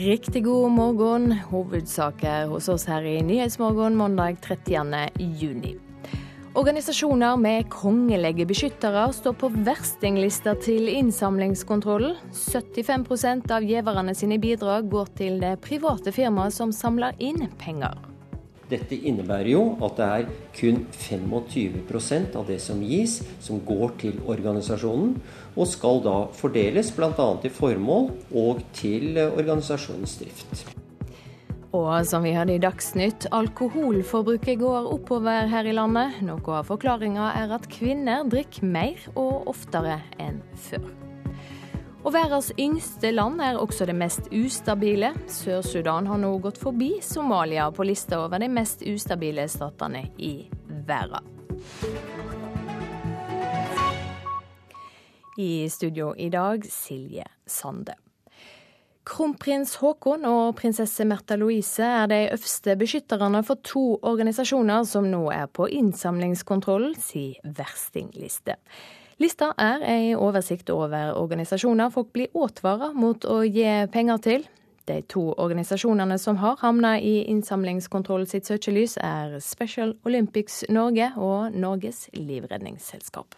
Riktig god morgen. Hovedsaker hos oss her i Nyhetsmorgen mandag 30. juni. Organisasjoner med kongelige beskyttere står på verstinglista til innsamlingskontrollen. 75% av giverne sine bidrag går til det private firmaet som samler inn penger. Dette innebærer jo at det er kun 25% av det som gis, som går til organisasjonen, og skal da fordeles bl.a. til formål og til organisasjonens drift. Og som vi hørte i Dagsnytt, alkoholforbruket går oppover her i landet. Noe av forklaringa er at kvinner drikker mer og oftere enn før. Og verdens yngste land er også det mest ustabile. Sør-Sudan har nå gått forbi Somalia på lista over de mest ustabile statene i verden. I studio i dag Silje Sande. Kronprins Haakon og prinsesse Märtha Louise er de øverste beskytterne for to organisasjoner som nå er på innsamlingskontrollen si verstingliste. Lista er ei oversikt over organisasjoner folk blir advart mot å gi penger til. De to organisasjonene som har havna i innsamlingskontroll sitt søkelys, er Special Olympics Norge og Norges livredningsselskap.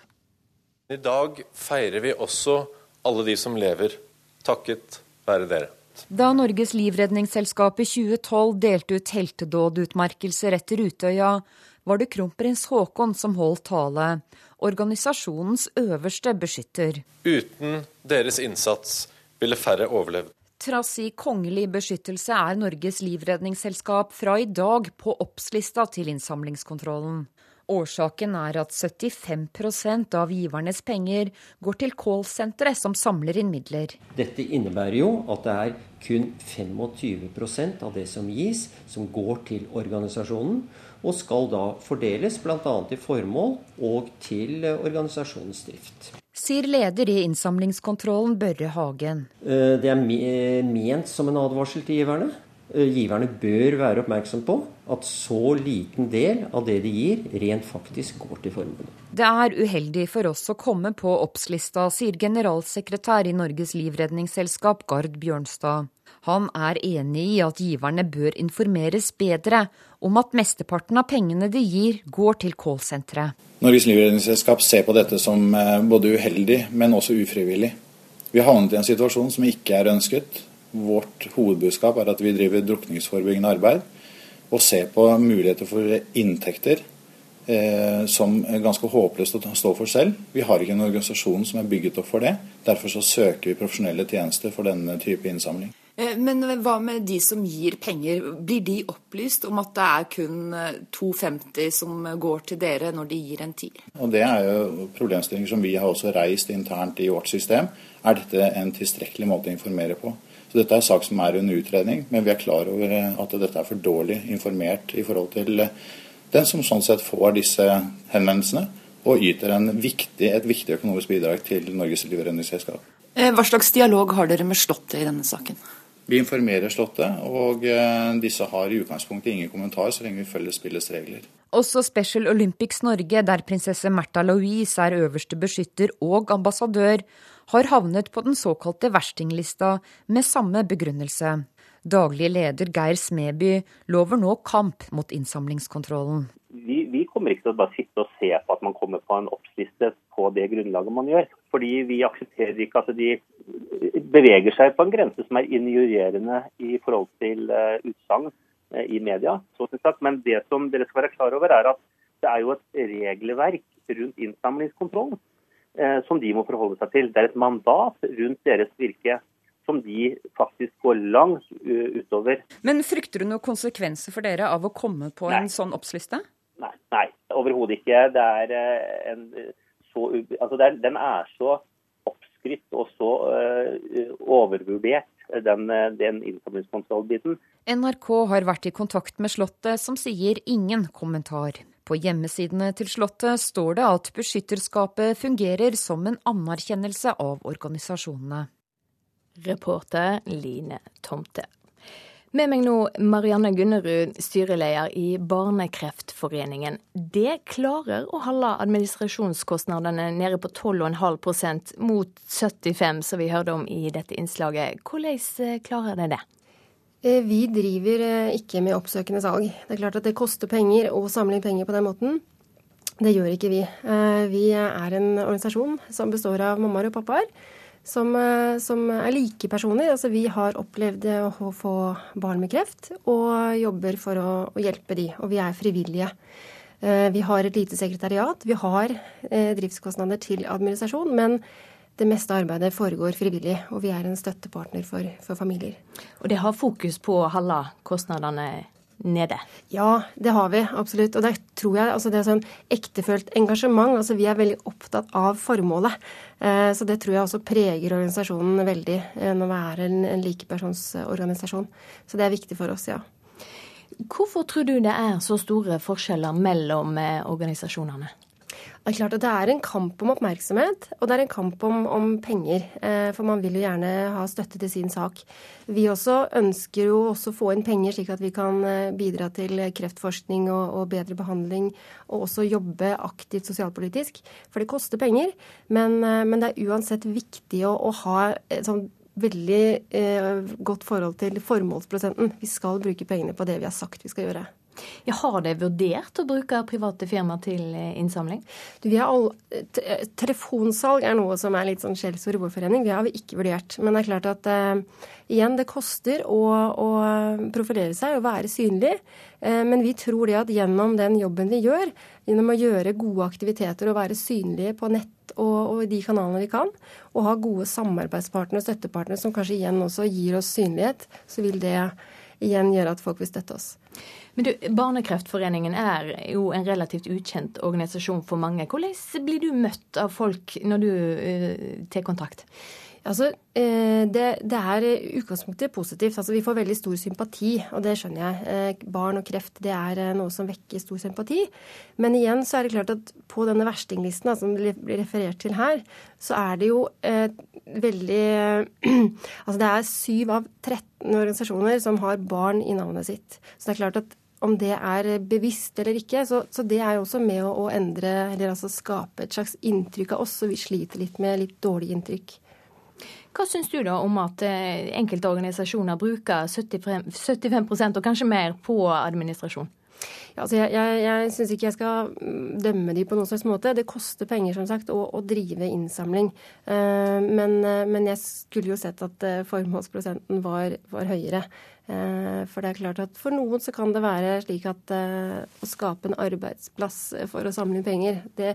I dag feirer vi også alle de som lever, takket være dere. Da Norges livredningsselskap i 2012 delte ut heltedådutmerkelser etter Utøya, var det kronprins Haakon som holdt tale, organisasjonens øverste beskytter. Uten deres innsats ville færre overlevd. Trass i kongelig beskyttelse er Norges livredningsselskap fra i dag på oppslista til innsamlingskontrollen. Årsaken er at 75% av givernes penger går til callsenteret som samler inn midler. Dette innebærer jo at det er kun 25% av det som gis, som går til organisasjonen, og skal da fordeles bl.a. til formål og til organisasjonens drift. Sier leder i innsamlingskontrollen Børre Hagen. Eh, det er ment som en advarsel til giverne. Eh, giverne bør være oppmerksom på at så liten del av det de gir, rent faktisk går til formålet. Det er uheldig for oss å komme på oppslista, sier generalsekretær i Norges livredningsselskap Gard Bjørnstad. Han er enig i at giverne bør informeres bedre om at mesteparten av pengene de gir, går til callsenteret. Norges livredningsselskap ser på dette som eh, både uheldig, men også ufrivillig. Vi har havnet i en situasjon som ikke er ønsket. Vårt hovedbudskap er at vi driver drukningsforebyggende arbeid og ser på muligheter for inntekter eh, som er ganske håpløst å stå for selv. Vi har ikke en organisasjon som er bygget opp for det. Derfor så søker vi profesjonelle tjenester for denne type innsamling. Eh, men hva med de som gir penger? Blir de opplyst om at det er kun 2,50 eh, som går til dere når de gir en tier? Og Det er jo problemstillinger som vi har også reist internt i vårt system. Er dette en tilstrekkelig måte å informere på? Så Dette er en sak som er under utredning, men vi er klar over eh, at dette er for dårlig informert i forhold til den som sånn sett får disse henvendelsene, og yter viktig, et viktig økonomisk bidrag til Norges livredningsselskap. Hva slags dialog har dere med Slottet i denne saken? Vi informerer Slottet, og eh, disse har i utgangspunktet ingen kommentar så lenge vi følger spillets regler. Også Special Olympics Norge, der prinsesse Märtha Louise er øverste beskytter og ambassadør, har havnet på den såkalte verstinglista med samme begrunnelse. Daglig leder Geir Smeby lover nå kamp mot innsamlingskontrollen. Vi, vi, til å bare sitte og se på at man kommer på en oppsliste på det grunnlaget man gjør. Fordi vi aksepterer ikke at de beveger seg på en grense som er injurierende i forhold til uh, utsagn uh, i media. Men det som dere skal være klar over, er at det er jo et regelverk rundt innsamlingskontrollen uh, som de må forholde seg til. Det er et mandat rundt deres virke som de faktisk går langt utover. Men frykter du noen konsekvenser for dere av å komme på Nei. en sånn oppsliste? Nei, nei overhodet ikke. Det er en så, altså er, den er så oppskrytt og så uh, overvurdert, den, den innsamlingskontrollbiten. NRK har vært i kontakt med Slottet, som sier ingen kommentar. På hjemmesidene til Slottet står det at beskytterskapet fungerer som en anerkjennelse av organisasjonene. Reporter Line Tomte. Med meg nå Marianne Gunnerud, styreleder i Barnekreftforeningen. Det klarer å holde administrasjonskostnadene nede på 12,5% mot 75 som vi hørte om i dette innslaget. Hvordan klarer det det? Vi driver ikke med oppsøkende salg. Det er klart at det koster penger å samle inn penger på den måten. Det gjør ikke vi. Vi er en organisasjon som består av mammaer og pappaer som, eh, som er like personer. Altså, vi har opplevd å få barn med kreft og jobber for å, å hjelpe de. Og vi er frivillige. Eh, vi har et lite sekretariat. Vi har eh, driftskostnader til administrasjon. men det meste arbeidet foregår frivillig, og vi er en støttepartner for, for familier. Og det har fokus på å holde kostnadene nede? Ja, det har vi absolutt. Og det tror jeg altså det er sånn ektefølt engasjement. altså Vi er veldig opptatt av formålet. Eh, så det tror jeg også preger organisasjonen veldig eh, når vi er en, en likepersonsorganisasjon. Så det er viktig for oss, ja. Hvorfor tror du det er så store forskjeller mellom eh, organisasjonene? Det er klart at det er en kamp om oppmerksomhet, og det er en kamp om, om, penger. Eh, for man vil jo gjerne ha støtte til sin sak. Vi også ønsker jo også å få inn penger, slik at vi kan eh, bidra til kreftforskning og, og bedre behandling. Og også jobbe aktivt sosialpolitisk. For det koster penger. Men, eh, men det er uansett viktig å, å ha sånn veldig eh, godt forhold til formålsprosenten. Vi skal bruke pengene på det vi har sagt vi skal gjøre. Ja, har dere vurdert å bruke private firmaer til eh, innsamling? Du, all, eh, telefonsalg er noe som er litt sånn skjellsord i vår forening. Det har vi ikke vurdert. Men det er klart at uh, igjen, det koster å, å, profilere seg og være synlig. Uh, men vi tror det at gjennom den jobben vi gjør, gjennom å gjøre gode aktiviteter og være synlige på nett og, og de kanalene vi kan, og ha gode samarbeidspartnere og støttepartnere som kanskje igjen også gir oss synlighet, så vil det igjen gjøre at folk vil støtte oss. Men du, Barnekreftforeningen er jo en relativt ukjent organisasjon for mange. Hvordan blir du møtt av folk når du uh, tar kontakt? Altså, eh, det, det, er utgangspunktet positivt. Altså, vi får veldig stor sympati, og det skjønner jeg. Eh, barn og kreft det er noe som vekker stor sympati. Men igjen så er det klart at på denne verstinglisten som blir referert til her, så er det jo eh, veldig Altså det er syv av 13 organisasjoner som har barn i navnet sitt. Så det er klart at om det er bevisst eller ikke. Så, så det er jo også med å, å, endre, eller altså skape et slags inntrykk av oss, og vi sliter litt med litt dårlig inntrykk. Hva syns du da om at eh, enkelte organisasjoner bruker 75, 75 og kanskje mer på administrasjon? Ja, altså jeg jeg, jeg syns ikke jeg skal mm, dømme de på noen slags måte. Det koster penger som sagt, å, å drive innsamling. Uh, men, uh, men, jeg skulle jo sett at uh, formålsprosenten var, var høyere. For det er klart at for noen så kan det være slik at å skape en arbeidsplass for å samle inn penger, det,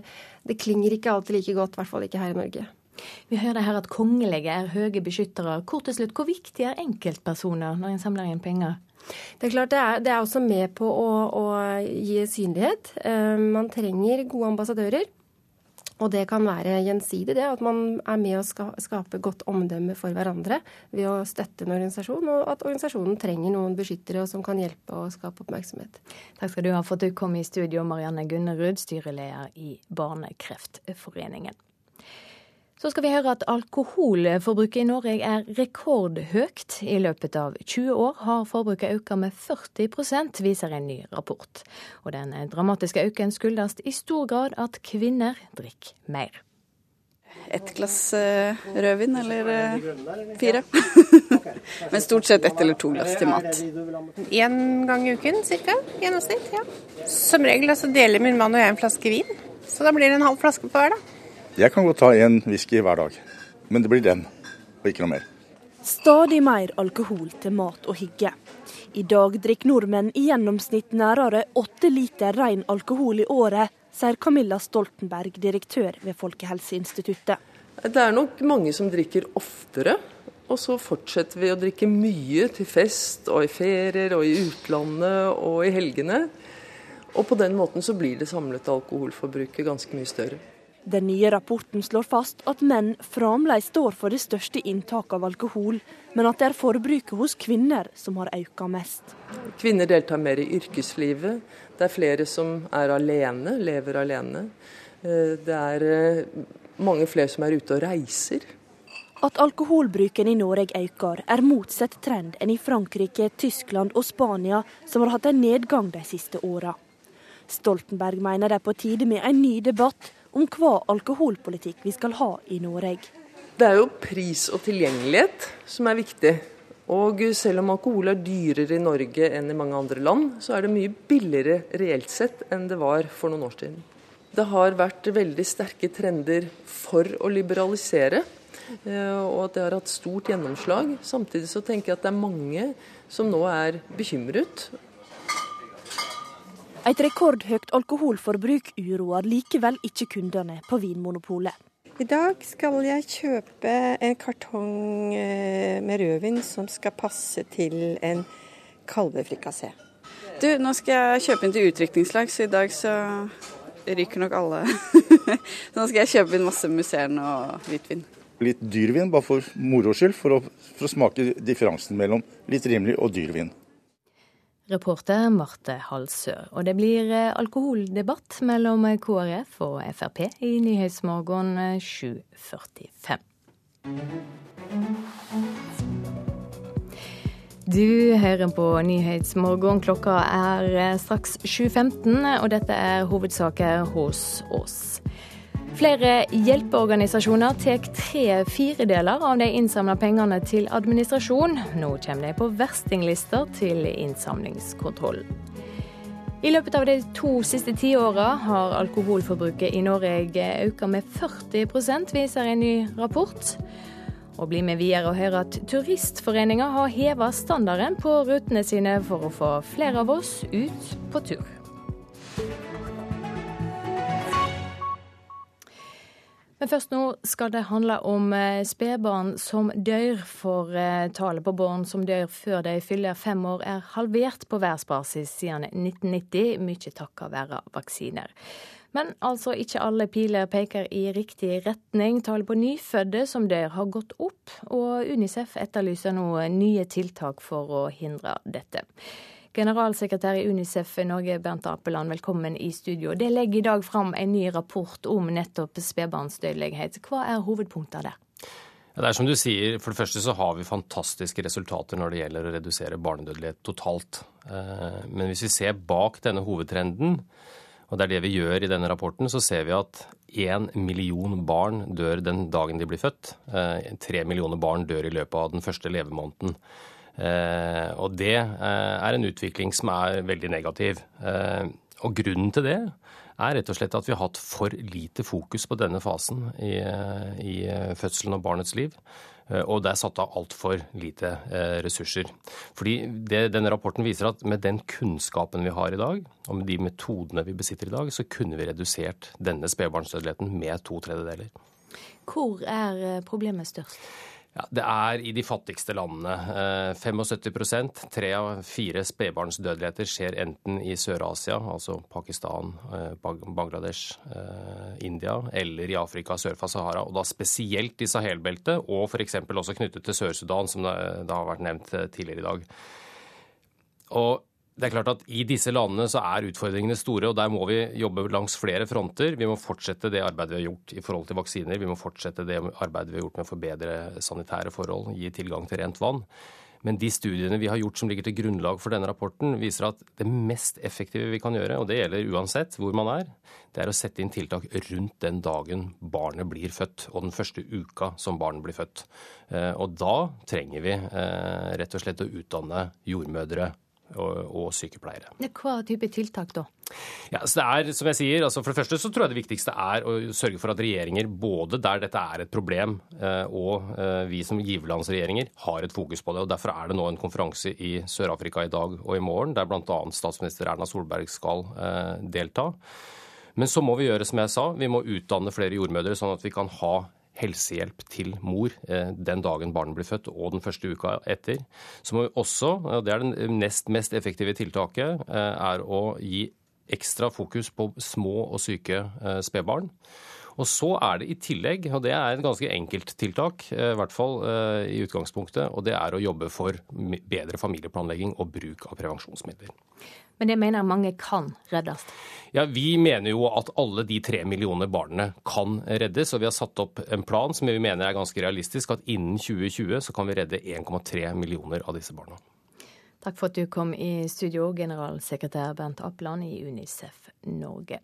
det klinger ikke alltid like godt, i hvert fall ikke her i Norge. Vi hører her at kongelige er høye beskyttere. Kort til slutt, hvor viktig er enkeltpersoner når en samler inn penger? Det er klart det er, det er også med på å, å gi synlighet. Uh, man trenger gode ambassadører. Og det kan være gjensidig, det at man er med å skape godt omdømme for hverandre ved å støtte en organisasjon, og at organisasjonen trenger noen beskyttere som kan hjelpe og skape oppmerksomhet. Takk skal du ha for at du kom i studio, Marianne Gunnerud, styreleder i Barnekreftforeningen. Så skal vi høre at alkoholforbruket i Norge er rekordhøyt. I løpet av 20 år har forbruket økt med 40% viser en ny rapport. Og den dramatiske økningen skyldes i stor grad at kvinner drikker mer. Et glass uh, rødvin eller uh, fire. Men stort sett ett eller to glass til mat. Én gang i uken ca. Gjennomsnitt. ja. Som regel så deler min mann og jeg en flaske vin. Så da blir det en halv flaske på hver, da. Jeg kan godt ta en whisky hver dag, men det blir den, og ikke noe mer. Stadig mer alkohol til mat og hygge. I dag drikker nordmenn i gjennomsnitt nærmere åtte liter ren alkohol i året, sier Camilla Stoltenberg, direktør ved Folkehelseinstituttet. Det er nok mange som drikker oftere, og så fortsetter vi å drikke mye til fest og i ferier og i utlandet og i helgene. Og på den måten så blir det samlede alkoholforbruket ganske mye større. Den nye rapporten slår fast at menn fremdeles står for det største inntaket av alkohol, men at det er forbruket hos kvinner som har økt mest. Kvinner deltar mer i yrkeslivet. Det er flere som er alene, lever alene. Eh, det er eh, mange flere som er ute og reiser. At alkoholbruken i Norge øker, er motsatt trend enn i Frankrike, Tyskland og Spania, som har hatt en nedgang de siste åra. Stoltenberg mener det er på tide med en ny debatt om hva alkoholpolitikk vi skal ha i Norge. Det er jo pris og tilgjengelighet som er viktig. Og selv om alkohol er dyrere i Norge enn i mange andre land, så er det mye billigere reelt sett enn det var for noen år siden. Det har vært veldig sterke trender for å liberalisere, eh, og at det har hatt stort gjennomslag. Samtidig så tenker jeg at det er mange som nå er bekymret. Et rekordhøyt alkoholforbruk uroer likevel ikke kundene på Vinmonopolet. I dag skal jeg kjøpe en kartong eh, med rødvin som skal passe til en kalvefrikassé. Du, nå skal jeg kjøpe inn til utdrikningslag, så i dag så ryker nok alle. så nå skal jeg kjøpe inn masse musserende og hvitvin. Litt dyrvin bare for moro skyld, for å, for å smake differansen mellom litt rimelig og dyrvin. Reporter Marte Halsør. Og det blir eh, alkoholdebatt mellom KrF og Frp i Nyhetsmorgen 7.45. Du hører på Nyhetsmorgen. Klokka er eh, straks 7.15, og dette er hovedsaker hos oss. Flere hjelpeorganisasjoner tar tre firedeler av de innsamla pengene til administrasjon. Nå kommer de på verstinglister til innsamlingskontroll. I løpet av de to siste tiåra har alkoholforbruket i Norge økt med 40% viser en ny rapport. Og bli med videre og høre at Turistforeninga har heva standarden på rutene sine for å få flere av oss ut på tur. Men først nå skal det handle om eh, spedbarn som dør. For eh, tallet på barn som dør før de fyller fem år er halvert på verdensbasis siden 1990, mye takket være vaksiner. Men altså ikke alle piler peker i riktig retning. Tallet på nyfødte som dør har gått opp, og Unicef etterlyser nå nye tiltak for å hindre dette. Generalsekretær i Unicef Norge, Bernt Apeland, velkommen i studio. Det legger i dag fram en ny rapport om nettopp spedbarnsdødelighet. Hva er hovedpunktene der? Det er som du sier, For det første så har vi fantastiske resultater når det gjelder å redusere barnedødelighet totalt. Eh, men hvis vi ser bak denne hovedtrenden, og det er det vi gjør i denne rapporten, så ser vi at én million barn dør den dagen de blir født. Eh, tre millioner barn dør i løpet av den første levemåneden. Eh, og det eh, er en utvikling som er veldig negativ. Eh, og grunnen til det er rett og slett at vi har hatt for lite fokus på denne fasen i, i fødselen og barnets liv. Og det er satt av altfor lite ressurser. Fordi det, denne rapporten viser at med den kunnskapen vi har i dag, og med de metodene vi besitter i dag, så kunne vi redusert denne spedbarnsdødeligheten med to tredjedeler. Hvor er problemet størst? Ja, Det er i de fattigste landene. 75 eh, tre av fire spedbarnsdødeligheter skjer enten i Sør-Asia, altså Pakistan, eh, Bangladesh, eh, India, eller i Afrika sør for Sahara. Og da spesielt i Sahel-beltet, og f.eks. også knyttet til Sør-Sudan, som det har vært nevnt tidligere i dag. Og det er klart at I disse landene så er utfordringene store, og der må vi jobbe langs flere fronter. Vi må fortsette det arbeidet vi har gjort i forhold til vaksiner. Vi må fortsette det arbeidet vi har gjort med å forbedre sanitære forhold, gi tilgang til rent vann. Men de studiene vi har gjort som ligger til grunnlag for denne rapporten, viser at det mest effektive vi kan gjøre, og det gjelder uansett hvor man er, det er å sette inn tiltak rundt den dagen barnet blir født, og den første uka som barnet blir født. Eh, og da trenger vi eh, rett og slett å utdanne jordmødre, og, og sykepleiere. Hva type tiltak da? Ja, så det er, som jeg sier, altså For det første så tror jeg det viktigste er å sørge for at regjeringer, både der dette er et problem, eh, og eh, vi som giverlandsregjeringer, har et fokus på det. og Derfor er det nå en konferanse i Sør-Afrika i dag og i morgen, der bl.a. statsminister Erna Solberg skal eh, delta. Men så må vi gjøre som jeg sa, vi må utdanne flere jordmødre, sånn at vi kan ha helsehjelp til mor eh, den dagen barnet blir født og den første uka etter. Så må vi også, og det er det nest mest effektive tiltaket, eh, er å gi ekstra fokus på små og syke eh, spedbarn. Og så er det i tillegg, og det er et ganske enkelt tiltak, i hvert fall i utgangspunktet, og det er å jobbe for bedre familieplanlegging og bruk av prevensjonsmidler. Men det mener mange kan reddes? Ja, Vi mener jo at alle de tre millioner barna kan reddes. Og vi har satt opp en plan som vi mener er ganske realistisk, at innen 2020 så kan vi redde 1,3 millioner av disse barna. Takk for at du kom i studio, generalsekretær Bernt Apland i Unicef Norge.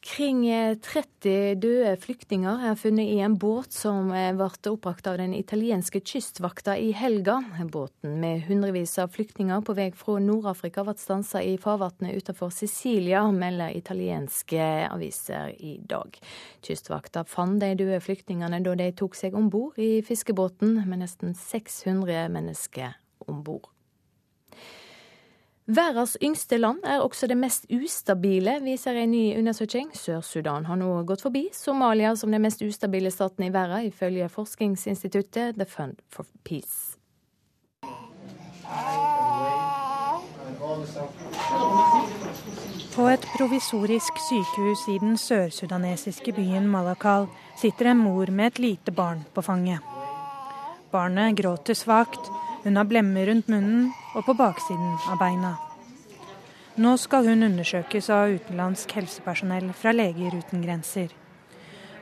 Kring 30 eh, døde flyktninger er funnet i en båt som eh, ble oppbrakt av den italienske kystvakta i helga. Båten med hundrevis av flyktninger på vei fra Nord-Afrika ble stansa i farvannet utenfor Sicilia, melder italienske aviser i dag. Kystvakta fant de døde flyktningene da de tok seg om bord i fiskebåten med nesten 600 mennesker om bord. Verdens yngste land er også det mest ustabile, viser en ny undersøking. Sør-Sudan har nå gått forbi Somalia som den mest ustabile staten i verden, ifølge forskningsinstituttet The Fund for Peace. På et provisorisk sykehus i den sørsudanesiske byen Malakal sitter en mor med et lite barn på fanget. Barnet gråter svakt, hun har blemmer rundt munnen og på baksiden av beina. Nå skal hun undersøkes av utenlandsk helsepersonell fra Leger uten grenser.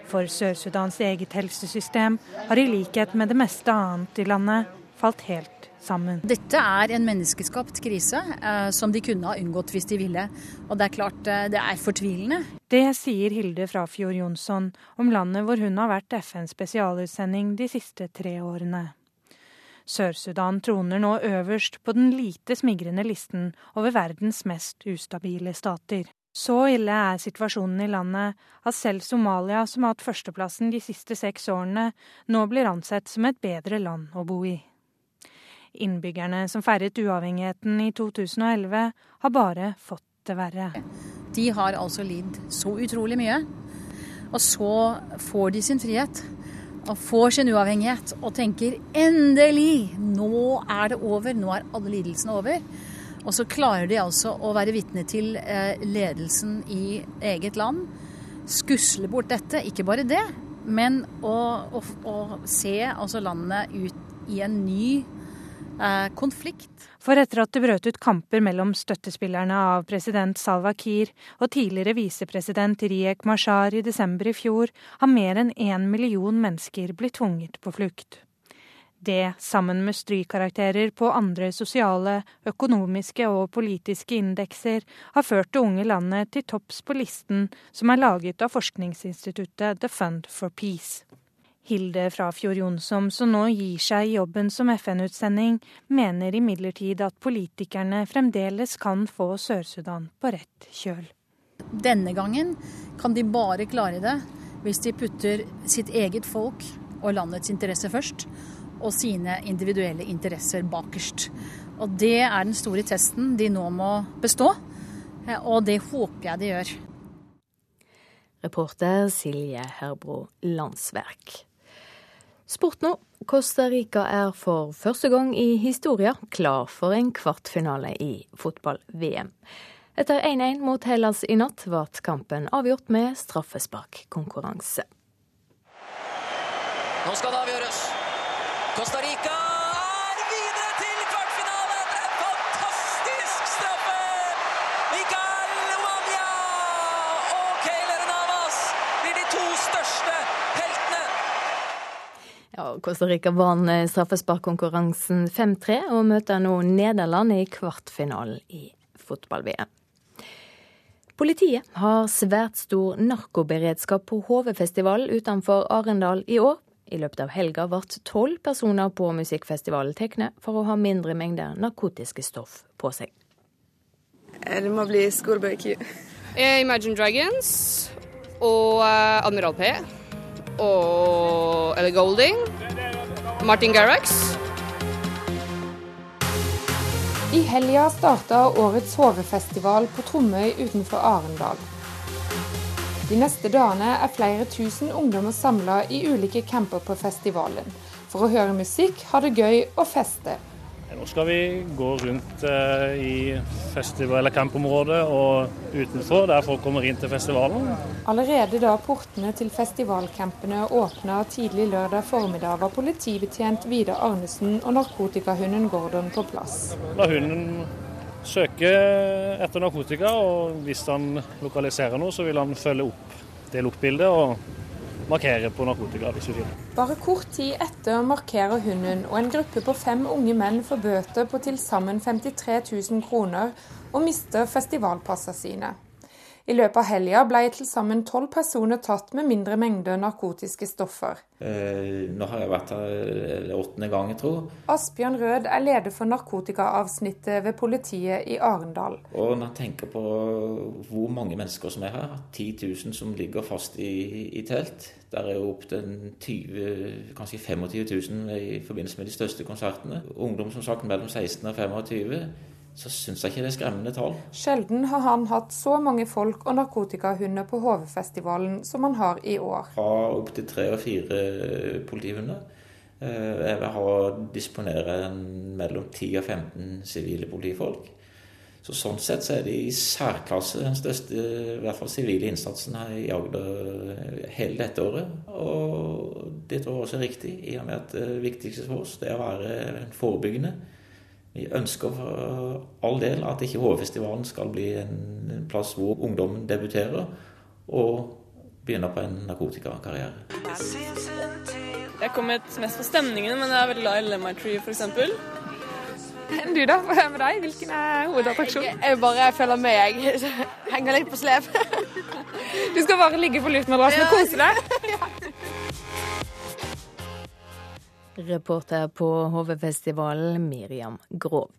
For Sør-Sudans eget helsesystem har i likhet med det meste annet i landet falt helt sammen. Dette er en menneskeskapt krise eh, som de kunne ha unngått hvis de ville. Og det er klart eh, det er fortvilende. Det sier Hilde Frafjord Jonsson om landet hvor hun har vært FNs spesialutsending de siste tre årene. Sør-Sudan troner nå øverst på den lite smigrende listen over verdens mest ustabile stater. Så ille er situasjonen i landet at selv Somalia, som har hatt førsteplassen de siste seks årene, nå blir ansett som et bedre land å bo i. Innbyggerne som feiret uavhengigheten i 2011, har bare fått det verre. De har altså lidd så utrolig mye, og så får de sin frihet og får sin uavhengighet og tenker endelig, nå er det over, nå er alle lidelsene over. Og så klarer de altså å være vitne til eh, ledelsen i eget land. Skusle bort dette. Ikke bare det, men å, å, å se altså landet ut i en ny konflikt. For etter at det brøt ut kamper mellom støttespillerne av president Salwa Kiir og tidligere visepresident Riek Mashar i desember i fjor, har mer enn én million mennesker blitt tvunget på flukt. Det, sammen med strykkarakterer på andre sosiale, økonomiske og politiske indekser, har ført det unge landet til topps på listen som er laget av forskningsinstituttet The Fund for Peace. Hilde Frafjord Jonsson, som nå gir seg jobben som FN-utsending, mener imidlertid at politikerne fremdeles kan få Sør-Sudan på rett kjøl. Denne gangen kan de bare klare det hvis de putter sitt eget folk og landets interesser først, og sine individuelle interesser bakerst. Og Det er den store testen de nå må bestå, og det håper jeg de gjør. Reporter Silje Herbro Landsverk. Sport nå. Costa Rica er for første gang i historien klar for en kvartfinale i fotball-VM. Etter 1-1 mot Hellas i natt ble kampen avgjort med straffesparkkonkurranse. Nå skal det avgjøres. Costa Rica Ja, Costa Rica vant eh, straffesparkkonkurransen 5-3 og møter nå Nederland i kvartfinalen i fotball-VM. Politiet har svært stor narkoberedskap på HV-festival utenfor Arendal i år. I løpet av helga ble tolv personer på musikkfestivalen tatt for å ha mindre mengder narkotiske stoff på seg. Eh, det må bli Schoolboy Q. Imagine Dragons og uh, Admiral P og Ellie Golding. Martin Garrix. I helga starta årets HV-festival på Tromøy utenfor Arendal. De neste dagene er flere tusen ungdommer samla i ulike camper på festivalen. For å høre musikk, ha det gøy og feste. Nå skal vi gå rundt eh, i festival- eller campområdet og utenfor, der folk kommer inn til festivalen. Allerede da portene til festivalcampene åpna tidlig lørdag formiddag, var politibetjent Vidar Arnesen og narkotikahunden Gordon på plass. La hunden søke etter narkotika, og hvis han lokaliserer noe, så vil han følge opp det luktbildet. og markere på narkotika hvis vi finner. Bare kort tid etter markerer hunden og en gruppe på fem unge menn får bøter på til sammen 53 000 kroner og mister festivalpassene sine. I løpet av helga ble til sammen tolv personer tatt med mindre mengder narkotiske stoffer. Eh, nå har jeg vært her åttende gang, jeg tror. Asbjørn Rød er leder for narkotikaavsnittet ved politiet i Arendal. Og når jeg tenker på hvor mange mennesker som er her, 10 000 som ligger fast i, i telt. Der er jo opptil 20 kanskje 25 000 i forbindelse med de største konsertene. Ungdom som sagt mellom 16 og 25 så syns jeg ikke det er skremmende tall. Sjelden har han hatt så mange folk og narkotikahunder på HV-festivalen som han har i år. Fra opptil tre og fire politihunder. Eh, jeg ha disponere mellom 10 og 15 sivile politifolk. Så Sånn sett så er det i særklasse den største i hvert fall sivile innsatsen her i Agder hele dette året. Og det tror jeg også er riktig, i og med at det viktigste for oss det er å være forebyggende. Vi ønsker for all del at ikke HV-festivalen skal bli en plass hvor ungdommen debuterer og begynner på en narkotikakarriere. Jeg kommer mest på stemningen, men jeg er veldig glad i Lemon Tree f.eks. Du da, hva er med deg? Hvilken er hovedattraksjonen? Jeg, jeg bare følger med, jeg. Henger litt på slep. Du skal bare ligge på luftmadrassen og kose deg? Reporter på HV-festivalen Miriam Grov.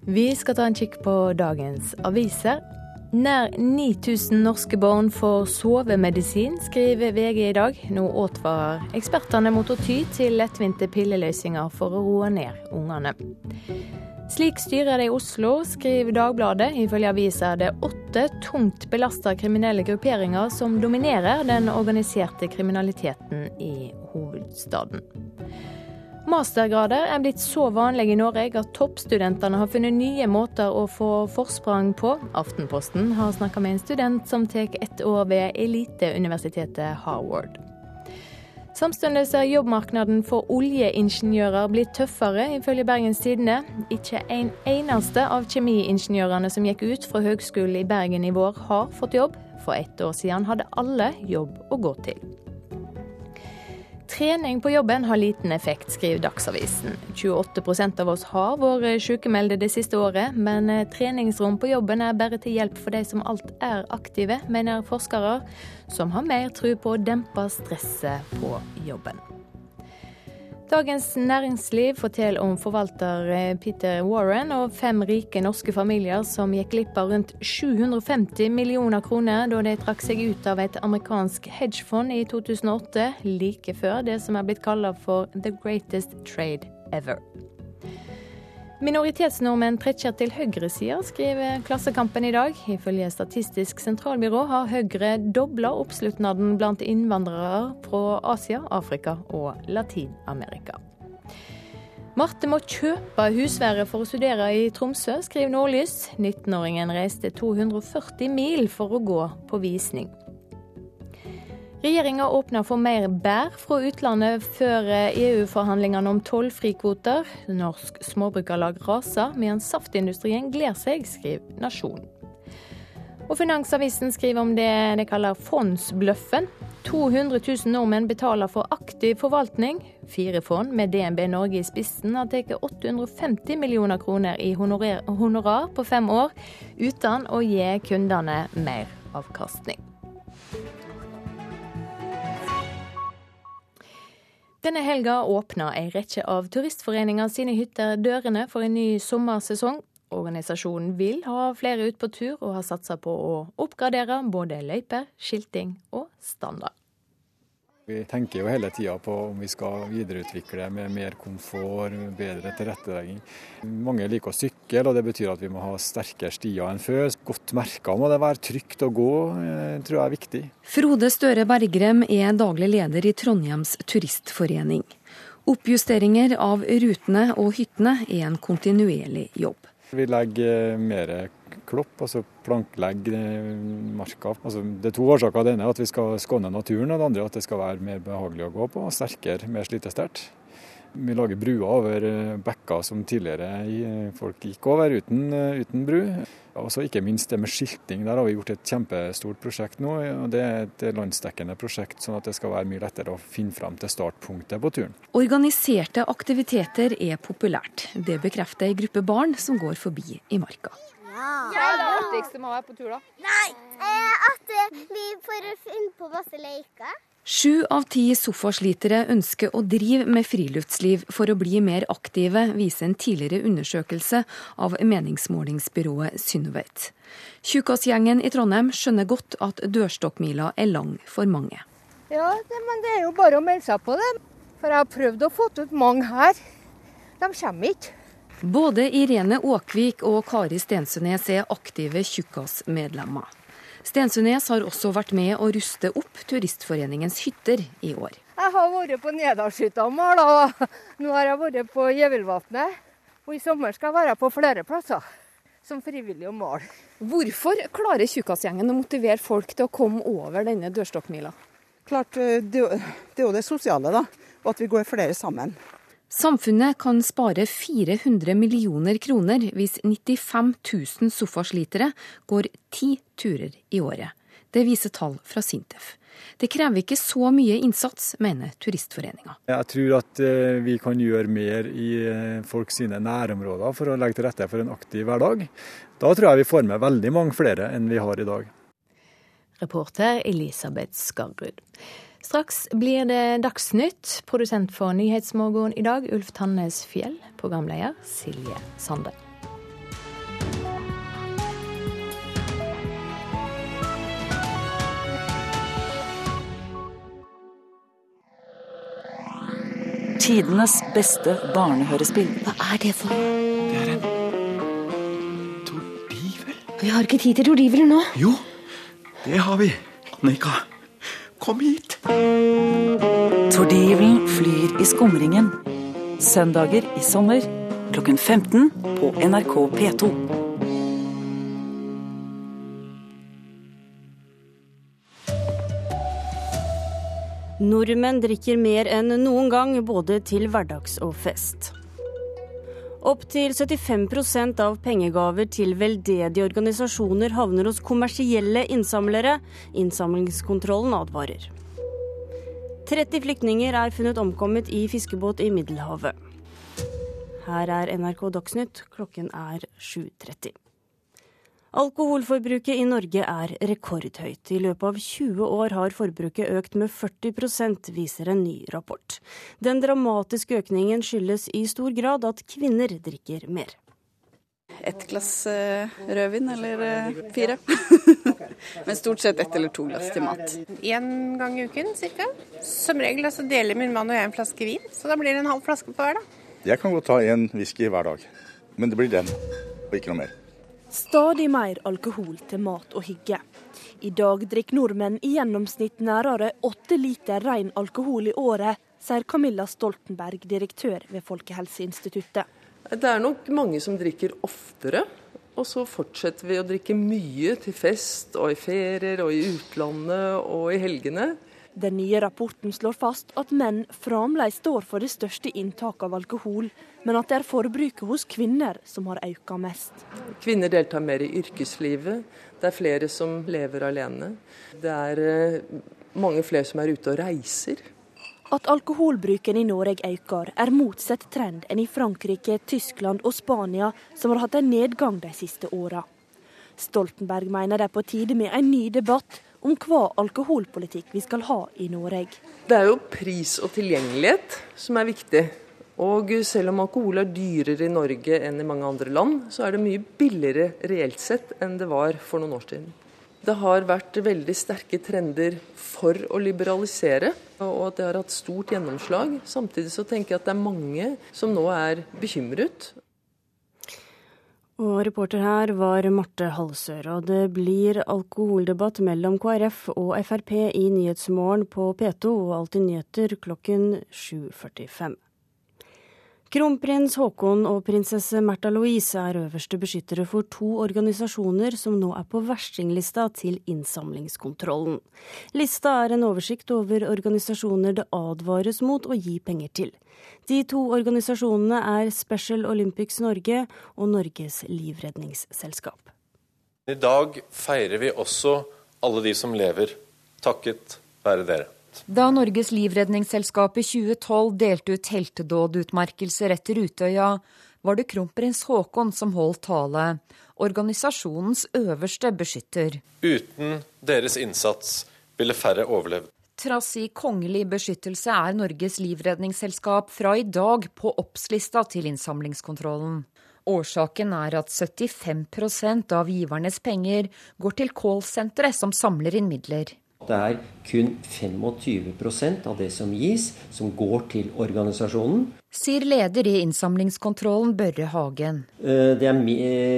Vi skal ta en kikk på dagens aviser. Nær 9000 norske barn får sovemedisin, skriver VG i dag. Nå advarer ekspertene mot å ty til lettvinte pilleløsninger for å roe ned ungene. Slik styrer det i Oslo, skriver Dagbladet. Ifølge avisa er det åtte tungt belasta kriminelle grupperinger som dominerer den organiserte kriminaliteten i hovedstaden. Mastergrader er blitt så vanlig i Norge at toppstudentene har funnet nye måter å få forsprang på. Aftenposten har snakka med en student som tar ett år ved eliteuniversitetet Harvard. Samtidig er jobbmarkedet for oljeingeniører blitt tøffere, ifølge Bergens Tidende. Ikke en eneste av kjemiingeniørene som gikk ut fra Høgskolen i Bergen i vår, har fått jobb. For ett år siden hadde alle jobb å gå til. Trening på jobben har liten effekt, skriver Dagsavisen. 28% av oss har vært sykemeldte det siste året, men treningsrom på jobben er bare til hjelp for de som alt er aktive, mener forskere, som har mer tro på å dempe stresset på jobben. Dagens Næringsliv forteller om forvalter Peter Warren og fem rike norske familier som gikk glipp av rundt 750 millioner kroner da de trakk seg ut av et amerikansk hedgefond i 2008, like før det som er blitt kalt for the greatest trade ever. Minoritetsnordmenn trekker til høyresida, skriver Klassekampen i dag. Ifølge Statistisk sentralbyrå har Høyre dobla oppslutnaden blant innvandrere fra Asia, Afrika og Latin-Amerika. Marte må kjøpe husværet for å studere i Tromsø, skriver Nordlys. 19-åringen reiste 240 mil for å gå på visning. Regjeringa åpner for mer bær fra utlandet før EU-forhandlingene om tollfrikvoter. Norsk Småbrukarlag raser, mens saftindustrien gleder seg, skriver Nasjonen. Og Finansavisen skriver om det de kaller fondsbløffen. 200 000 nordmenn betaler for aktiv forvaltning. Fire fond med DNB Norge i spissen har tatt 850 millioner kroner i honorar på fem år, uten å gi kundene mer avkastning. Denne helga åpna ei rekke av turistforeninger sine hytter dørene for en ny sommersesong. Organisasjonen vil ha flere ut på tur, og har satsa på å oppgradere både løyper, skilting og standard. Vi tenker jo hele tida på om vi skal videreutvikle med mer komfort, bedre tilrettelegging. Mange liker å sykle, og det betyr at vi må ha sterkere stier enn før. Godt merka må det være. Trygt å gå, eh, tror jeg er viktig. Frode Støre Bergrem er daglig leder i Trondheims turistforening. Oppjusteringer av rutene og hyttene er en kontinuerlig jobb. Vi legger mer klopp, altså planklegg marka. Altså, det er to årsaker. Det ene er at vi skal skåne naturen, og det andre er at det skal være mer behagelig å gå på, og sterkere, mer slitesterkt. Vi lager bruer over bekker som tidligere folk gikk over uten, uten bru. Og ikke minst det med skilting. Der har vi gjort et kjempestort prosjekt nå. og Det er et landsdekkende prosjekt, sånn at det skal være mye lettere å finne fram til startpunktet på turen. Organiserte aktiviteter er populært. Det bekrefter ei gruppe barn som går forbi i marka. Hva er det artigste med å være på tur, da? Nei, eh, at eh, vi får finne på masse leker. Sju av ti sofaslitere ønsker å drive med friluftsliv for å bli mer aktive, viser en tidligere undersøkelse av meningsmålingsbyrået Synnøveit. Tjukkasgjengen i Trondheim skjønner godt at dørstokkmila er lang for mange. Ja, det, men det er jo bare å melde seg på, det. For jeg har prøvd å få ut mange her. De kommer ikke. Både Irene Åkvik og Kari Stensønes er aktive Tjukkas-medlemmer. Stensønes har også vært med å ruste opp Turistforeningens hytter i år. Jeg har vært på Nedalshytta og. Nå har jeg vært på Gjevilvatnet. Og i sommer skal jeg være på flere plasser som frivillig å male. Hvorfor klarer Tjukkasgjengen å motivere folk til å komme over denne dørstokkmila? Klart, eh, det er jo det sosiale, da. Og at vi går flere sammen. Samfunnet kan spare 400 millioner kroner hvis 95 000 sofaslitere går ti turer i året. Det viser tall fra Sintef. Det krever ikke så mye innsats, mener Turistforeninga. Jeg tror at eh, vi kan gjøre mer i eh, folk sine nærområder for å legge til rette for en aktiv hverdag. Da tror jeg vi får med veldig mange flere enn vi har i dag. Reporter Elisabeth Skarrud. Straks blir det Dagsnytt. Produsent for Nyhetsmorgen i dag, Ulf Tannes Fjell. Programleder Silje Sande. Tidenes beste barnehørespill. Hva er det for Det er en tordivel. Vi har ikke tid til tordiveler nå. Jo, det har vi. Annika, kom hit. Tordivelen flyr i skumringen. Søndager i sommer klokken 15 på NRK P2. Nordmenn drikker mer enn noen gang, både til hverdags og fest. Opptil 75% av pengegaver til veldedige organisasjoner havner hos kommersielle innsamlere. Innsamlingskontrollen advarer. 30 flyktninger er funnet omkommet i fiskebåt i Middelhavet. Her er NRK Dagsnytt, klokken er 7.30. Alkoholforbruket i Norge er rekordhøyt. I løpet av 20 år har forbruket økt med 40% viser en ny rapport. Den dramatiske økningen skyldes i stor grad at kvinner drikker mer. Ett glass eh, rødvin eller eh, fire. Men stort sett ett eller to glass til mat. Én gang i uken ca. Som regel så deler min mann og jeg en flaske vin, så da blir det en halv flaske på hver. da. Jeg kan godt ta en whisky hver dag, men det blir den, og ikke noe mer. Stadig mer alkohol til mat og hygge. I dag drikker nordmenn i gjennomsnitt nærmere åtte liter ren alkohol i året, sier Camilla Stoltenberg, direktør ved Folkehelseinstituttet. Det er nok mange som drikker oftere. Og så fortsetter vi å drikke mye til fest og i ferier og i utlandet og i helgene. Den nye rapporten slår fast at menn fremdeles står for det største inntaket av alkohol, men at det er forbruket hos kvinner som har økt mest. Kvinner deltar mer i yrkeslivet. Det er flere som lever alene. Det er eh, mange flere som er ute og reiser. At alkoholbruken i Norge øker, er motsatt trend enn i Frankrike, Tyskland og Spania, som har hatt en nedgang de siste åra. Stoltenberg mener det er på tide med en ny debatt om hva alkoholpolitikk vi skal ha i Norge. Det er jo pris og tilgjengelighet som er viktig. Og selv om alkohol er dyrere i Norge enn i mange andre land, så er det mye billigere reelt sett enn det var for noen år siden. Det har vært veldig sterke trender for å liberalisere, og at det har hatt stort gjennomslag. Samtidig så tenker jeg at det er mange som nå er bekymret. Og reporter her var Marte Halsør. Og det blir alkoholdebatt mellom KrF og Frp i Nyhetsmorgen på P2 og Alltid nyheter klokken 7.45. Kronprins Haakon og prinsesse Märtha Louise er øverste beskyttere for to organisasjoner som nå er på verstinglista til innsamlingskontrollen. Lista er en oversikt over organisasjoner det advares mot å gi penger til. De to organisasjonene er Special Olympics Norge og Norges livredningsselskap. I dag feirer vi også alle de som lever, takket være dere. Da Norges livredningsselskap i 2012 delte ut heltedådutmerkelser etter Utøya, var det kronprins Haakon som holdt tale, organisasjonens øverste beskytter. Uten deres innsats ville færre overlevd. Trass i kongelig beskyttelse er Norges livredningsselskap fra i dag på oppslista til innsamlingskontrollen. Årsaken er at 75% av givernes penger går til callsenteret som samler inn midler. Det er kun 25% av det som gis, som går til organisasjonen. Sier leder i innsamlingskontrollen Børre Hagen. Eh, det er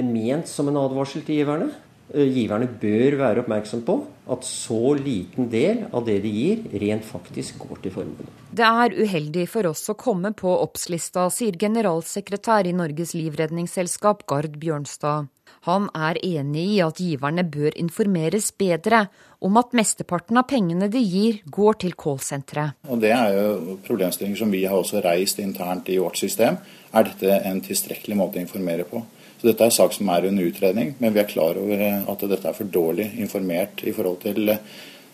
ment som en advarsel til giverne. Eh, giverne bør være oppmerksom på at så liten del av det de gir, rent faktisk går til formålet. Det er uheldig for oss å komme på oppslista, sier generalsekretær i Norges livredningsselskap Gard Bjørnstad. Han er enig i at giverne bør informeres bedre om at mesteparten av pengene de gir, går til callsenteret. Det er jo problemstillinger som vi har også reist internt i vårt system. Er dette en tilstrekkelig måte å informere på? Så Dette er en sak som er under utredning, men vi er klar over at dette er for dårlig informert i forhold til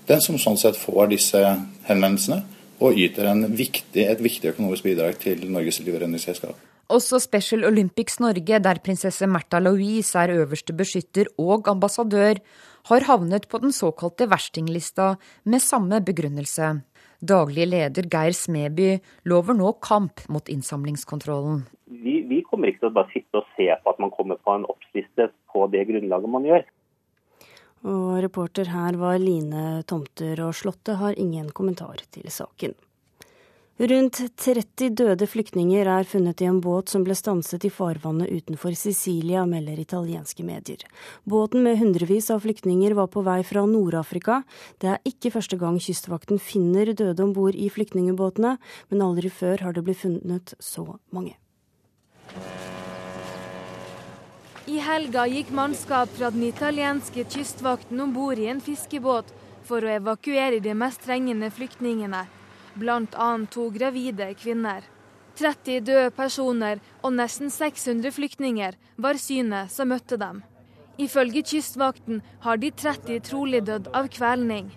den som sånn sett får disse henvendelsene, og yter viktig, et viktig økonomisk bidrag til Norges livredningsselskap. Også Special Olympics Norge, der prinsesse Märtha Louise er øverste beskytter og ambassadør, har havnet på den såkalte verstinglista med samme begrunnelse. Daglig leder Geir Smeby lover nå kamp mot innsamlingskontrollen. Vi, vi, kommer ikke til å bare sitte og se på at man kommer på en oppsliste på det grunnlaget man gjør. Og reporter her var Line Tomter, og Slottet har ingen kommentar til saken. Rundt 30 døde flyktninger er funnet i en båt som ble stanset i farvannet utenfor Sicilia, melder italienske medier. Båten med hundrevis av flyktninger var på vei fra Nord-Afrika. Det er ikke første gang Kystvakten finner døde om bord i flyktningbåtene, men aldri før har det blitt funnet så mange. I helga gikk mannskap fra den italienske kystvakten om bord i en fiskebåt for å evakuere de mest trengende flyktningene bl.a. to gravide kvinner. 30 døde personer og nesten 600 flyktninger var synet som møtte dem. Ifølge Kystvakten har de 30 trolig dødd av kvelning.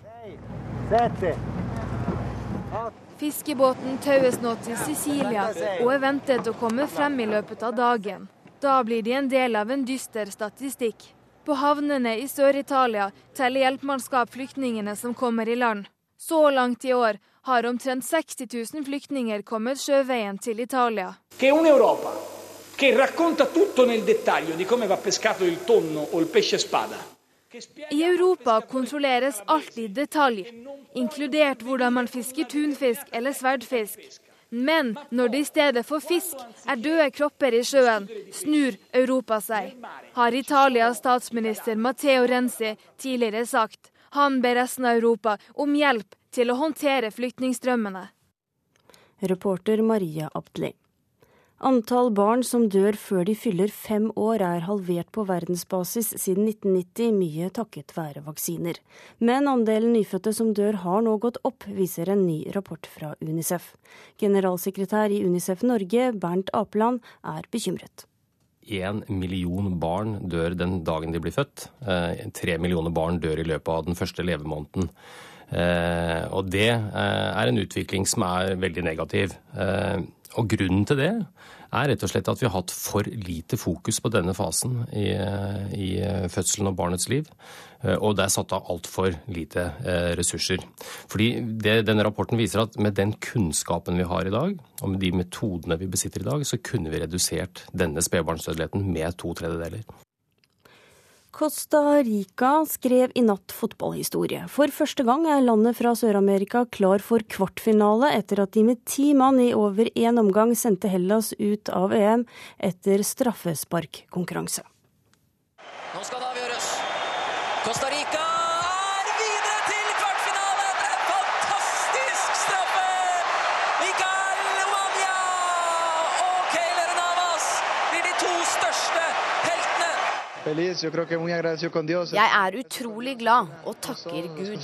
Fiskebåten taues nå til Sicilia og er ventet å komme frem i løpet av dagen. Da blir de en del av en dyster statistikk. På havnene i Sør-Italia teller hjelpemannskap flyktningene som kommer i land. Så langt i år har omtrent 60 000 flyktninger kommet sjøveien til Italia. I Europa kontrolleres alt i detalj, inkludert hvordan man fisker tunfisk eller sverdfisk. Men når det i stedet for fisk er døde kropper i sjøen, snur Europa seg, har Italias statsminister Matteo Renzi tidligere sagt. Han ber resten av Europa om hjelp til å håndtere flyktningstrømmene. Reporter Maria Abdli. Antall barn som dør før de fyller fem år er halvert på verdensbasis siden 1990, mye takket være vaksiner. Men andelen nyfødte som dør har nå gått opp, viser en ny rapport fra Unicef. Generalsekretær i Unicef Norge, Bernt Apeland, er bekymret. Én million barn dør den dagen de blir født. Eh, tre millioner barn dør i løpet av den første levemåneden. Eh, og det eh, er en utvikling som er veldig negativ. Eh, og grunnen til det er rett og slett at vi har hatt for lite fokus på denne fasen i, i fødselen og barnets liv. Og det er satt av altfor lite ressurser. Fordi det, denne rapporten viser at med den kunnskapen vi har i dag, og med de metodene vi besitter i dag, så kunne vi redusert denne spedbarnsdødeligheten med to tredjedeler. Costa Rica skrev i natt fotballhistorie. For første gang er landet fra Sør-Amerika klar for kvartfinale etter at de med ti mann i over én omgang sendte Hellas ut av EM etter straffesparkkonkurranse. Jeg er utrolig glad og takker Gud.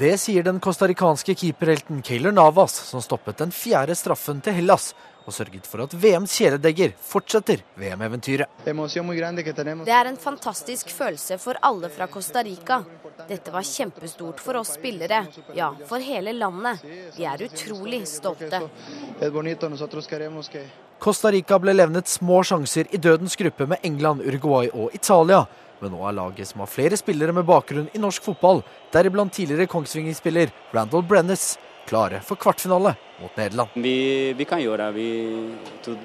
Det sier den costaricanske keeperhelten Kayler Navas, som stoppet den fjerde straffen til Hellas og sørget for at VMs kjæledegger fortsetter VM-eventyret. Det er en fantastisk følelse for alle fra Costa Rica. Dette var kjempestort for oss spillere, ja, for hele landet. Vi er utrolig stolte. Costa Rica ble levnet små sjanser i dødens gruppe med England, Uruguay og Italia. Men nå er laget som har flere spillere med bakgrunn i norsk fotball, deriblant tidligere Kongsvinger-spiller Randall Brennes, klare for kvartfinale mot Nederland. Vi, vi kan gjøre vi,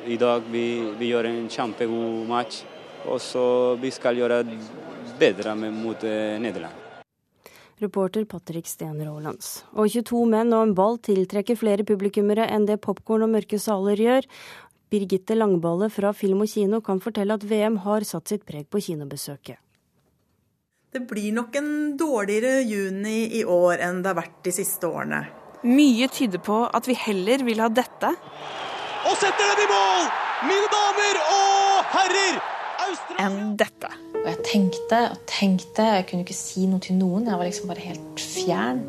I dag vi, vi gjør en kjempegod match. Og så vi skal gjøre bedre mot eh, Nederland. Reporter Patrick Steen Rolands. Og 22 menn og en ball tiltrekker flere publikummere enn det popkorn og mørke saler gjør. Birgitte Langballe fra Film og Kino kan fortelle at VM har satt sitt preg på kinobesøket. Det blir nok en dårligere juni i år enn det har vært de siste årene. Mye tyder på at vi heller vil ha dette. Og setter den i mål! Mine damer og herrer! Enn dette. Og jeg tenkte og tenkte, jeg kunne ikke si noe til noen. Jeg var liksom bare helt fjern.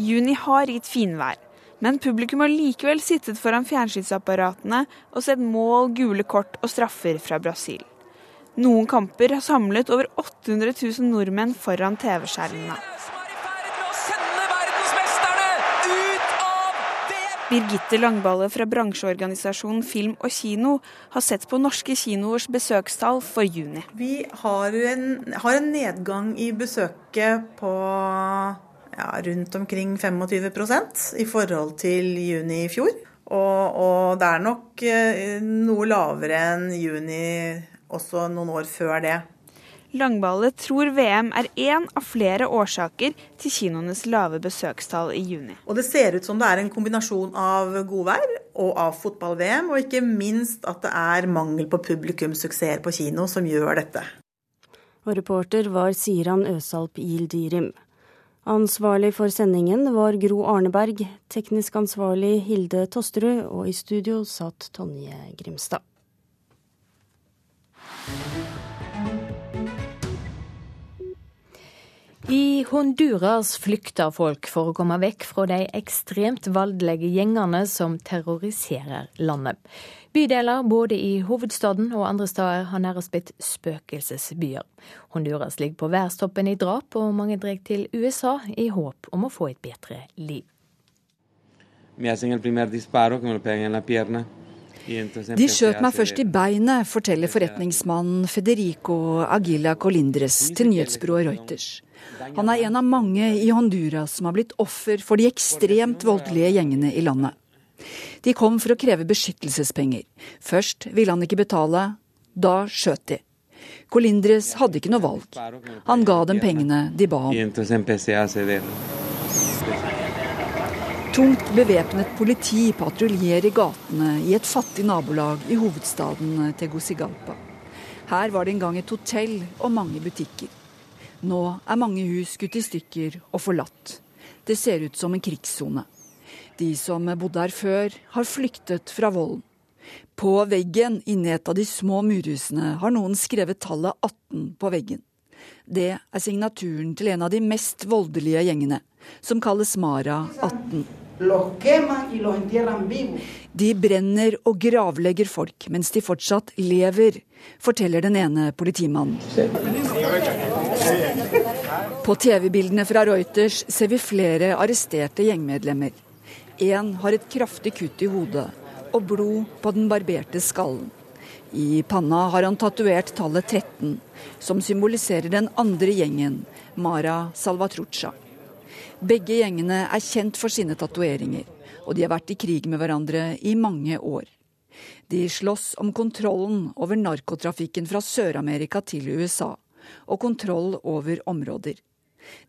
Juni har gitt finvær, men publikum har likevel sittet foran fjernsynsapparatene og sett mål, gule kort og straffer fra Brasil. Noen kamper har samlet over 800 000 nordmenn foran TV-skjermene. Birgitte Langballe fra bransjeorganisasjonen Film og Kino har sett på norske kinoers besøkstall for juni. Vi har en, har en nedgang i besøket på ja, rundt omkring 25% i forhold til juni i fjor. Og, og det er nok eh, noe lavere enn juni også noen år før det. Langballe tror VM er én av flere årsaker til kinoenes lave besøkstall i juni. Og Det ser ut som det er en kombinasjon av godvær og av fotball-VM, og ikke minst at det er mangel på publikumssuksesser på kino som gjør dette. Og reporter var Siran Øsalp Gildirim. Ansvarlig for sendingen var Gro Arneberg, teknisk ansvarlig Hilde Tosterud, og i studio satt Tonje Grimstad. I Honduras flykter folk for å komme vekk fra de ekstremt voldelige gjengene som terroriserer landet. Bydeler både i hovedstaden og andre steder har nærmest blitt spøkelsesbyer. Honduras ligger på værstoppen i drap, og mange drar til USA i håp om å få et bedre liv. De skjøt meg først i beinet, forteller forretningsmannen Federico Agila Colindres til nyhetsbyrået Reuters. Han er en av mange i Honduras som har blitt offer for de ekstremt voldelige gjengene i landet. De kom for å kreve beskyttelsespenger. Først ville han ikke betale, da skjøt de. Colindres hadde ikke noe valg. Han ga dem pengene de ba om. Tungt bevæpnet politi patruljerer gatene i et fattig nabolag i hovedstaden Tegucigalpa. Her var det en gang et hotell og mange butikker. Nå er mange hus skutt i stykker og forlatt. Det ser ut som en krigssone. De som bodde her før, har flyktet fra volden. På veggen inni et av de små murhusene har noen skrevet tallet 18 på veggen. Det er signaturen til en av de mest voldelige gjengene, som kalles Mara 18. De brenner og gravlegger folk mens de fortsatt lever, forteller den ene politimannen. På TV-bildene fra Reuters ser vi flere arresterte gjengmedlemmer. Én har et kraftig kutt i hodet og blod på den barberte skallen. I panna har han tatovert tallet 13, som symboliserer den andre gjengen, Mara Salvatrucha. Begge gjengene er kjent for sine tatoveringer, og de har vært i krig med hverandre i mange år. De slåss om kontrollen over narkotrafikken fra Sør-Amerika til USA og kontroll over områder.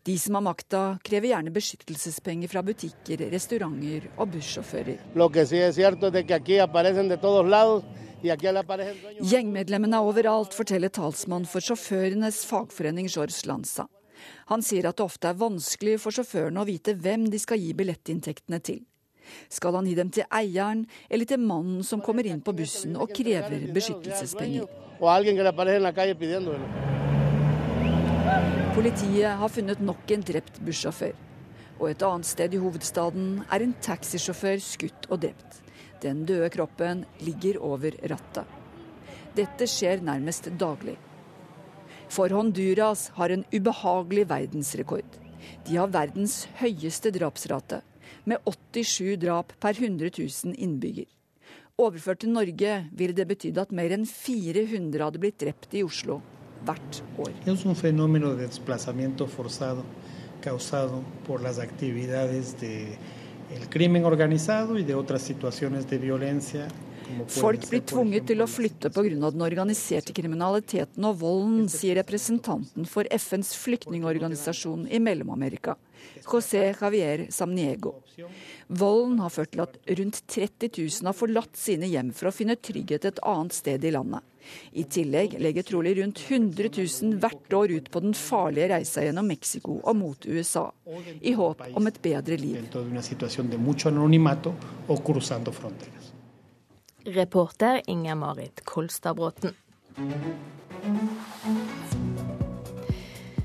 De som har makta, krever gjerne beskyttelsespenger fra butikker, restauranter og bussjåfører. Gjengmedlemmene er overalt, forteller talsmann for sjåførenes fagforening George Lanza. Han sier at det ofte er vanskelig for sjåførene å vite hvem de skal gi billettinntektene til. Skal han gi dem til eieren eller til mannen som kommer inn på bussen og krever beskyttelsespenger? Politiet har funnet nok en drept bussjåfør. Og et annet sted i hovedstaden er en taxisjåfør skutt og drept. Den døde kroppen ligger over rattet. Dette skjer nærmest daglig. For Honduras har en ubehagelig verdensrekord. De har verdens høyeste drapsrate, med 87 drap per 100 000 innbygger. Overført til Norge ville det betydd at mer enn 400 hadde blitt drept i Oslo hvert år. causado por Folk blir tvunget til å flytte pga. den organiserte kriminaliteten og volden, sier representanten for FNs flyktningorganisasjon i Mellom-Amerika, José Javier Samniego. Volden har ført til at rundt 30 000 har forlatt sine hjem for å finne trygghet et annet sted i landet. I tillegg legger trolig rundt 100 000 hvert år ut på den farlige reisa gjennom Mexico og mot USA, i håp om et bedre liv. Reporter Inger Marit Kolstadbråten.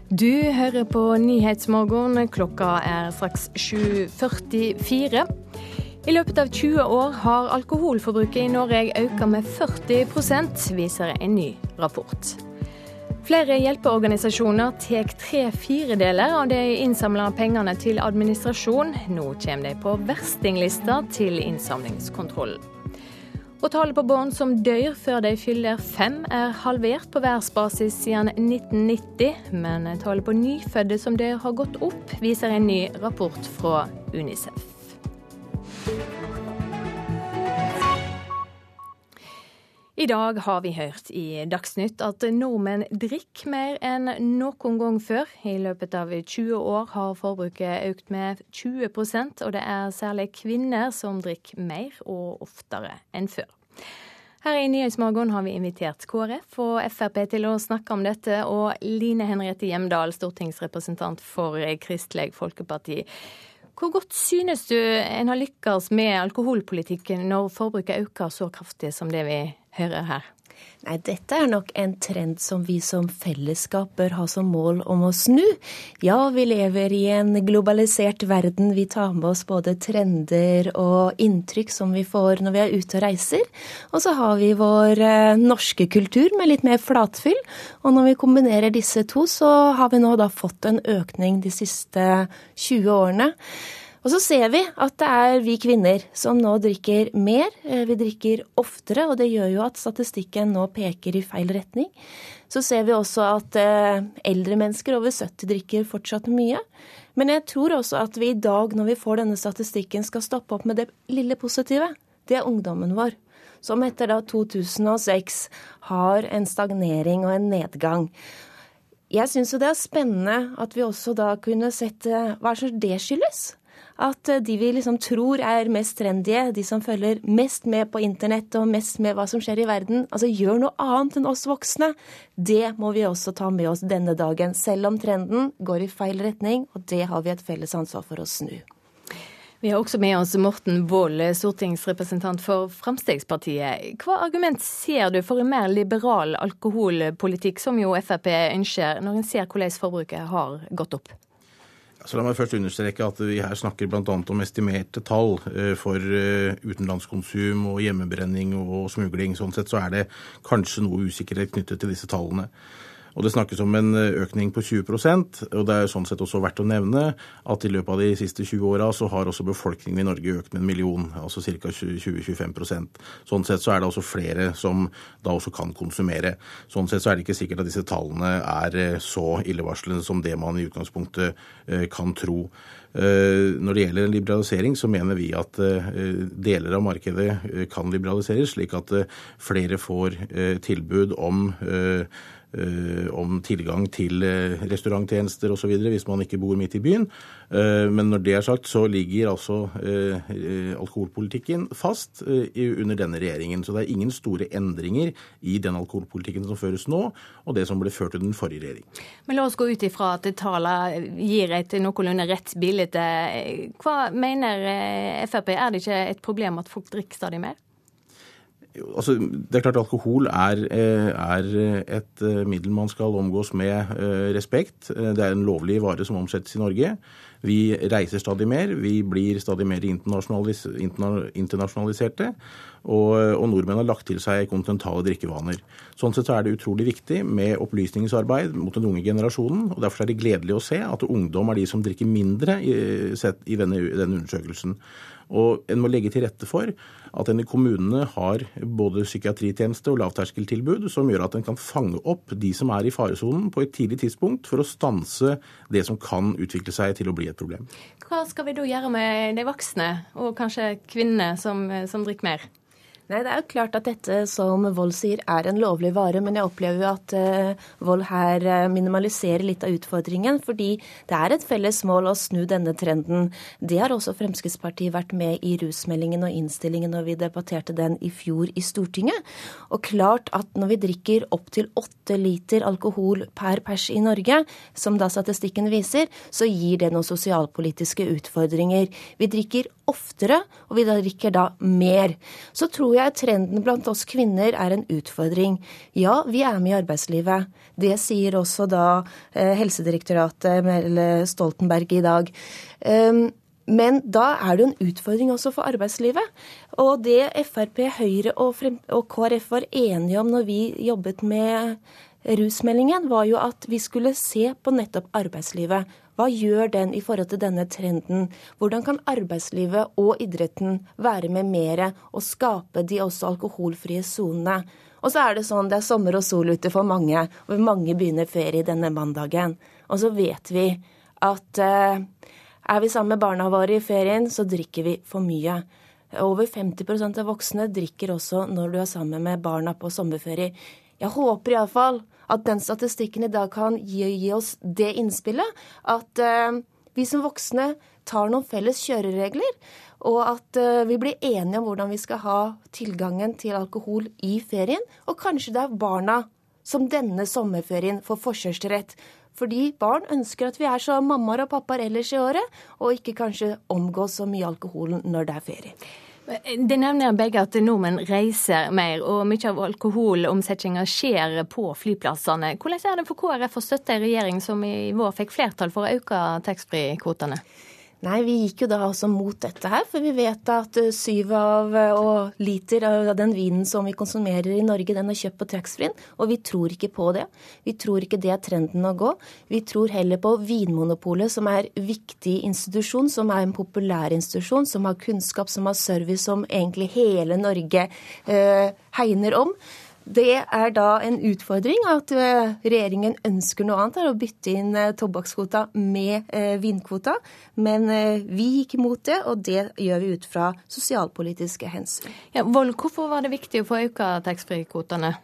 Du hører på Nyhetsmorgen. Klokka er straks 7.44. I løpet av 20 år har alkoholforbruket i Norge økt med 40% viser en ny rapport. Flere hjelpeorganisasjoner tar tre firedeler av de innsamla pengene til administrasjon. Nå kommer de på verstinglista til innsamlingskontrollen. Og tallet på barn som dør før de fyller fem, er halvert på verdensbasis siden 1990. Men tallet på nyfødte som dør har gått opp, viser en ny rapport fra Unicef. I dag har vi hørt i Dagsnytt at nordmenn drikker mer enn noen gang før. I løpet av 20 år har forbruket økt med 20% og det er særlig kvinner som drikker mer og oftere enn før. Her i Nyhetsmorgen har vi invitert KrF og Frp til å snakke om dette, og Line Henriette Hjemdal, stortingsrepresentant for Kristelig Folkeparti. Hvor godt synes du en har lykkes med alkoholpolitikken når forbruket øker så kraftig som det vi hører her? Nei, dette er nok en trend som vi som fellesskap bør ha som mål om å snu. Ja, vi lever i en globalisert verden. Vi tar med oss både trender og inntrykk som vi får når vi er ute og reiser. Og så har vi vår eh, norske kultur med litt mer flatfyll. Og når vi kombinerer disse to, så har vi nå da fått en økning de siste 20 årene. Og så ser vi at det er vi kvinner som nå drikker mer. Eh, vi drikker oftere, og det gjør jo at statistikken nå peker i feil retning. Så ser vi også at eh, eldre mennesker over 70 drikker fortsatt mye. Men jeg tror også at vi i dag, når vi får denne statistikken, skal stoppe opp med det lille positive. Det er ungdommen vår. Som etter da 2006 har en stagnering og en nedgang. Jeg syns jo det er spennende at vi også da kunne sett eh, hva som det skyldes at eh, de vi liksom tror er mest trendige, de som følger mest med på internett og mest med hva som skjer i verden, altså gjør noe annet enn oss voksne. Det må vi også ta med oss denne dagen, selv om trenden går i feil retning, og det har vi et felles ansvar for å snu. Vi har også med oss Morten Wold, stortingsrepresentant for Fremskrittspartiet. Hva argument ser du for en mer liberal alkoholpolitikk, som jo Frp ønsker, når en ser hvordan forbruket har gått opp? Så La meg først understreke at vi her snakker bl.a. om estimerte tall eh, for eh, utenlandskonsum og hjemmebrenning og smugling. Sånn sett så er det kanskje noe usikkerhet knyttet til disse tallene. Og Det snakkes om en eh, økning på 20% og det er sånn sett også verdt å nevne at i løpet av de siste 20 åra så har også befolkningen i Norge økt med en million, altså ca. 20-25% Sånn sett så er det også flere som da også kan konsumere. Sånn sett så er det ikke sikkert at disse tallene er eh, så illevarslende som det man i utgangspunktet eh, kan tro. Når det gjelder liberalisering, så mener vi at deler av markedet kan liberaliseres, slik at flere får tilbud om Eh, om tilgang til eh, restauranttjenester osv. hvis man ikke bor midt i byen. Eh, men når det er sagt, så ligger altså alkoholpolitikken fast under denne regjeringen. Så det er ingen store endringer i den alkoholpolitikken som føres nå, og det som ble ført under den forrige regjering. Men la oss gå ut ifra at tallene gir et noenlunde rett bilde. Hva mener Frp, er det ikke et problem at folk drikker stadig mer? Altså, det er klart Alkohol er, eh, er, et eh, middel man skal omgås med eh, respekt. Det er en lovlig vare som omsettes i Norge. Vi reiser stadig mer, vi blir stadig mer internasjonaliserte. Og, og, nordmenn har lagt til seg kontinentale drikkevaner. Sånn sett så er det utrolig viktig med opplysningsarbeid mot den unge generasjonen. og Derfor er det gledelig å se at ungdom er de som drikker mindre i, i denne, denne undersøkelsen. Og en må legge til rette for at en i kommunene har både psykiatritjeneste og lavterskeltilbud som gjør at en kan fange opp de som er i faresonen på et tidlig tidspunkt, for å stanse det som kan utvikle seg til å bli et problem. Hva skal vi da gjøre med de voksne, og kanskje kvinnene som, som drikker mer? Nei, Det er jo klart at dette som Vold sier er en lovlig vare, men jeg opplever jo at uh, Vold her uh, minimaliserer litt av utfordringen. Fordi det er et felles mål å snu denne trenden. Det har også Fremskrittspartiet vært med i rusmeldingen og innstillingen når vi debatterte den i fjor i Stortinget. Og klart at når vi drikker opptil åtte liter alkohol per pers i Norge, som da statistikken viser, så gir det noen sosialpolitiske utfordringer. Vi drikker oftere, og vi drikker da mer. Så tror jeg trenden blant oss kvinner er en utfordring. Ja, vi er med i arbeidslivet. Det sier også da eh, Helsedirektoratet eller Stoltenberg i dag. Um, men da er det en utfordring også for arbeidslivet. Og det Frp, Høyre og, og KrF var enige om når vi jobbet med rusmeldingen, var jo at vi skulle se på nettopp arbeidslivet. Hva gjør den i forhold til denne trenden? Hvordan kan arbeidslivet og idretten være med mere og skape de også alkoholfrie sonene? Og så er det sånn det er sommer og sol ute for mange, og mange begynner ferie denne mandagen. Og så vet vi at eh, er vi sammen med barna våre i ferien, så drikker vi for mye. Over 50% av voksne drikker også når du er sammen med barna på sommerferie. Jeg håper iallfall at den statistikken i dag kan gi, gi oss det innspillet at uh, vi som voksne tar noen felles kjøreregler, og at uh, vi blir enige om hvordan vi skal ha tilgangen til alkohol i ferien. Og kanskje det er barna som denne sommerferien får forkjørsrett. Fordi barn ønsker at vi er som mammaer og pappaer ellers i året, og ikke kanskje omgås så mye alkohol når det er ferie. Det nevner begge at nordmenn reiser mer, og mye av alkoholomsetninga skjer på flyplassene. Hvordan er det for KrF å støtte en regjering som i vår fikk flertall for å øke taxfree-kvotene? Nei, vi gikk jo da også mot dette her, for vi vet at eh, syv av eh, og liter av den vinen som vi konsumerer i Norge, den er kjøpt på taxfree-en, og vi tror ikke på det. Vi tror ikke det er trenden å gå. Vi tror heller på Vinmonopolet, som er en viktig institusjon, som er en populær institusjon, som har kunnskap, som har service, som egentlig hele Norge eh, hegner om. Det er da en utfordring at eh, regjeringen ønsker noe annet, å bytte inn eh, tobakkskvota med eh, vinkvota. Men vi gikk imot det, og det gjør vi ut fra sosialpolitiske hensyn. Ja, Vold, hvorfor var det viktig å få økt taxfree-kvotene?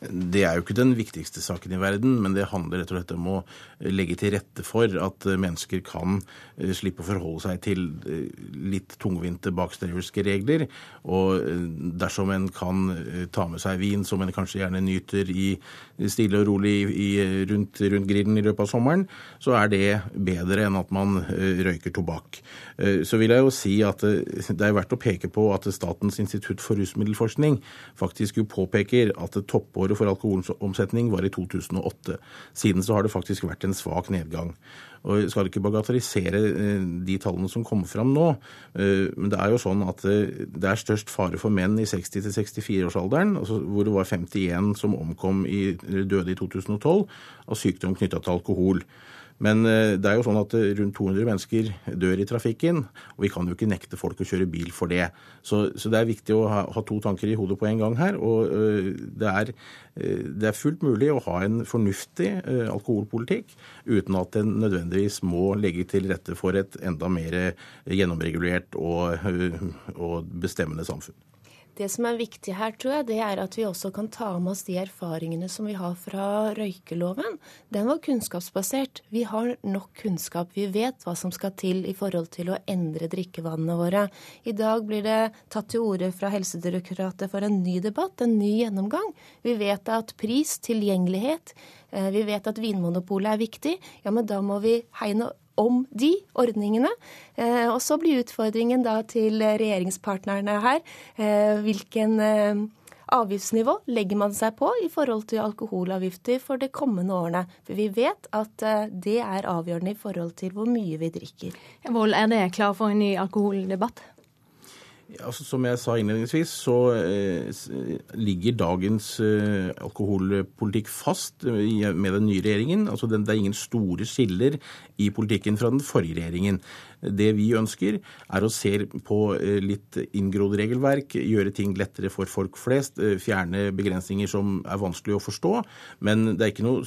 Det er jo ikke den viktigste saken i verden, men det handler rett og slett om å legge til rette for at mennesker kan eh, slippe å forholde seg til eh, litt tungvinte bakstreverske regler. Og eh, dersom en kan ta med seg vin som en kanskje gjerne nyter i stille og rolig i, rundt, rundt, grillen i løpet av sommeren, så er det bedre enn at man røyker tobakk. Så vil jeg jo si at det er verdt å peke på at Statens institutt for rusmiddelforskning faktisk jo påpeker at toppår Året for alkoholomsetning var i 2008. Siden så har det faktisk vært en svak nedgang. Og Jeg skal ikke bagatellisere eh, de tallene som kommer fram nå, eh, men det er jo sånn at eh, det er størst fare for menn i 60-64-årsalderen, altså hvor det var 51 som omkom i, døde i 2012 av sykdom knytta til alkohol. Men eh, det er jo sånn at eh, rundt 200 mennesker dør i trafikken, og vi kan jo ikke nekte folk å kjøre bil for det. Så, så det er viktig å ha, ha, to tanker i hodet på en gang her. Og uh, det, er, det, er, fullt mulig å ha en fornuftig alkoholpolitikk uten at den nødvendigvis må legge til rette for et enda mer gjennomregulert og, og bestemmende samfunn. Det som er viktig her, tror jeg, det er at vi også kan ta med oss de erfaringene som vi har fra røykeloven. Den var kunnskapsbasert. Vi har nok kunnskap. Vi vet hva som skal til i forhold til å endre drikkevannene våre. I dag blir det tatt til orde fra Helsedirektoratet for en ny debatt, en ny gjennomgang. Vi vet at pris, tilgjengelighet, eh, vi vet at Vinmonopolet er viktig. Ja, men da må vi hegne om de ordningene. Eh, og så blir utfordringen da til regjeringspartnerne her eh, hvilken eh, avgiftsnivå legger man seg på i forhold til alkoholavgifter for de kommende årene? For vi vet at det er avgjørende i forhold til hvor mye vi drikker. Vold, er det klar for en ny alkoholdebatt? Altså, som jeg sa innledningsvis, så eh, ligger dagens eh, alkoholpolitikk fast eh, med den nye regjeringen. Altså, det er ingen store skiller i politikken fra den forrige regjeringen. Det vi ønsker, er å se på eh, litt inngrodd regelverk, gjøre ting lettere for folk flest, eh, fjerne begrensninger som er vanskelig å forstå. Men det er ikke noe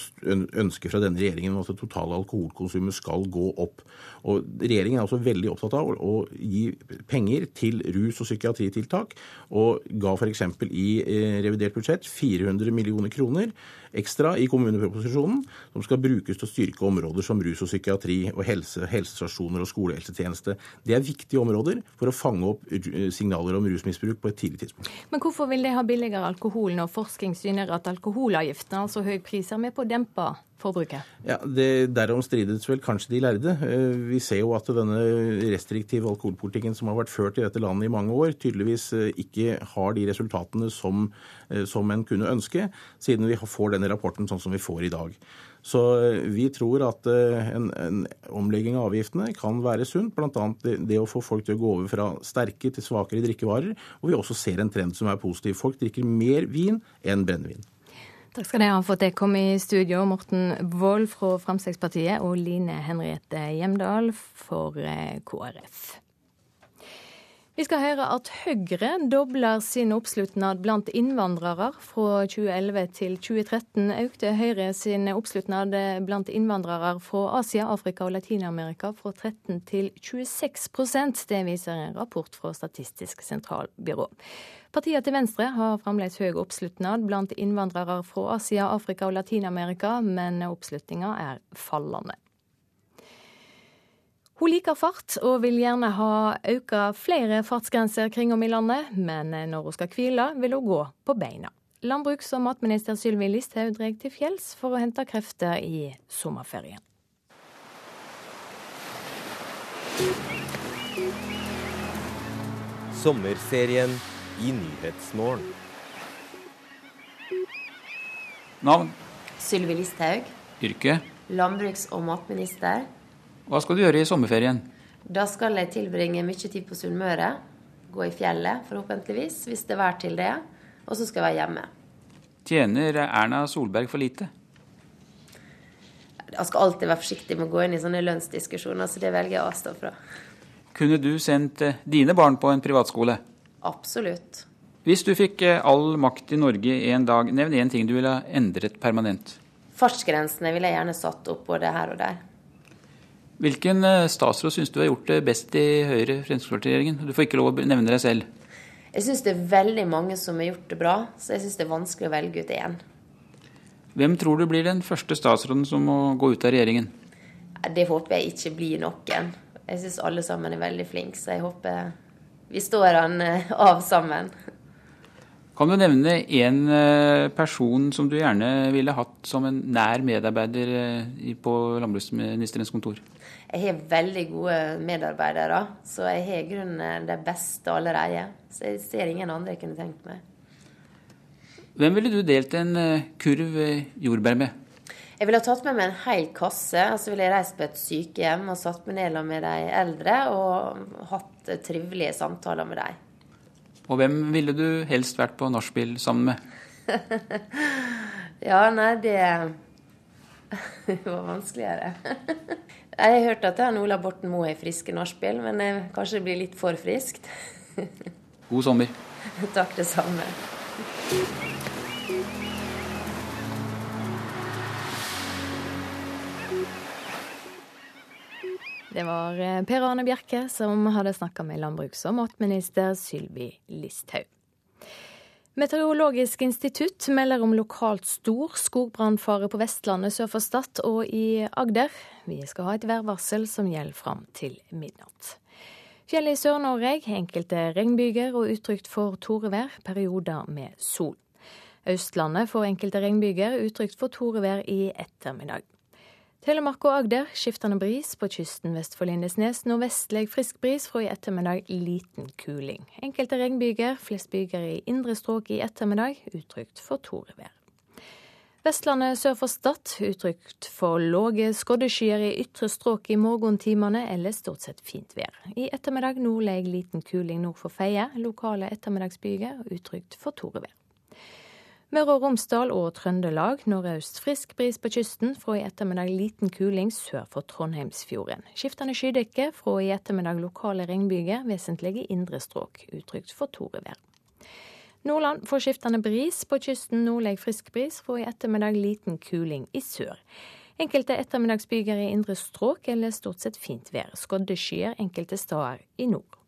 ønske fra denne regjeringen at det totale alkoholkonsumet skal gå opp. Og Regjeringen er også veldig opptatt av å gi penger til rus- og psykiatritiltak, og ga f.eks. i eh, revidert budsjett 400 millioner kroner ekstra i kommuneproposisjonen, som skal brukes til å styrke områder som rus og psykiatri og helse, helsestasjoner og skolehelsetjeneste. Det er viktige områder for å fange opp signaler om rusmisbruk på et tidlig tidspunkt. Men hvorfor vil de ha billigere alkohol når forskning syner at alkoholavgiftene, altså høy pris, er med på å dempe forbruket? Ja, det, Derom strides vel kanskje de lærde. Eh, vi ser jo at denne restriktive alkoholpolitikken som har vært ført i dette landet i mange år, tydeligvis eh, ikke har de resultatene som, eh, som en kunne ønske, siden vi får denne rapporten sånn som vi får i dag. Så vi tror at en, en omlegging av avgiftene kan være sunt, bl.a. Det, det å få folk til å gå over fra sterke til svakere drikkevarer. Og vi også ser en trend som er positiv. Folk drikker mer vin enn brennevin. Takk skal dere ha for at dere kom i studio, Morten Wold fra Fremskrittspartiet og Line Henriette Hjemdal for eh, KrF. Vi skal høre at Høyre dobler sin oppslutnad blant innvandrere. Fra 2011 til 2013 økte Høyre sin oppslutnad blant innvandrere fra Asia, Afrika og Latin-Amerika fra 13 til 26% Det viser en rapport fra Statistisk sentralbyrå. Partiene til Venstre har fremdeles høy oppslutnad blant innvandrere fra Asia, Afrika og Latin-Amerika, men oppslutninga er fallende. Hun liker fart og vil gjerne ha økt flere fartsgrenser kring om i landet, men når hun skal hvile, vil hun gå på beina. Landbruks- og matminister Sylvi Listhaug drar til fjells for å hente krefter i sommerferien. Sommerserien i Nyhetsmorgen. Navn? Sylvi Listhaug. Yrke? Landbruks- og matminister. Hva skal du gjøre i sommerferien? Da skal jeg tilbringe mye tid på Sunnmøre. Gå i fjellet, forhåpentligvis, hvis det er vær til det. Og så skal jeg være hjemme. Tjener Erna Solberg for lite? Jeg skal alltid være forsiktig med å gå inn i sånne lønnsdiskusjoner, så det velger jeg å avstå fra. Kunne du sendt eh, dine barn på en privatskole? Absolutt. Hvis du fikk eh, all makt i Norge en dag, nevn én ting du ville endret permanent. Fartsgrensene ville jeg gjerne satt opp både her og der. Hvilken eh, statsråd syns du har gjort det best i Høyre-Fremskrittsparti-regjeringen? Du får ikke lov å nevne deg selv. Jeg syns det er veldig mange som har gjort det bra, så jeg syns det er vanskelig å velge ut én. Hvem tror du blir den første statsråden som må gå ut av regjeringen? Det håper jeg ikke blir noen. Jeg syns alle sammen er veldig flinke, så jeg håper vi står han eh, av sammen. Kan du nevne en eh, person som du gjerne ville hatt som en nær medarbeider eh, på landbruksministerens kontor? Jeg har veldig gode medarbeidere, så jeg har i grunnen det beste allerede. Så jeg ser ingen andre jeg kunne tenkt meg. Hvem ville du delt en kurv jordbær med? Jeg ville ha tatt med meg en hel kasse. og Så ville jeg reist på et sykehjem og satt meg ned med de eldre og hatt trivelige samtaler med dem. Og hvem ville du helst vært på nachspiel sammen med? ja, nei, det Det var vanskeligere. jeg har hørt at han Ola Borten Moe er friske nachspiel, men kanskje det blir litt for friskt. God sommer. Takk, det samme. Det var eh, Per Arne Bjerke som hadde snakka med landbruks- og matminister Sylvi Listhaug. Meteorologisk institutt melder om lokalt stor skogbrannfare på Vestlandet sør for Stad og i Agder. Vi skal ha et værvarsel som gjelder fram til midnatt. Fjellet i Sør-Norge enkelte regnbyger og utrygt for torevær, perioder med sol. Østlandet får enkelte regnbyger, utrygt for torevær i ettermiddag. Telemark og Agder skiftende bris, på kysten vest for Lindesnes nordvestlig frisk bris, fra i ettermiddag liten kuling. Enkelte regnbyger, flest byger i indre strøk i ettermiddag, utrygt for torevær. Vestlandet sør for Stad utrygt for lave skoddeskyer i ytre strøk i morgentimene, eller stort sett fint vær. I ettermiddag nordlig liten kuling nord for Feie. Lokale ettermiddagsbyger utrygt for torevær. Møre og Romsdal og Trøndelag nordøst frisk bris på kysten. Fra i ettermiddag liten kuling sør for Trondheimsfjorden. Skiftende skydekke. Fra i ettermiddag lokale regnbyger, vesentlige indre strøk. Utrygt for torevær. Nordland får skiftende bris. På kysten nordlig frisk bris, fra i ettermiddag liten kuling i sør. Enkelte ettermiddagsbyger i indre strøk eller stort sett fint vær. Skodde skyer enkelte steder i nord.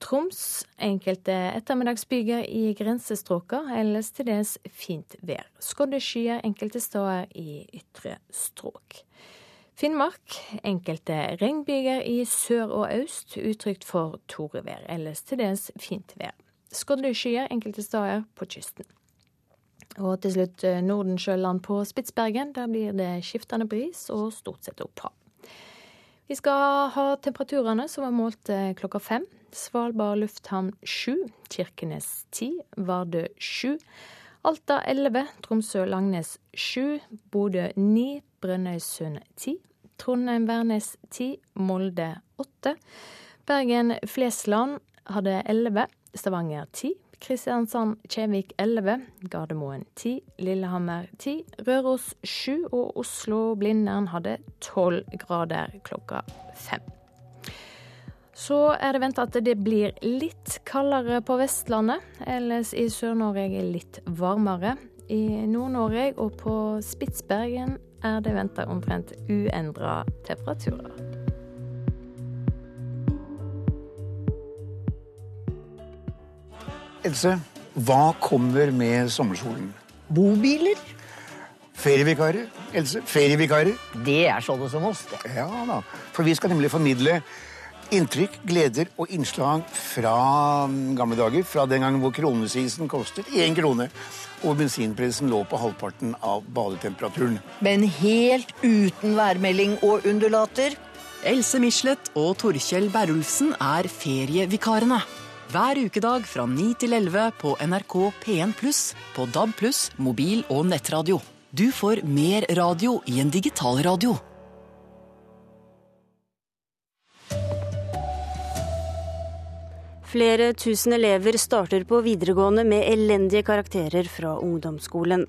Troms enkelte ettermiddagsbyger i grensestrøkene, ellers til dels fint vær. Skodde enkelte steder i ytre strøk. Finnmark enkelte regnbyger i sør og øst, utrygt for torevær, ellers til dels fint vær. Skodde enkelte steder på kysten. Og til slutt eh, Nordensjøland på Spitsbergen. Der blir det skiftende bris og stort sett opphav. Vi skal ha temperaturene som var målt eh, klokka fem. Svalbard lufthavn sju, Kirkenes ti, Vardø sju. Alta elleve, Tromsø-Langnes sju, Bodø ni, Brønnøysund ti. Trondheim-Værnes ti, Molde åtte. Bergen-Flesland hadde elleve. Stavanger 10, Kristiansand-Kjevik 11, Gardermoen 10, Lillehammer 10, Røros 7 og Oslo-Blindern hadde 12 grader klokka fem. Så er det venta at det blir litt kaldere på Vestlandet. Ellers i Sør-Norge litt varmere. I Nord-Norge og på Spitsbergen er det venta omtrent uendra temperaturer. Else, hva kommer med sommersolen? Bobiler. Ferievikarer. Else, ferievikarer. Det er sånne som oss, det. Ja da. For vi skal nemlig formidle inntrykk, gleder og innslag fra mm, gamle dager. Fra den gangen hvor kronesisen kostet én krone. Og bensinprisen lå på halvparten av badetemperaturen. Men helt uten værmelding og undulater. Else Michelet og Torkjell Berulfsen er ferievikarene. Hver ukedag fra 9 til 11 på NRK P1 pluss, på DAB pluss, mobil og nettradio. Du får mer radio i en digitalradio. Flere tusen elever starter på videregående med elendige karakterer fra ungdomsskolen.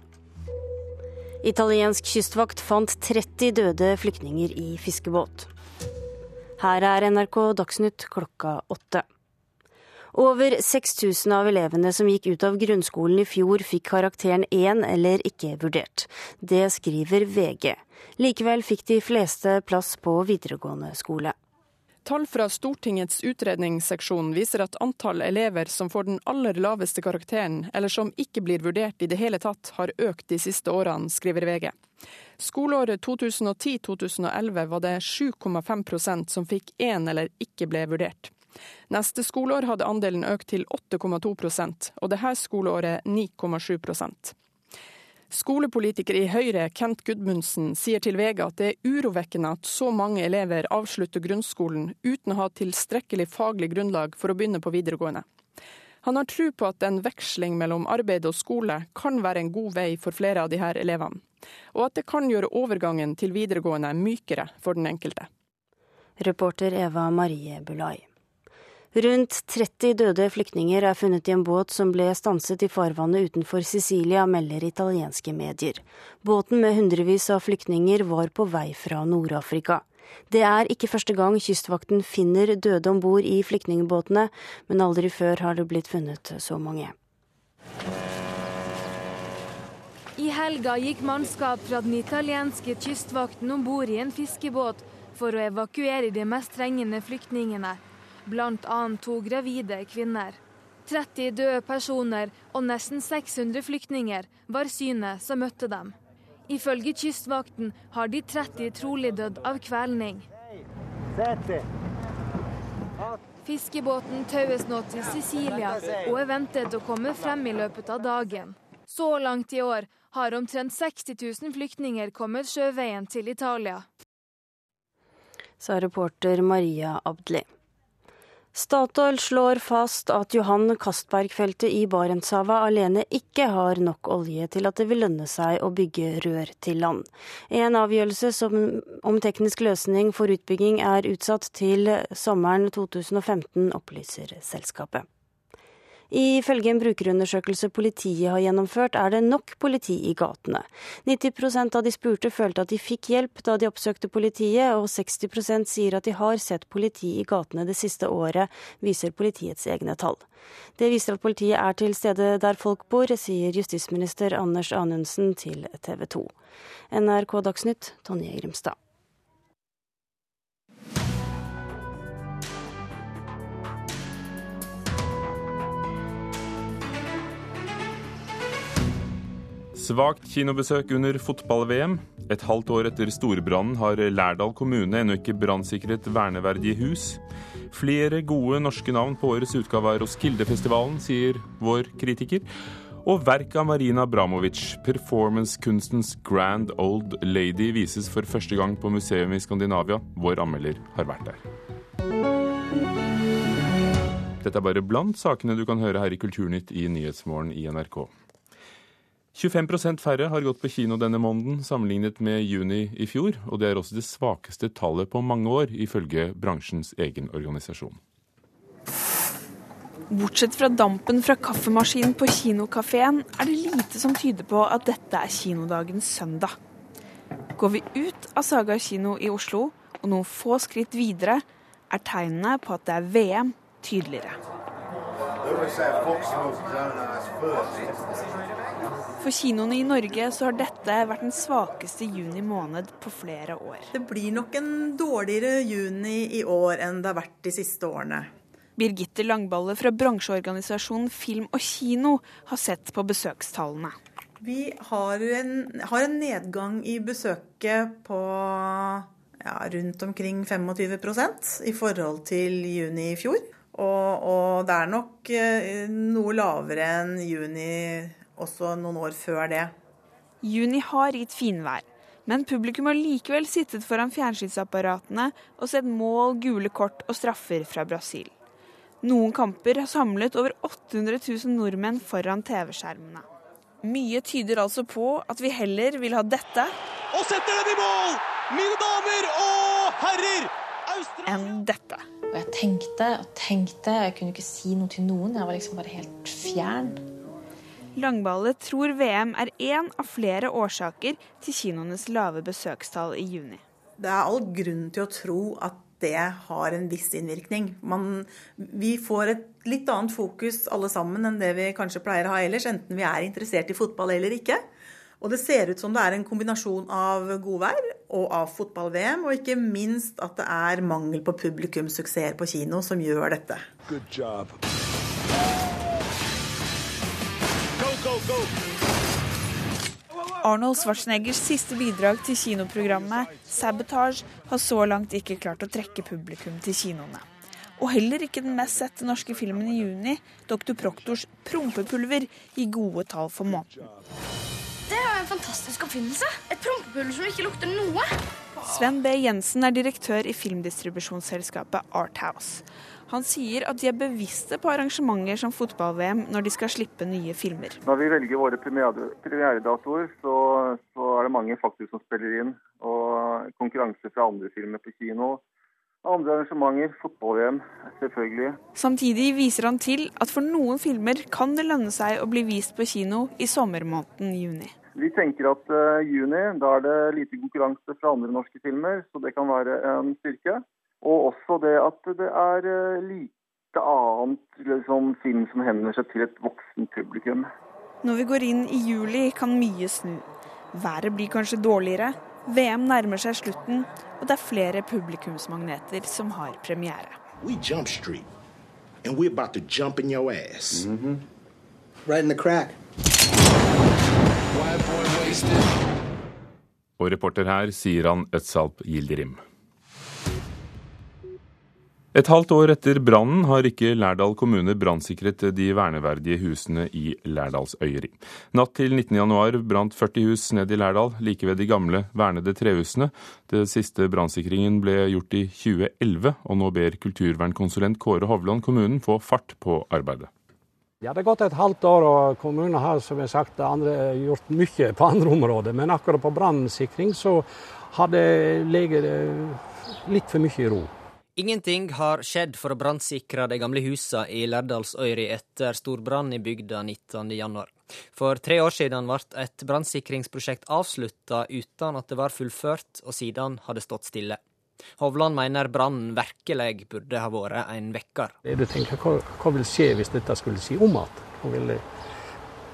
Italiensk kystvakt fant 30 døde flyktninger i fiskebåt. Her er NRK Dagsnytt klokka åtte. Over 6000 av elevene som gikk ut av grunnskolen i fjor, fikk karakteren 1 eller ikke vurdert. Det skriver VG. Likevel fikk de fleste plass på videregående skole. Tall fra Stortingets utredningsseksjon viser at antall elever som får den aller laveste karakteren, eller som ikke blir vurdert i det hele tatt, har økt de siste årene, skriver VG. Skoleåret 2010-2011 var det 7,5% som fikk én eller ikke ble vurdert. Neste skoleår hadde andelen økt til 8,2% og dette skoleåret 9,7 Skolepolitiker i Høyre, Kent Gudmundsen, sier til VG at det er urovekkende at så mange elever avslutter grunnskolen uten å ha tilstrekkelig faglig grunnlag for å begynne på videregående. Han har tro på at en veksling mellom arbeid og skole kan være en god vei for flere av disse elevene, og at det kan gjøre overgangen til videregående mykere for den enkelte. Reporter Eva Marie Bulai. Rundt 30 døde flyktninger er funnet i en båt som ble stanset i farvannet utenfor Sicilia, melder italienske medier. Båten med hundrevis av flyktninger var på vei fra Nord-Afrika. Det er ikke første gang Kystvakten finner døde om bord i flyktningbåtene, men aldri før har det blitt funnet så mange. I helga gikk mannskap fra den italienske kystvakten om bord i en fiskebåt for å evakuere de mest trengende flyktningene bl.a. to gravide kvinner. 30 døde personer og nesten 600 flyktninger var synet som møtte dem. Ifølge Kystvakten har de 30 trolig dødd av kvelning. Fiskebåten taues nå til Sicilia og er ventet å komme frem i løpet av dagen. Så langt i år har omtrent 60 000 flyktninger kommet sjøveien til Italia. Sa reporter Maria Abdli. Statoil slår fast at Johan Castberg-feltet i Barentshavet alene ikke har nok olje til at det vil lønne seg å bygge rør til land. En avgjørelse som, om teknisk løsning for utbygging er utsatt til sommeren 2015, opplyser selskapet. Ifølge en brukerundersøkelse politiet har gjennomført, er det nok politi i gatene. 90% av de spurte følte at de fikk hjelp da de oppsøkte politiet, og 60% sier at de har sett politi i gatene det siste året, viser politiets egne tall. Det viser at politiet er til stede der folk bor, sier justisminister Anders Anundsen til TV 2. NRK Dagsnytt, Tonje Grimstad. Svakt kinobesøk under fotball-VM. Et halvt år etter storbrannen har Lærdal kommune ennå ikke brannsikret verneverdige hus. Flere gode norske navn på årets utgave av Roskildefestivalen, sier vår kritiker. Og verk av Marina Abramovic, performancekunstens Grand Old Lady, vises for første gang på museum i Skandinavia. Vår anmelder har vært der. Dette er bare blant sakene du kan høre her i Kulturnytt i Nyhetsmorgen i NRK. 25% færre har gått på kino denne måneden sammenlignet med juni i fjor, og det er også det svakeste tallet på mange år, ifølge bransjens egen organisasjon. Bortsett fra dampen fra kaffemaskinen på kinokafeen, er det lite som tyder på at dette er kinodagens søndag. Går vi ut av Saga kino i Oslo og noen få skritt videre, er tegnene på at det er VM tydeligere. For kinoene i Norge så har dette vært den svakeste juni måned på flere år. Det blir nok en dårligere juni i år enn det har vært de siste årene. Birgitte Langballe fra bransjeorganisasjonen Film og Kino har sett på besøkstallene. Vi har en, har en nedgang i besøket på ja, rundt omkring 25% i forhold til juni i fjor. Og, og det er nok eh, noe lavere enn juni også noen år før det. Juni har gitt finvær, men publikum har likevel sittet foran fjernsynsapparatene og sett mål, gule kort og straffer fra Brasil. Noen kamper har samlet over 800 000 nordmenn foran TV-skjermene. Mye tyder altså på at vi heller vil ha dette Og setter den i mål! Mine damer og herrer! enn dette. Og jeg tenkte og tenkte, jeg kunne ikke si noe til noen. Jeg var liksom bare helt fjern. Langballe tror VM er én av flere årsaker til kinoenes lave besøkstall i juni. Det er all grunn til å tro at det har en viss innvirkning. Man, vi får et litt annet fokus alle sammen enn det vi kanskje pleier å ha ellers, enten vi er interessert i fotball eller ikke. Og det ser ut som det er en kombinasjon av godvær og av fotball-VM, og ikke minst at det er mangel på publikumssuksesser på kino som gjør dette. Good job. Arnold Schwarzeneggers siste bidrag til kinoprogrammet, 'Sabotage', har så langt ikke klart å trekke publikum til kinoene. Og heller ikke den mest sette norske filmen i juni, 'Dr. Proktors prompepulver', gir gode tall for måneden. Det er jo en fantastisk oppfinnelse. Et prompepulver som ikke lukter noe. Sven B. Jensen er direktør i filmdistribusjonsselskapet Arthouse. Han sier at de er bevisste på arrangementer som fotball-VM når de skal slippe nye filmer. Når vi velger våre premiere- premieredatoer, så, så er det mange faktisk som spiller inn. Og konkurranse fra andre filmer på kino. Andre arrangementer, fotball-VM selvfølgelig. Samtidig viser han til at for noen filmer kan det lønne seg å bli vist på kino i sommermåneden juni. Vi tenker at uh, juni, da er det lite konkurranse fra andre norske filmer, så det kan være en styrke. Og også det at det er uh, lite annet liksom, film som henvender seg til et voksent publikum. Når vi går inn i juli, kan mye snu. Været blir kanskje dårligere, VM nærmer seg slutten, og det er flere publikumsmagneter som har premiere. We jump street, and we're about to jump in your ass. Right in the crack. Og reporter her sier han Øtzalp Gilderim. Et halvt år etter brannen har ikke Lærdal kommune brannsikret de verneverdige husene i Lærdalsøyri. Natt til 19.1 brant 40 hus ned i Lærdal, like ved de gamle vernede trehusene. Det siste brannsikringen ble gjort i 2011, og nå ber kulturvernkonsulent Kåre Hovland kommunen få fart på arbeidet. Ja, Det har gått et halvt år, og kommunen har som jeg sagt, andre, gjort mye på andre områder. Men akkurat på brannsikring så har det ligget litt for mye i ro. Ingenting har skjedd for å brannsikre de gamle husa i Lærdalsøyri etter storbrann i bygda 19.1. For tre år siden ble et brannsikringsprosjekt avslutta uten at det var fullført, og siden har det stått stille. Hovland mener brannen virkelig burde ha vært en vekker. Du tenker, hva, hva vil skje hvis dette skulle skje om igjen? Vil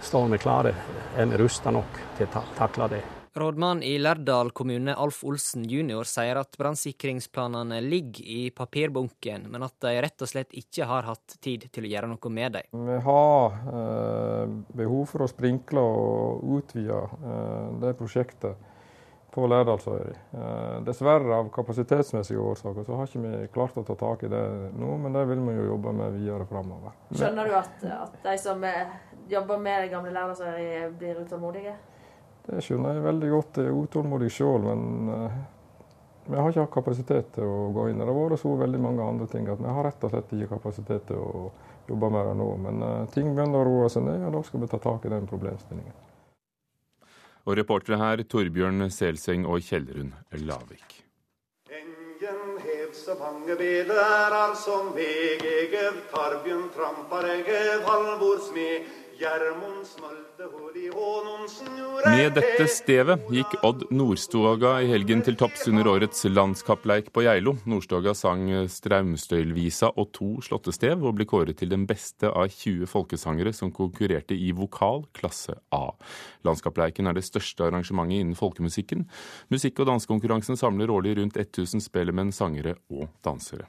stå med klare, er vi rusta nok til å takle det? Rådmann i Lærdal kommune Alf Olsen jr. sier at brannsikringsplanene ligger i papirbunken, men at de rett og slett ikke har hatt tid til å gjøre noe med dem. Vi har eh, behov for å sprinkle og utvide eh, det prosjektet på Lærdalsøyri. Eh, dessverre av kapasitetsmessige årsaker så har ikke vi klart å ta tak i det nå, men det vil vi jo jobbe med videre framover. Skjønner du at, at de som jobber med det gamle Lærdalsøyri blir utålmodige? Det skjønner jeg veldig godt. Jeg er utålmodig sjøl, men uh, vi har ikke hatt kapasitet til å gå inn. Det har vært så veldig mange andre ting at vi har rett og slett ikke kapasitet til å jobbe med det nå. Men uh, ting begynner å roe seg ned, og da skal vi ta tak i den problemstillingen. Og reportere her Torbjørn Selseng og Kjellrun Lavik. Engen hev så mange beder, som veg egev, Tarbjørn trampar egev, Halvor smed. Med dette stevet gikk Odd Nordstoga i helgen til topps under årets landskappleik på Geilo. Nordstoga sang Straumstøylvisa og to slåttestev, og ble kåret til den beste av 20 folkesangere som konkurrerte i vokal klasse A. Landskappleiken er det største arrangementet innen folkemusikken. Musikk- og dansekonkurransen samler årlig rundt 1000 spellemenn, sangere og dansere.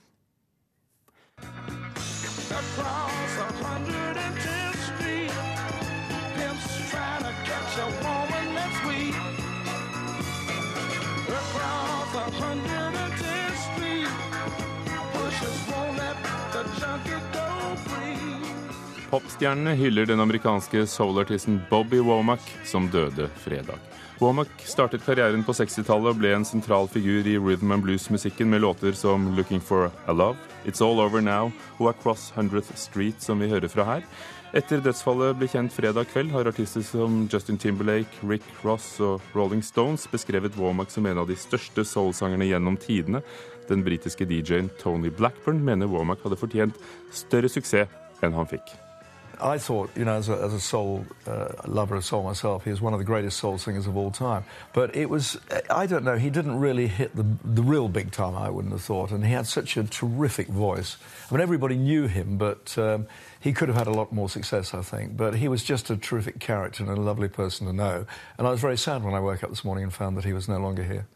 Popstjernene hyller den amerikanske soulartisten Bobby Womack, som døde fredag. Womack startet karrieren på 60-tallet og ble en sentral figur i rhythm and blues-musikken med låter som 'Looking for a Love', 'It's All Over Now' og 'Across 100th Street', som vi hører fra her. Etter dødsfallet ble kjent fredag kveld, har artister som Justin Timberlake, Rick Ross og Rolling Stones beskrevet Womack som en av de største soulsangerne gjennom tidene. Den britiske DJ-en Tony Blackburn mener Womack hadde fortjent større suksess enn han fikk. I thought, you know, as a, as a soul uh, lover of soul myself, he was one of the greatest soul singers of all time. But it was, I don't know, he didn't really hit the, the real big time, I wouldn't have thought. And he had such a terrific voice. I mean, everybody knew him, but um, he could have had a lot more success, I think. But he was just a terrific character and a lovely person to know. And I was very sad when I woke up this morning and found that he was no longer here.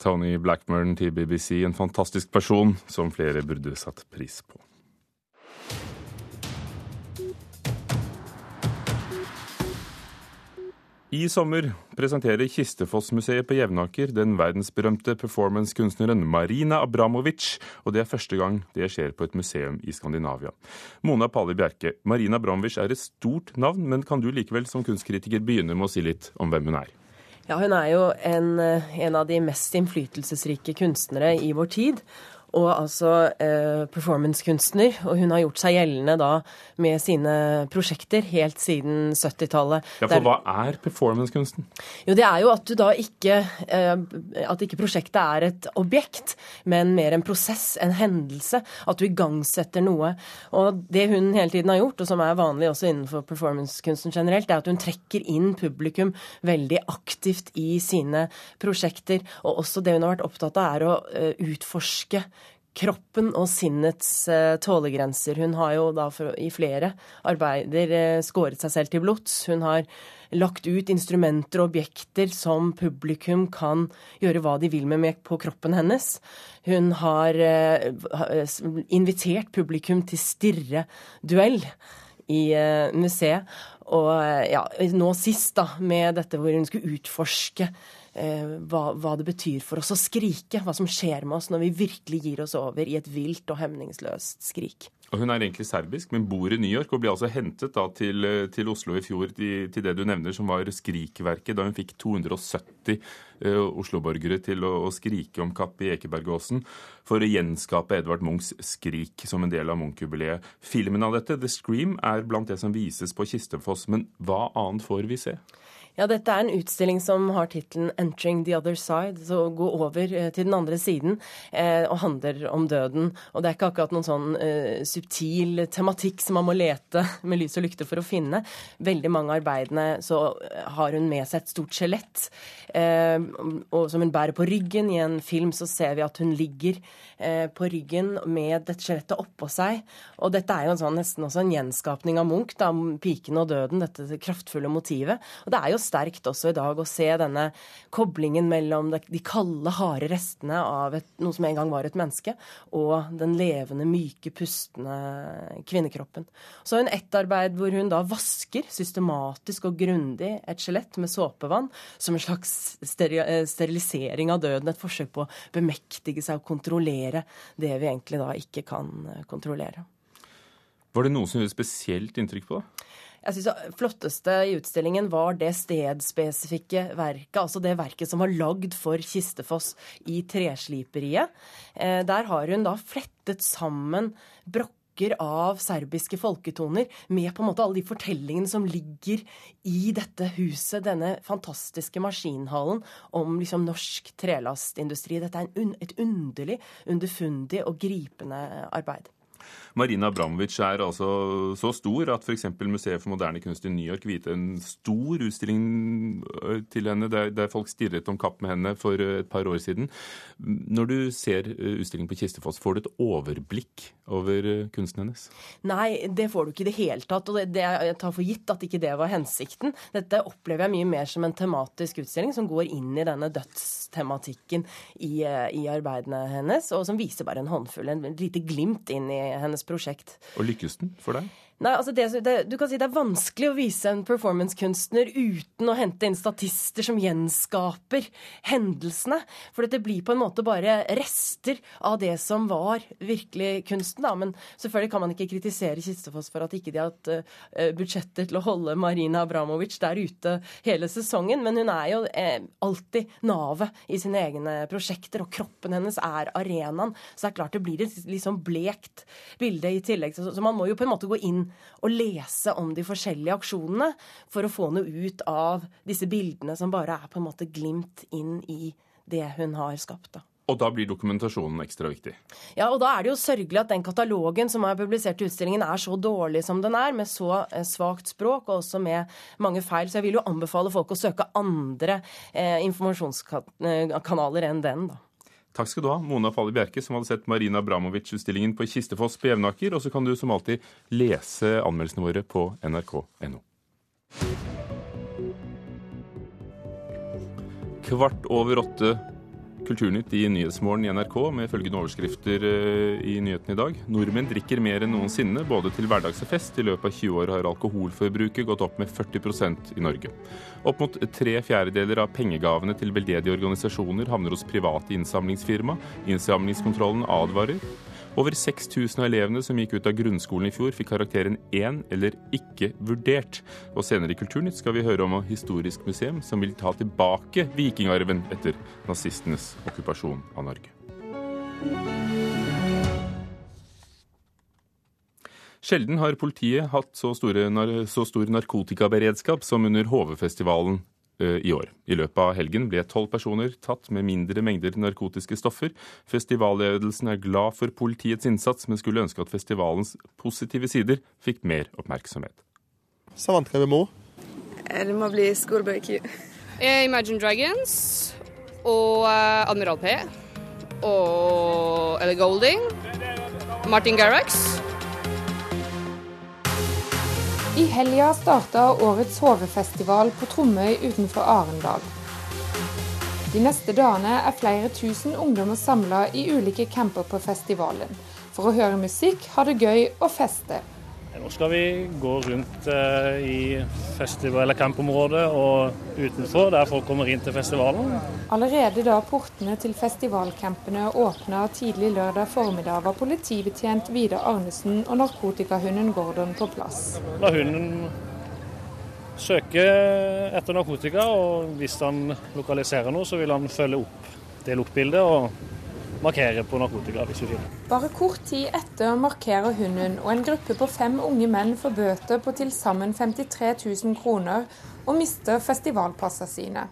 Tony Blackburn til BBC, en fantastisk person som flere burde satt pris på. I sommer presenterer Kistefoss-museet på Jevnaker den verdensberømte performancekunstneren Marina Abramovic, og det er første gang det skjer på et museum i Skandinavia. Mona Pali Bjerke, Marina Abramovic er et stort navn, men kan du likevel som kunstkritiker begynne med å si litt om hvem hun er? Ja, Hun er jo en, en av de mest innflytelsesrike kunstnere i vår tid og altså eh, performancekunstner. Og hun har gjort seg gjeldende da med sine prosjekter helt siden 70-tallet. Ja, for Der, hva er performancekunsten? Jo, det er jo at du da ikke eh, At ikke prosjektet er et objekt, men mer en prosess, en hendelse. At du igangsetter noe. Og det hun hele tiden har gjort, og som er vanlig også innenfor performancekunsten generelt, er at hun trekker inn publikum veldig aktivt i sine prosjekter. Og også det hun har vært opptatt av, er å eh, utforske kroppen og sinnets uh, tålegrenser. Hun har jo da i flere arbeider uh, skåret seg selv til blods. Hun har lagt ut instrumenter og objekter som publikum kan gjøre hva de vil med på kroppen hennes. Hun har uh, invitert publikum til stirreduell i museet. Og ja, nå sist, da, med dette hvor hun skulle utforske eh, hva, hva, det betyr for oss å skrike. Hva som skjer med oss når vi virkelig gir oss over i et vilt og hemningsløst skrik. Og Hun er egentlig serbisk, men bor i New York og ble altså hentet til, til Oslo i fjor til, til, det du nevner, som var Skrikverket, da hun fikk 270 uh, Oslo-borgere til å, å, skrike om Kapp i Ekebergåsen for å gjenskape Edvard Munchs Skrik som en del av Munch-jubileet. Filmen av dette, The Scream, er blant det som vises på Kistefoss, men hva annet får vi se? Ja, dette er en utstilling som har tittelen 'Entering the Other Side', så gå over eh, til den andre siden, eh, og handler om døden. Og det er ikke akkurat noen sånn eh, subtil tematikk som man må lete med lys og lykte for å finne. Veldig mange av arbeidene så har hun med seg et stort skjelett, og som hun bærer på ryggen. I en film så ser vi at hun ligger på ryggen med dette skjelettet oppå seg. Og dette er jo sånn, nesten også en gjenskapning av Munch, da, 'Piken og døden', dette kraftfulle motivet. Og det er jo sterkt også i dag å se denne koblingen mellom de kalde, harde restene av et, noe som en gang var et menneske, og den levende, myke, pustende kvinnekroppen. Så har hun ett arbeid hvor hun da vasker systematisk og grundig et skjelett med såpevann, som en slags eh, sterilisering av døden, et forsøk på å bemektige seg og kontrollere det vi egentlig da ikke kan eh, kontrollere. Var det noe som gjorde spesielt inntrykk på deg? Jeg synes Det flotteste i utstillingen var det stedspesifikke verket. Altså det verket som var lagd for Kistefoss i tresliperiet. Eh, der har hun da flettet sammen brokker av serbiske folketoner med på en måte alle de fortellingene som ligger i dette huset, denne fantastiske maskinhallen om liksom norsk trelastindustri. Dette er en, et underlig, underfundig og gripende arbeid. Marina Abramovic er altså så stor at f.eks. Museet for moderne kunst i New York viste en stor utstilling øh, til henne der, der folk stirret om kapp med henne for øh, et par år siden. Når du ser øh, utstillingen på Kistefoss, får du et overblikk over kunsten hennes? Nei, det får du ikke i det hele tatt. og det, det, Jeg tar for gitt at ikke det var hensikten. Dette opplever jeg mye mer som en tematisk utstilling som går inn i denne dødstematikken i, i arbeidene hennes, og som viser bare en håndfull, en lite glimt inn i hennes prosjekt. Og lykkes den for deg? Nei, altså det, det, du kan si Det er vanskelig å vise en performancekunstner uten å hente inn statister som gjenskaper hendelsene. For det blir på en måte bare rester av det som var virkelig kunsten. Da. Men selvfølgelig kan man ikke kritisere Kistefoss for at ikke de har hatt uh, budsjetter til å holde Marina Abramovic der ute hele sesongen. Men hun er jo uh, alltid navet i sine egne prosjekter, og kroppen hennes er arenaen. Så det er klart det blir et litt sånn blekt bilde i tillegg. Så, så man må jo på en måte gå inn å lese om de forskjellige aksjonene for å få noe ut av disse bildene som bare er på en måte glimt inn i det hun har skapt. da. Og da blir dokumentasjonen ekstra viktig? Ja, og da er det jo sørgelig at den katalogen som er publisert i utstillingen er så dårlig som den er, med så eh, svakt språk og også med mange feil. Så jeg vil jo anbefale folk å søke andre eh, informasjonskanaler enn den, da. Takk skal du ha, Mona Falli Bjerke, som hadde sett Marina Abramovic-utstillingen på Kistefoss på Jevnaker. Og så kan du som alltid lese anmeldelsene våre på nrk.no. Kvart over åtte Kulturnytt i Nyhetsmorgen i NRK med følgende overskrifter eh, i nyhetene i dag. Nordmenn drikker mer enn noensinne, både til hverdags og fest. I løpet av 20 år har alkoholforbruket gått opp med 40% i Norge. Opp mot tre fjerdedeler av pengegavene til veldedige organisasjoner havner hos private innsamlingsfirma. Innsamlingskontrollen advarer. Over 6000 av elevene som gikk ut av grunnskolen i fjor, fikk karakteren 1 eller ikke vurdert. Og senere i Kulturnytt skal vi høre om et historisk museum som vil ta tilbake vikingarven etter nazistenes okkupasjon av Norge. Sjelden har politiet hatt så, store, så stor narkotikaberedskap som under HV-festivalen Eh, i år. I løpet av helgen ble tolv personer tatt med mindre mengder narkotiske stoffer. Festivalledelsen er glad for politiets innsats, men skulle ønske at festivalens positive sider fikk mer oppmerksomhet. Savantka det må? det må bli skolebøker. Imagine Dragons og uh, Admiral P. Og Ellie Golding. Martin Garrix. I helga starta årets HV-festival på Tromøy utenfor Arendal. De neste dagene er flere tusen ungdommer samla i ulike camper på festivalen. For å høre musikk, ha det gøy og feste. Nå skal vi gå rundt eh, i festival- eller campområdet og utenfor, der folk kommer inn til festivalen. Allerede da portene til festivalcampene åpna tidlig lørdag formiddag, var politibetjent Vidar Arnesen og narkotikahunden Gordon på plass. La hunden søke etter narkotika, og hvis han lokaliserer noe, så vil han følge opp det luktbildet og markere på narkotika hvis vi finner. Bare kort tid etter markerer hunden og en gruppe på fem unge menn får bøter på til sammen 53 000 kroner og mister festivalpassene sine.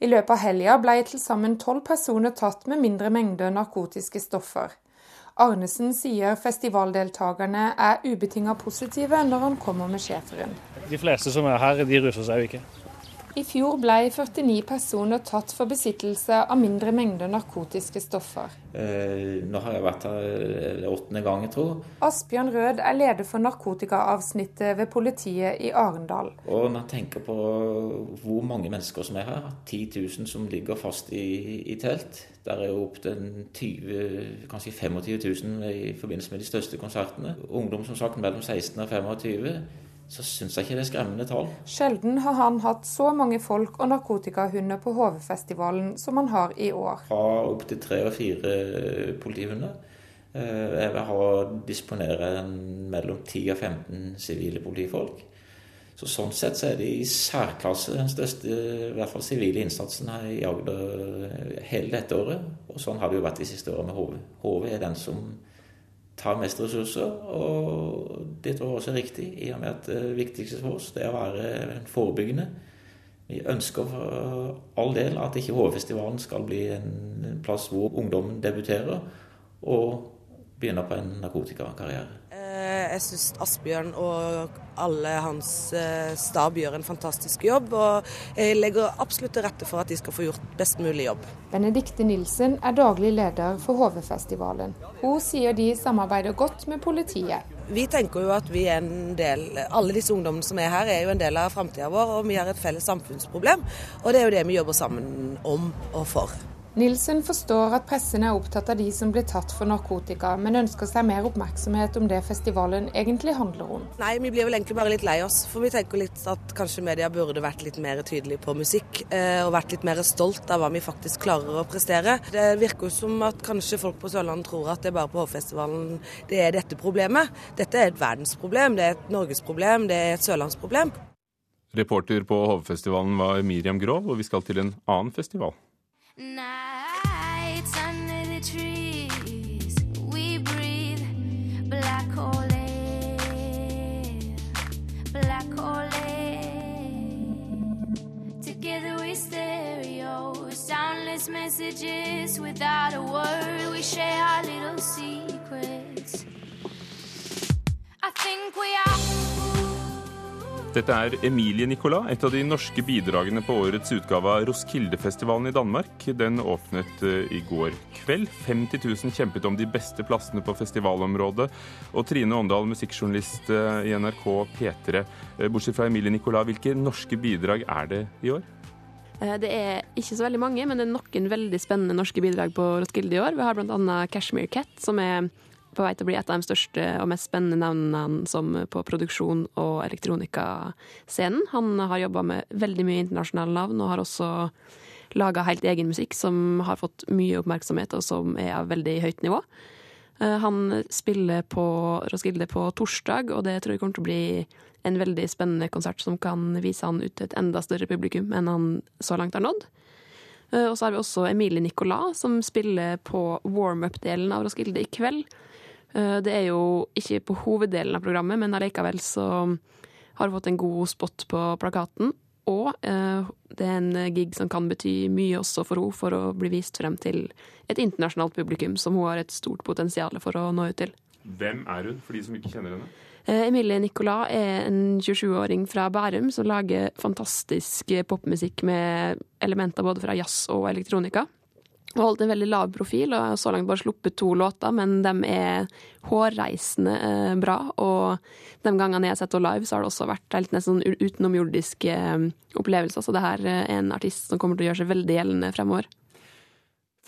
I løpet av helga ble til sammen tolv personer tatt med mindre mengder narkotiske stoffer. Arnesen sier festivaldeltakerne er ubetinga positive når han kommer med schæferen. De fleste som er her, de ruser seg jo ikke. I fjor ble 49 personer tatt for besittelse av mindre mengder narkotiske stoffer. Eh, nå har jeg vært her åttende gang, jeg tror. Asbjørn Rød er leder for narkotikaavsnittet ved politiet i Arendal. Og når jeg tenker på hvor mange mennesker som er her, 10 000 som ligger fast i, i telt. Der er jo opptil 20 kanskje 25 000 i forbindelse med de største konsertene. Ungdom som sagt mellom 16 og 25 så syns jeg ikke det er skremmende tall. Sjelden har han hatt så mange folk og narkotikahunder på HV-festivalen som han har i år. Fra opptil tre og fire politihunder. Jeg vil ha disponere mellom 10 og 15 sivile politifolk. Så Sånn sett så er det i særklasse den største i hvert fall sivile innsatsen her i Agder hele dette året. Og sånn har det jo vært de siste årene med HV. HV er den som tar mest ressurser, og det tror jeg også er riktig, i og med at det viktigste for oss det er å være forebyggende. Vi ønsker for all del at ikke HV-festivalen skal bli en plass hvor ungdommen debuterer og begynner på en narkotikakarriere. Jeg syns Asbjørn og alle hans stab gjør en fantastisk jobb. Og jeg legger absolutt til rette for at de skal få gjort best mulig jobb. Benedikte Nilsen er daglig leder for HV-festivalen. Hun sier de samarbeider godt med politiet. Vi tenker jo at vi er en del Alle disse ungdommene som er her, er jo en del av framtida vår, og vi har et felles samfunnsproblem. Og det er jo det vi jobber sammen om og for. Nilsen forstår at pressen er opptatt av de som blir tatt for narkotika, men ønsker seg mer oppmerksomhet om det festivalen egentlig handler om. Nei, vi blir vel egentlig bare litt lei oss, for vi tenker litt at kanskje media burde vært litt mer tydelig på musikk, og vært litt mer stolt av hva vi faktisk klarer å prestere. Det virker jo som at kanskje folk på Sørlandet tror at det er bare på Hovfestivalen det er dette problemet. Dette er et verdensproblem, det er et norgesproblem, det er et sørlandsproblem. Reporter på Hovfestivalen var Miriam Grov, og vi skal til en annen festival. Nights under the trees, we breathe black hole black hole. Together we stereo, soundless messages without a word. We share our little secrets. I think we are. Dette er Emilie Nicolas, et av de norske bidragene på årets utgave av Roskildefestivalen i Danmark. Den åpnet eh, i går kveld. 50 000 kjempet om de beste plassene på festivalområdet. Og Trine Åndal, musikkjournalist eh, i NRK P3. Eh, Bortsett fra Emilie Nicolas, hvilke norske bidrag er det i år? Det er ikke så veldig mange, men det er noen veldig spennende norske bidrag på Roskilde i år. Vi har bl.a. Cashmere Cat, som er på vei til å bli et av de største og mest spennende navnene som på produksjon og elektronikascenen. Han har jobba med veldig mye internasjonale navn, og har også laga helt egen musikk som har fått mye oppmerksomhet, og som er av veldig høyt nivå. Han spiller på Roskilde på torsdag, og det tror jeg kommer til å bli en veldig spennende konsert som kan vise han ut til et enda større publikum enn han så langt har nådd. Og så har vi også Emilie Nicolas, som spiller på warm-up-delen av Roskilde i kveld. Det er jo ikke på hoveddelen av programmet, men allikevel så har hun fått en god spot på plakaten. Og det er en gig som kan bety mye også for henne, for å bli vist frem til et internasjonalt publikum som hun har et stort potensial for å nå ut til. Hvem er hun, for de som ikke kjenner henne? Emilie Nicolas er en 27-åring fra Bærum som lager fantastisk popmusikk med elementer både fra jazz og elektronika. Har holdt en veldig lav profil og så langt bare sluppet to låter, men de er hårreisende bra. Og de gangene jeg har sett henne live, så har det også vært helt nesten utenomjordiske opplevelser. Så det her er en artist som kommer til å gjøre seg veldig gjeldende fremover.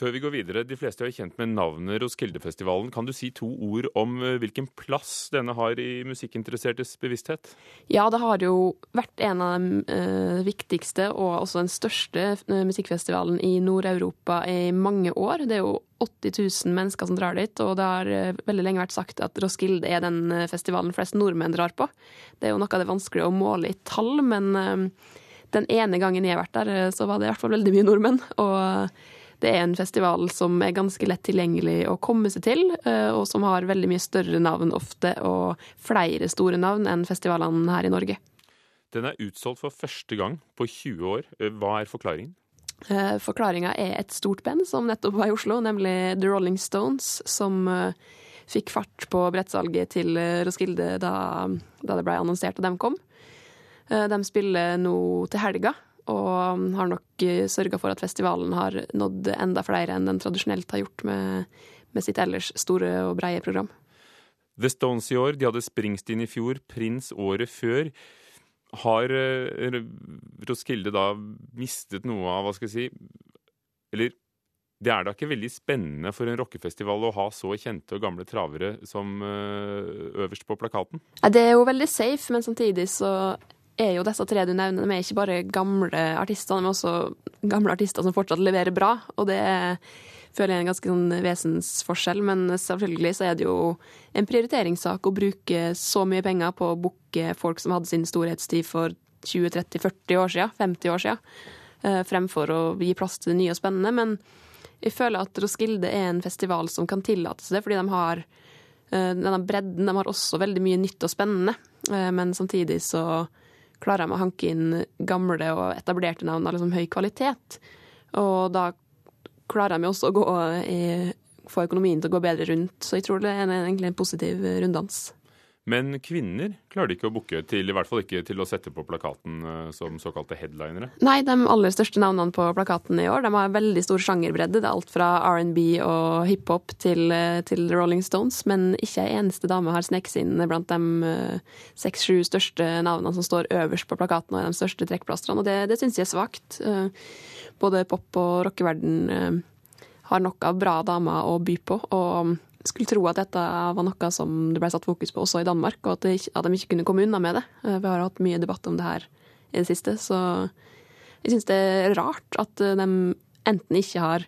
Før vi går videre, de fleste er jo kjent med navnet Roskildefestivalen. Kan du si to ord om eh, hvilken plass denne har i musikkinteressertes bevissthet? Ja, det har jo vært en av de eh, viktigste og også den største eh, musikkfestivalen i Nord-Europa i mange år. Det er jo 80 000 mennesker som drar dit, og det har veldig lenge vært sagt at Roskilde er den festivalen flest nordmenn drar på. Det er jo noe av det vanskelige å måle i tall, men den ene gangen jeg har vært der, så var det i hvert fall veldig mye nordmenn. og det er en festival som er ganske lett tilgjengelig å komme seg til, eh, og som har veldig mye større navn ofte, og flere store navn enn festivalene her i Norge. Den er utsolgt for første gang på 20 år. Eh, Hva er forklaringen? Eh, Forklaringa er et stort band som nettopp var i Oslo, nemlig The Rolling Stones, som fikk fart på brettsalget til Roskilde da, da det ble annonsert at de kom. De spiller nå til helga, og har nok sørga for at festivalen har nådd enda flere enn den tradisjonelt har gjort med, med sitt ellers store og breie program. The Stones i år, de hadde Springsteen i fjor, Prins året før. Har eh, Roskilde da mistet noe av, hva skal jeg si Eller det er da ikke veldig spennende for en rockefestival å ha så kjente og gamle travere som eh, øverst på plakaten? Det er jo veldig safe, men samtidig så er jo disse tre du nevner, de er ikke bare gamle artister, de er også gamle artister som fortsatt leverer bra. Og det er, føler jeg er en ganske sånn vesensforskjell, men selvfølgelig så er det jo en prioriteringssak å bruke så mye penger på å booke folk som hadde sin storhetstid for 20-30-40 år siden, 50 år siden, eh, fremfor å gi plass til det nye og spennende. Men jeg føler at Roskilde er en festival som kan tillate seg det, fordi de har eh, denne bredden. De har også veldig mye nytt og spennende, eh, men samtidig så klarer de å hanke inn gamle og etablerte navn av liksom høy kvalitet. Og da klarer de jo også å gå i, få økonomien til å gå bedre rundt. Så jeg tror det er egentlig en positiv runddans. Men kvinner klarer de ikke å booke til, i hvert fall ikke til å sette på plakaten eh, som såkalte headlinere. Nei, de aller største navnene på plakaten i år de har veldig stor sjangerbredde. Det er alt fra R&B og hiphop til, eh, til Rolling Stones, men ikke ei eneste dame har sneket seg inn blant de seks-sju største navnene som står øverst på plakaten og er de største trekkplasterne, og det, det syns jeg er svakt. Eh, Både pop- og rockeverden har nok av bra damer å by på, og skulle tro at dette var noe som det ble satt fokus på også i Danmark, og at, det at de ikke kunne komme unna med det. Eh, Vi har hatt mye debatt om det her i det siste, så jeg syns det er rart at de enten ikke har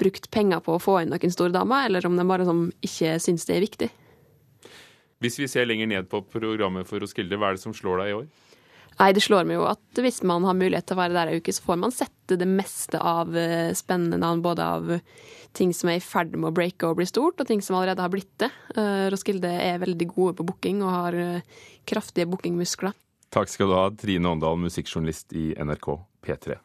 brukt penger på å få inn noen store damer, eller om de bare som ikke syns det er viktig. Hvis vi ser lenger ned på programmet for Roskilde, hva er det som slår deg i år? Nei, det slår meg jo at hvis man har mulighet til å være der ei uke, så får man sette det meste av eh, spennende navn, både av ting som er i ferd med å breake og bli stort, og ting som allerede har blitt det. Eh, Roskilde er veldig gode på booking og har eh, kraftige bookingmuskler. Takk skal du ha, Trine Åndal, musikkjournalist i NRK P3.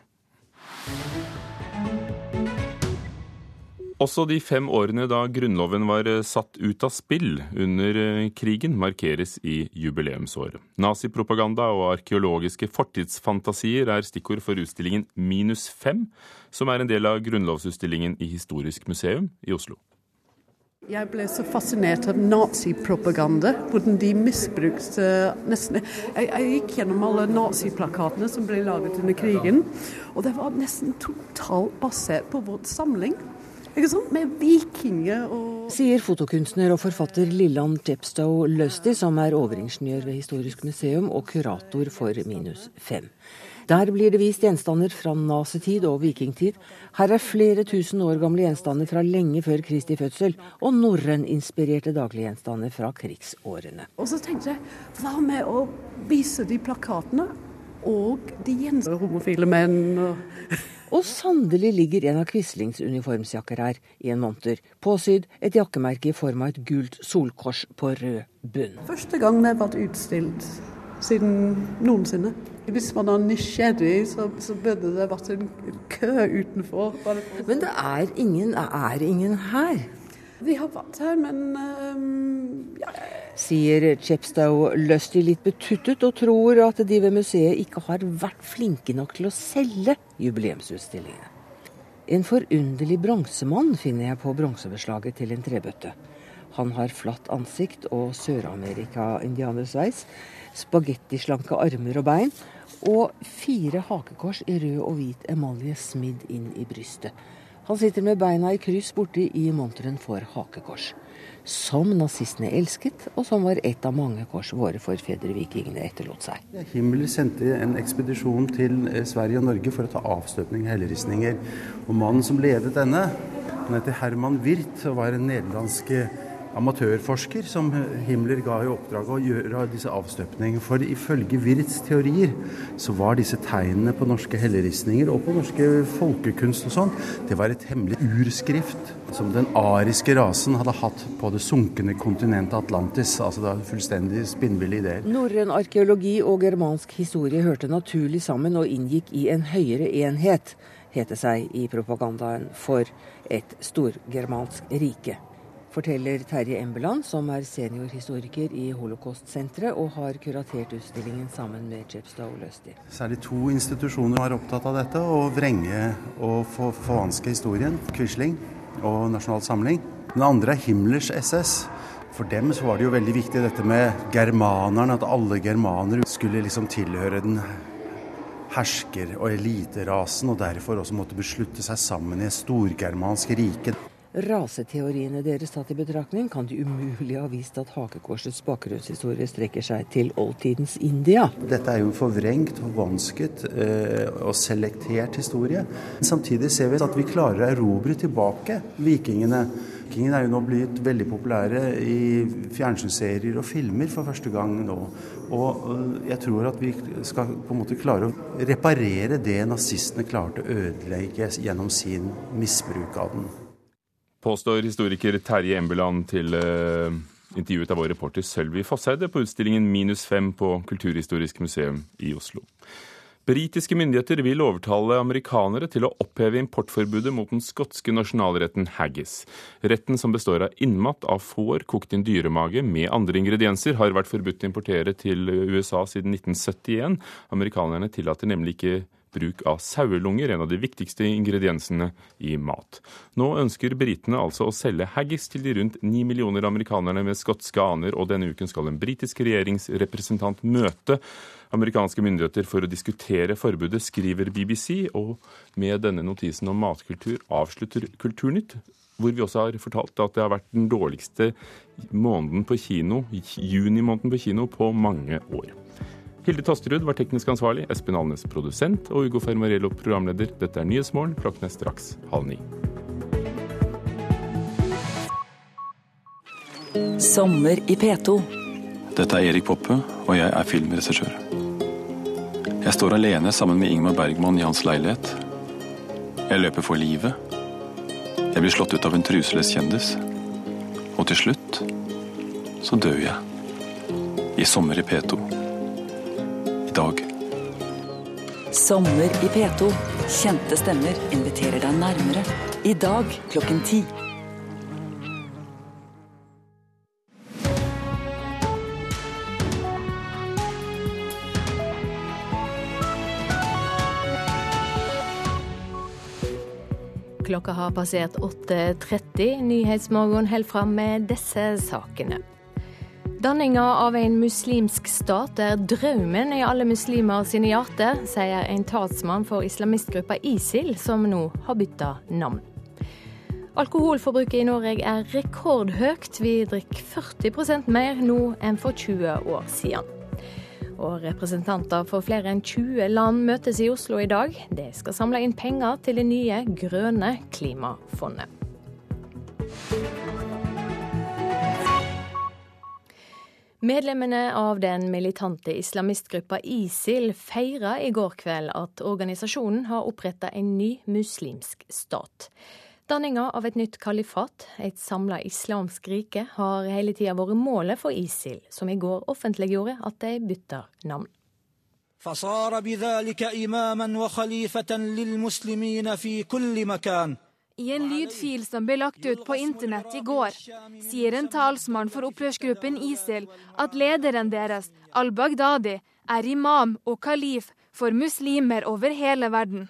Også de fem årene da Grunnloven var eh, satt ut av spill under eh, krigen, markeres i jubileumsåret. Nazipropaganda og arkeologiske fortidsfantasier er stikkord for utstillingen Minus fem, som er en del av grunnlovsutstillingen i Historisk museum i Oslo. Jeg ble så fascinert av nazipropaganda, hvordan de misbrukte nesten jeg, jeg gikk gjennom alle naziplakatene som ble laget under krigen, og det var nesten totalt basert på vår samling. Ikke sant? Med vikinger og Sier fotokunstner og forfatter Lilland Chepstow Lusty, som er overingeniør ved Historisk museum og kurator for Minus 5. Der blir det vist gjenstander fra nazitid og vikingtid. Her er flere tusen år gamle gjenstander fra lenge før Kristi fødsel, og norrøninspirerte dagliggjenstander fra krigsårene. Og så tenkte jeg, hva med å vise de plakatene og de gjenstandene homofile menn og Og sannelig ligger en av Quislings uniformsjakker her i en monter, påsydd et jakkemerke i form av et gult solkors på rød bunn. Første gang det har vært utstilt siden noensinne. Hvis man er nysgjerrig, så, så burde det vært en kø utenfor. Men det er ingen, er ingen her, Vi har vant her, men øhm, ja, sier Chepstow Lusty litt betuttet, og tror at de ved museet ikke har vært flinke nok til å selge jubileumsutstillingene. En forunderlig bronsemann finner jeg på bronsebeslaget til en trebøtte. Han har flatt ansikt og Sør-Amerika-indianersveis, spagettislanke armer og bein, og fire hakekors i rød og hvit emalje smidd inn i brystet. Han sitter med beina i kryss borti i monteren for hakekors. Som nazistene elsket, og som var et av mange kors våre forfedre vikingene etterlot seg. Himmler sendte en ekspedisjon til eh, Sverige og Norge for å ta avstøpning av helleristninger. Og mannen som ledet denne, han heter Herman Wirth og var en nederlandsk eh, amatørforsker som Himmler ga i oppdrag å gjøre disse avstøpningene. For ifølge Wirths teorier så var disse tegnene på norske helleristninger og på norske folkekunst og sånn, det var et hemmelig urskrift som den ariske rasen hadde hatt på det sunkende kontinentet Atlantis. Altså det var fullstendig spinnville ideer. Norrøn arkeologi og germansk historie hørte naturlig sammen og inngikk i en høyere enhet, het det seg i propagandaen for et storgermansk rike forteller Terje Embeland, som er seniorhistoriker i Holocaust-senteret og har kuratert utstillingen sammen med Jepstad og Løsti. Særlig to institusjoner er opptatt av dette, å vrenge og for, forvanske historien. Quisling og Nasjonal Samling. Den andre er Himmlers SS. For dem så var det jo veldig viktig dette med germanerne, at alle germanere skulle liksom tilhøre den hersker- og eliterasen, og derfor også måtte beslutte seg sammen i et storgermansk rike. Raseteoriene deres tatt i betraktning, kan de umulig ha vist at hakekorsets bakgrunnshistorie strekker seg til oldtidens India. Dette er jo en forvrengt, forvansket eh, og selektert historie. Samtidig ser vi at vi klarer å erobre tilbake vikingene. Vikingene er jo nå blitt veldig populære i fjernsynsserier og filmer for første gang nå. Og jeg tror at vi skal på en måte klare å reparere det nazistene klarte å ødelegge gjennom sin misbruk av den påstår historiker Terje Embeland til uh, intervjuet av vår reporter Sølvi Fosseide på utstillingen Minus fem på Kulturhistorisk museum i Oslo. Britiske myndigheter vil overtale amerikanere til å oppheve importforbudet mot den skotske nasjonalretten haggis. Retten, som består av innmat av får kokt i en dyremage med andre ingredienser, har vært forbudt å importere til USA siden 1971. Amerikanerne tillater nemlig ikke bruk av sauelunger, en av de viktigste ingrediensene i mat. Nå ønsker britene altså å selge haggis til de rundt ni millioner amerikanerne med skotske aner, og denne uken skal en britisk regjeringsrepresentant møte amerikanske myndigheter for å diskutere forbudet, skriver BBC. Og med denne notisen om matkultur avslutter Kulturnytt hvor vi også har fortalt at det har vært den dårligste måneden på kino, junimåneden på kino på mange år. Hilde Tosterud var teknisk ansvarlig, Espen Alnes produsent og Ugo Fermarello programleder. Dette er Nyhetsmorgen, klokken er straks halv ni. Sommer i P2. Dette er Erik Poppe, og jeg er filmregissør. Jeg står alene sammen med Ingmar Bergman i hans leilighet. Jeg løper for livet. Jeg blir slått ut av en truseløs kjendis. Og til slutt så dør jeg. I sommer i P2 dag. Sommer i P2. Kjente stemmer inviterer deg nærmere. I dag klokken ti. Klokka har passert 8.30. Nyhetsmorgen holder fram med disse sakene. Danninga av en muslimsk stat er drømmen i alle muslimer sine hjerter, sier en talsmann for islamistgruppa ISIL, som nå har bytta navn. Alkoholforbruket i Norge er rekordhøyt. Vi drikker 40% mer nå enn for 20 år siden. Og representanter for flere enn 20 land møtes i Oslo i dag. De skal samle inn penger til det nye grønne klimafondet. Medlemmene av den militante islamistgruppa ISIL feira i går kveld at organisasjonen har oppretta en ny muslimsk stat. Danninga av et nytt kalifat, et samla islamsk rike, har hele tida vært målet for ISIL, som i går offentliggjorde at de bytter navn. فصار بذلك إماما وخليفة للمسلمين في كل مكان i en lydfil som ble lagt ut på internett i går, sier en talsmann for opprørsgruppen ISIL at lederen deres, al-Baghdadi, er imam og kalif for muslimer over hele verden.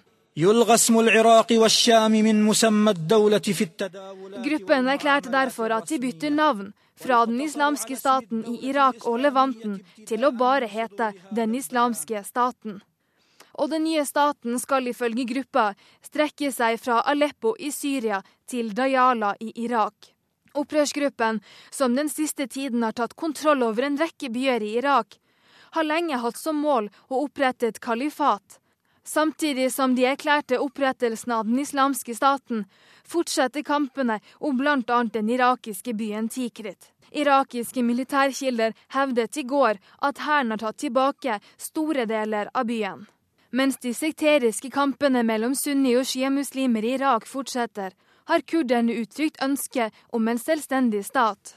Gruppen erklærte derfor at de bytter navn fra den islamske staten i Irak og Levanten til å bare hete Den islamske staten. Og den nye staten skal ifølge gruppa strekke seg fra Aleppo i Syria til Dayala i Irak. Opprørsgruppen, som den siste tiden har tatt kontroll over en rekke byer i Irak, har lenge hatt som mål å opprette et kalifat. Samtidig som de erklærte opprettelsen av den islamske staten, fortsetter kampene om bl.a. den irakiske byen Tikrit. Irakiske militærkilder hevdet i går at hæren har tatt tilbake store deler av byen. Mens de sekteriske kampene mellom sunni- og sjiamuslimer i Irak fortsetter, har kurderne uttrykt ønske om en selvstendig stat.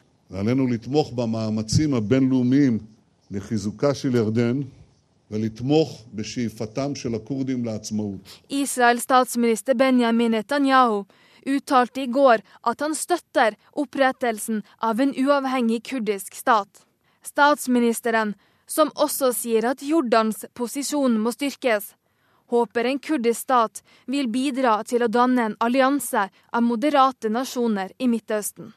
Israels statsminister Benjamin Netanyahu uttalte i går at han støtter opprettelsen av en uavhengig kurdisk stat. Statsministeren som også sier at Jordans posisjon må styrkes, håper en kurdisk stat vil bidra til å danne en allianse av moderate nasjoner i Midtøsten.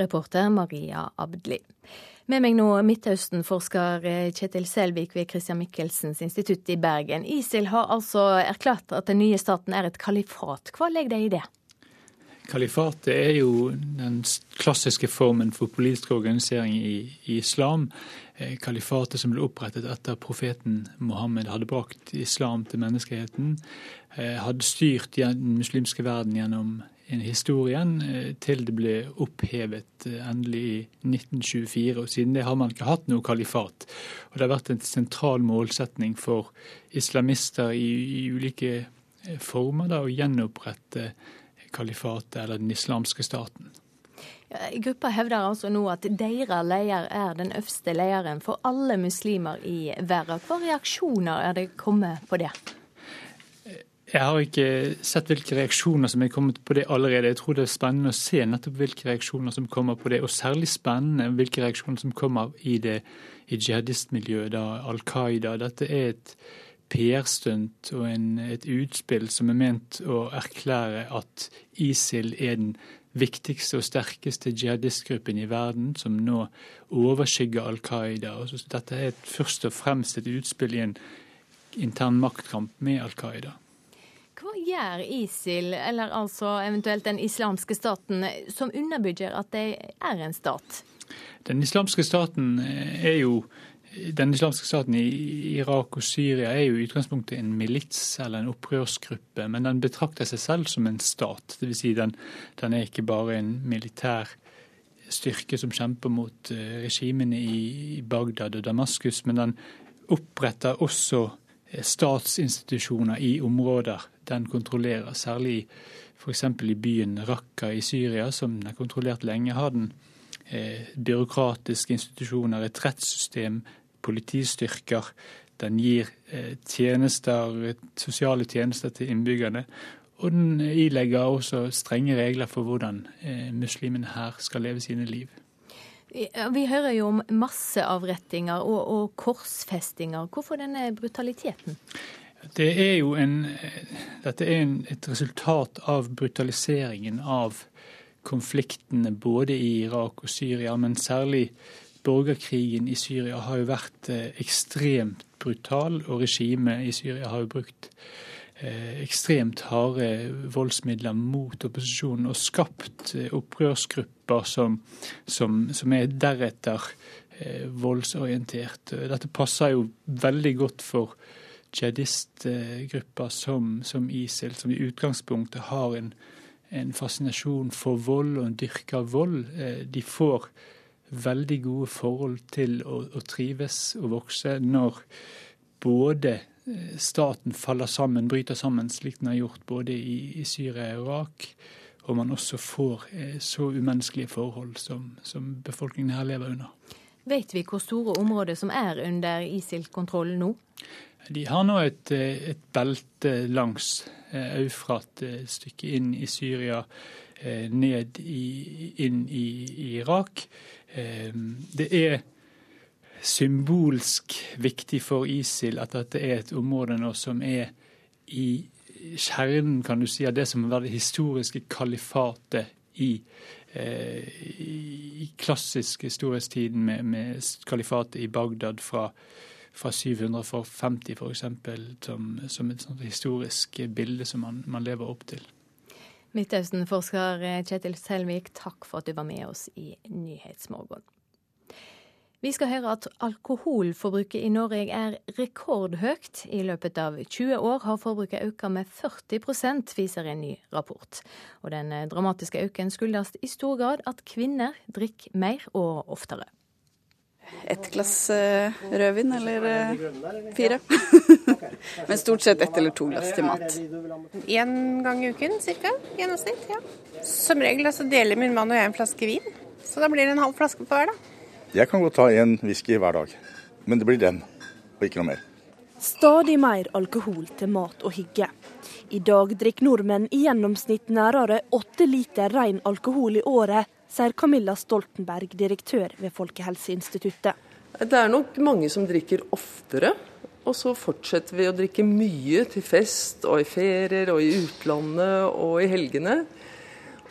Reporter Maria Abdli. Med meg nå Midtøsten-forsker Kjetil Selvik ved Christian Michelsens institutt i Bergen. ISIL har altså erklært at den nye staten er et kalifat. Hva legger de i det? Kalifatet er jo den klassiske formen for politisk organisering i, i islam. Eh, Kalifatet som ble opprettet etter profeten Mohammed hadde brakt islam til menneskeheten, eh, hadde styrt den muslimske verden gjennom historien eh, til det ble opphevet endelig i 1924. og Siden det har man ikke hatt noe kalifat. Og Det har vært en sentral målsetning for islamister i, i ulike former da, å gjenopprette kalifatet eller den islamske staten. Gruppa hevder altså nå at deres leder er den øverste lederen for alle muslimer i verden. Hva reaksjoner er det kommet på det? Jeg har ikke sett hvilke reaksjoner som er kommet på det allerede. Jeg tror det er spennende å se nettopp hvilke reaksjoner som kommer på det, og særlig spennende hvilke reaksjoner som kommer i det i jihadistmiljøet, da Al Qaida. Dette er et PR-stunt og en, et utspill som er ment å erklære at ISIL er den viktigste og sterkeste jihadistgruppen i verden, som nå overskygger Al Qaida. Dette er et, først og fremst et utspill i en intern maktkamp med Al Qaida. Hva gjør ISIL, eller altså eventuelt den islamske staten, som underbygger at de er en stat? Den islamske staten er jo den islamske staten i Irak og Syria er jo i utgangspunktet en milits eller en opprørsgruppe, men den betrakter seg selv som en stat. Dvs. Si den, den er ikke bare en militær styrke som kjemper mot regimene i Bagdad og Damaskus, men den oppretter også statsinstitusjoner i områder den kontrollerer. Særlig f.eks. i byen Raqqa i Syria, som den har kontrollert lenge. har den eh, byråkratiske institusjoner, et rettssystem, politistyrker. Den gir eh, tjenester, sosiale tjenester til innbyggerne. Og den ilegger også strenge regler for hvordan eh, muslimene her skal leve sine liv. Vi hører jo om masseavrettinger og, og korsfestinger. Hvorfor denne brutaliteten? Det er jo en, dette er en, et resultat av brutaliseringen av konfliktene både i Irak og Syria, men særlig borgerkrigen i Syria har jo vært ekstremt brutal, og regimet i Syria har jo brukt ekstremt harde voldsmidler mot opposisjonen og skapt opprørsgrupper som, som, som er deretter voldsorientert. Dette passer jo veldig godt for jihadistgrupper som, som, ISIL, som i utgangspunktet har en, en fascinasjon for vold og en dyrker vold. De får veldig gode forhold til å, å trives og vokse når både staten faller sammen, bryter sammen, slik den har gjort både i, i Syria og Irak, og man også får eh, så umenneskelige forhold som, som befolkningen her lever under. Vet vi hvor store områder som er under ISIL-kontroll nå? De har nå et, et belte langs Eufrat, et stykke inn i Syria, ned i, inn i, i Irak. Det er symbolsk viktig for ISIL at dette er et område nå som er i kjernen kan du si, av det som har vært det historiske kalifatet i, eh, i klassisk historisk med, med kalifatet i Bagdad fra, fra 750 f.eks. Som, som et historisk bilde som man, man lever opp til. Midtøsten-forsker Kjetil Selvik, takk for at du var med oss i Nyhetsmorgen. Vi skal høre at alkoholforbruket i Norge er rekordhøyt. I løpet av 20 år har forbruket økt med 40% viser en ny rapport. Og den dramatiske økningen skyldes i stor grad at kvinner drikker mer og oftere. Et glass uh, rødvin eller uh, fire. Men stort sett ett eller to glass til mat. Én gang i uken ca. Gjennomsnitt. ja. Som regel så deler min mann og jeg en flaske vin. Så da blir det en halv flaske på hver, da. Jeg kan godt ta en whisky hver dag, men det blir den, og ikke noe mer. Stadig mer alkohol til mat og hygge. I dag drikker nordmenn i gjennomsnitt nærmere åtte liter ren alkohol i året, sier Camilla Stoltenberg, direktør ved Folkehelseinstituttet. Det er nok mange som drikker oftere, og så fortsetter vi å drikke mye til fest og i ferier og i utlandet og i helgene.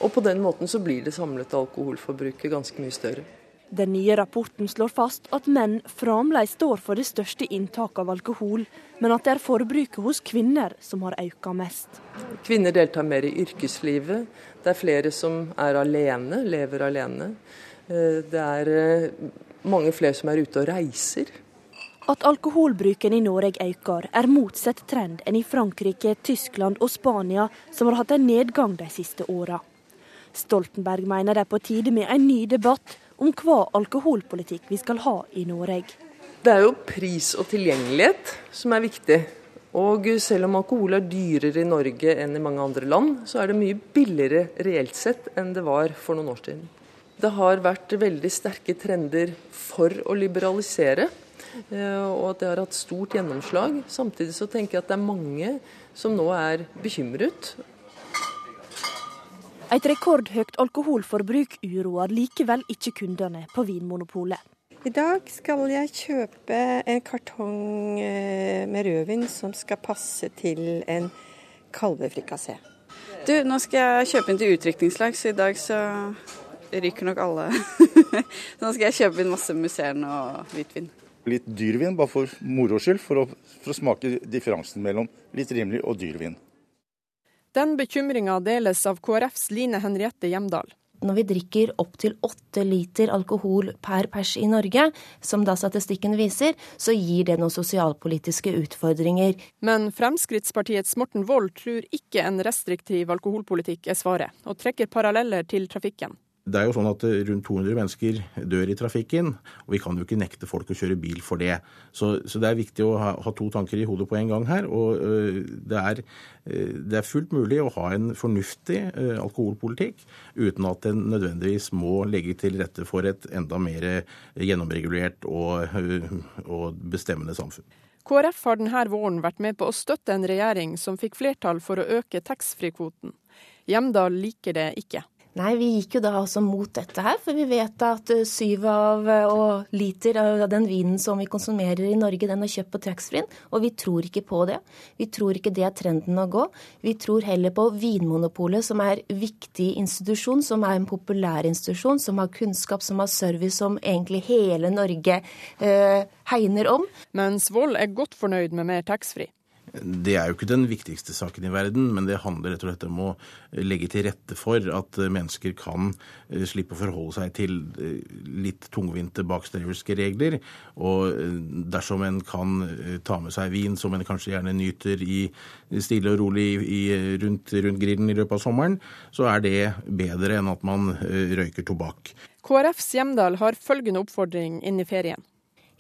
Og på den måten så blir det samlede alkoholforbruket ganske mye større. Den nye rapporten slår fast at menn fremdeles står for det største inntaket av alkohol, men at det er forbruket hos kvinner som har økt mest. Kvinner deltar mer i yrkeslivet. Det er flere som er alene, lever alene. Det er mange flere som er ute og reiser. At alkoholbruken i Norge øker, er motsatt trend enn i Frankrike, Tyskland og Spania, som har hatt en nedgang de siste åra. Stoltenberg mener det er på tide med en ny debatt om hva alkoholpolitikk vi skal ha i Norge. Det er jo pris og tilgjengelighet som er viktig. Og selv om alkohol er dyrere i Norge enn i mange andre land, så er det mye billigere reelt sett enn det var for noen år siden. Det har vært veldig sterke trender for å liberalisere, og at det har hatt stort gjennomslag. Samtidig så tenker jeg at det er mange som nå er bekymret et rekordhøyt alkoholforbruk uroer likevel ikke kundene på Vinmonopolet. I dag skal jeg kjøpe en kartong med rødvin som skal passe til en kalvefrikassé. Du, nå skal jeg kjøpe inn til utdrikningslag, så i dag så ryker nok alle. så nå skal jeg kjøpe inn masse musserende og hvitvin. Litt dyrvin bare for moro skyld, for å, for å smake differansen mellom litt rimelig og dyrvin. Den bekymringa deles av KrFs Line Henriette Hjemdal. Når vi drikker opptil åtte liter alkohol per pers i Norge, som da statistikken viser, så gir det noen sosialpolitiske utfordringer. Men Fremskrittspartiets Morten Wold tror ikke en restriktiv alkoholpolitikk er svaret, og trekker paralleller til trafikken. Det er jo sånn at rundt 200 mennesker dør i trafikken, og vi kan jo ikke nekte folk å kjøre bil for det. Så, så det er viktig å ha, ha, to tanker i hodet på en gang her. Og øh, det, er, øh, det, er, fullt mulig å ha en fornuftig øh, alkoholpolitikk uten at den nødvendigvis må legge til rette for et enda mer gjennomregulert og, og bestemmende samfunn. KrF har denne våren vært med på å støtte en regjering som fikk flertall for å øke taxfree-kvoten. Hjemdal liker det ikke. Nei, vi gikk jo da altså mot dette her, for vi vet at syv av og liter av den vinen som vi konsumerer i Norge, den er kjøpt på taxfree-en, og vi tror ikke på det. Vi tror ikke det er trenden å gå. Vi tror heller på Vinmonopolet, som er en viktig institusjon, som er en populær institusjon, som har kunnskap, som har service, som egentlig hele Norge eh, hegner om. Mens Vold er godt fornøyd med mer taxfree. Det er jo ikke den viktigste saken i verden, men det handler rett og slett om å legge til rette for at mennesker kan slippe å forholde seg til litt tungvinte bakstreverske regler. Og dersom en kan ta med seg vin som en kanskje gjerne nyter i stille og rolig i, rundt, rundt grillen i løpet av sommeren, så er det bedre enn at man røyker tobakk. KrFs Hjemdal har følgende oppfordring inn i ferien.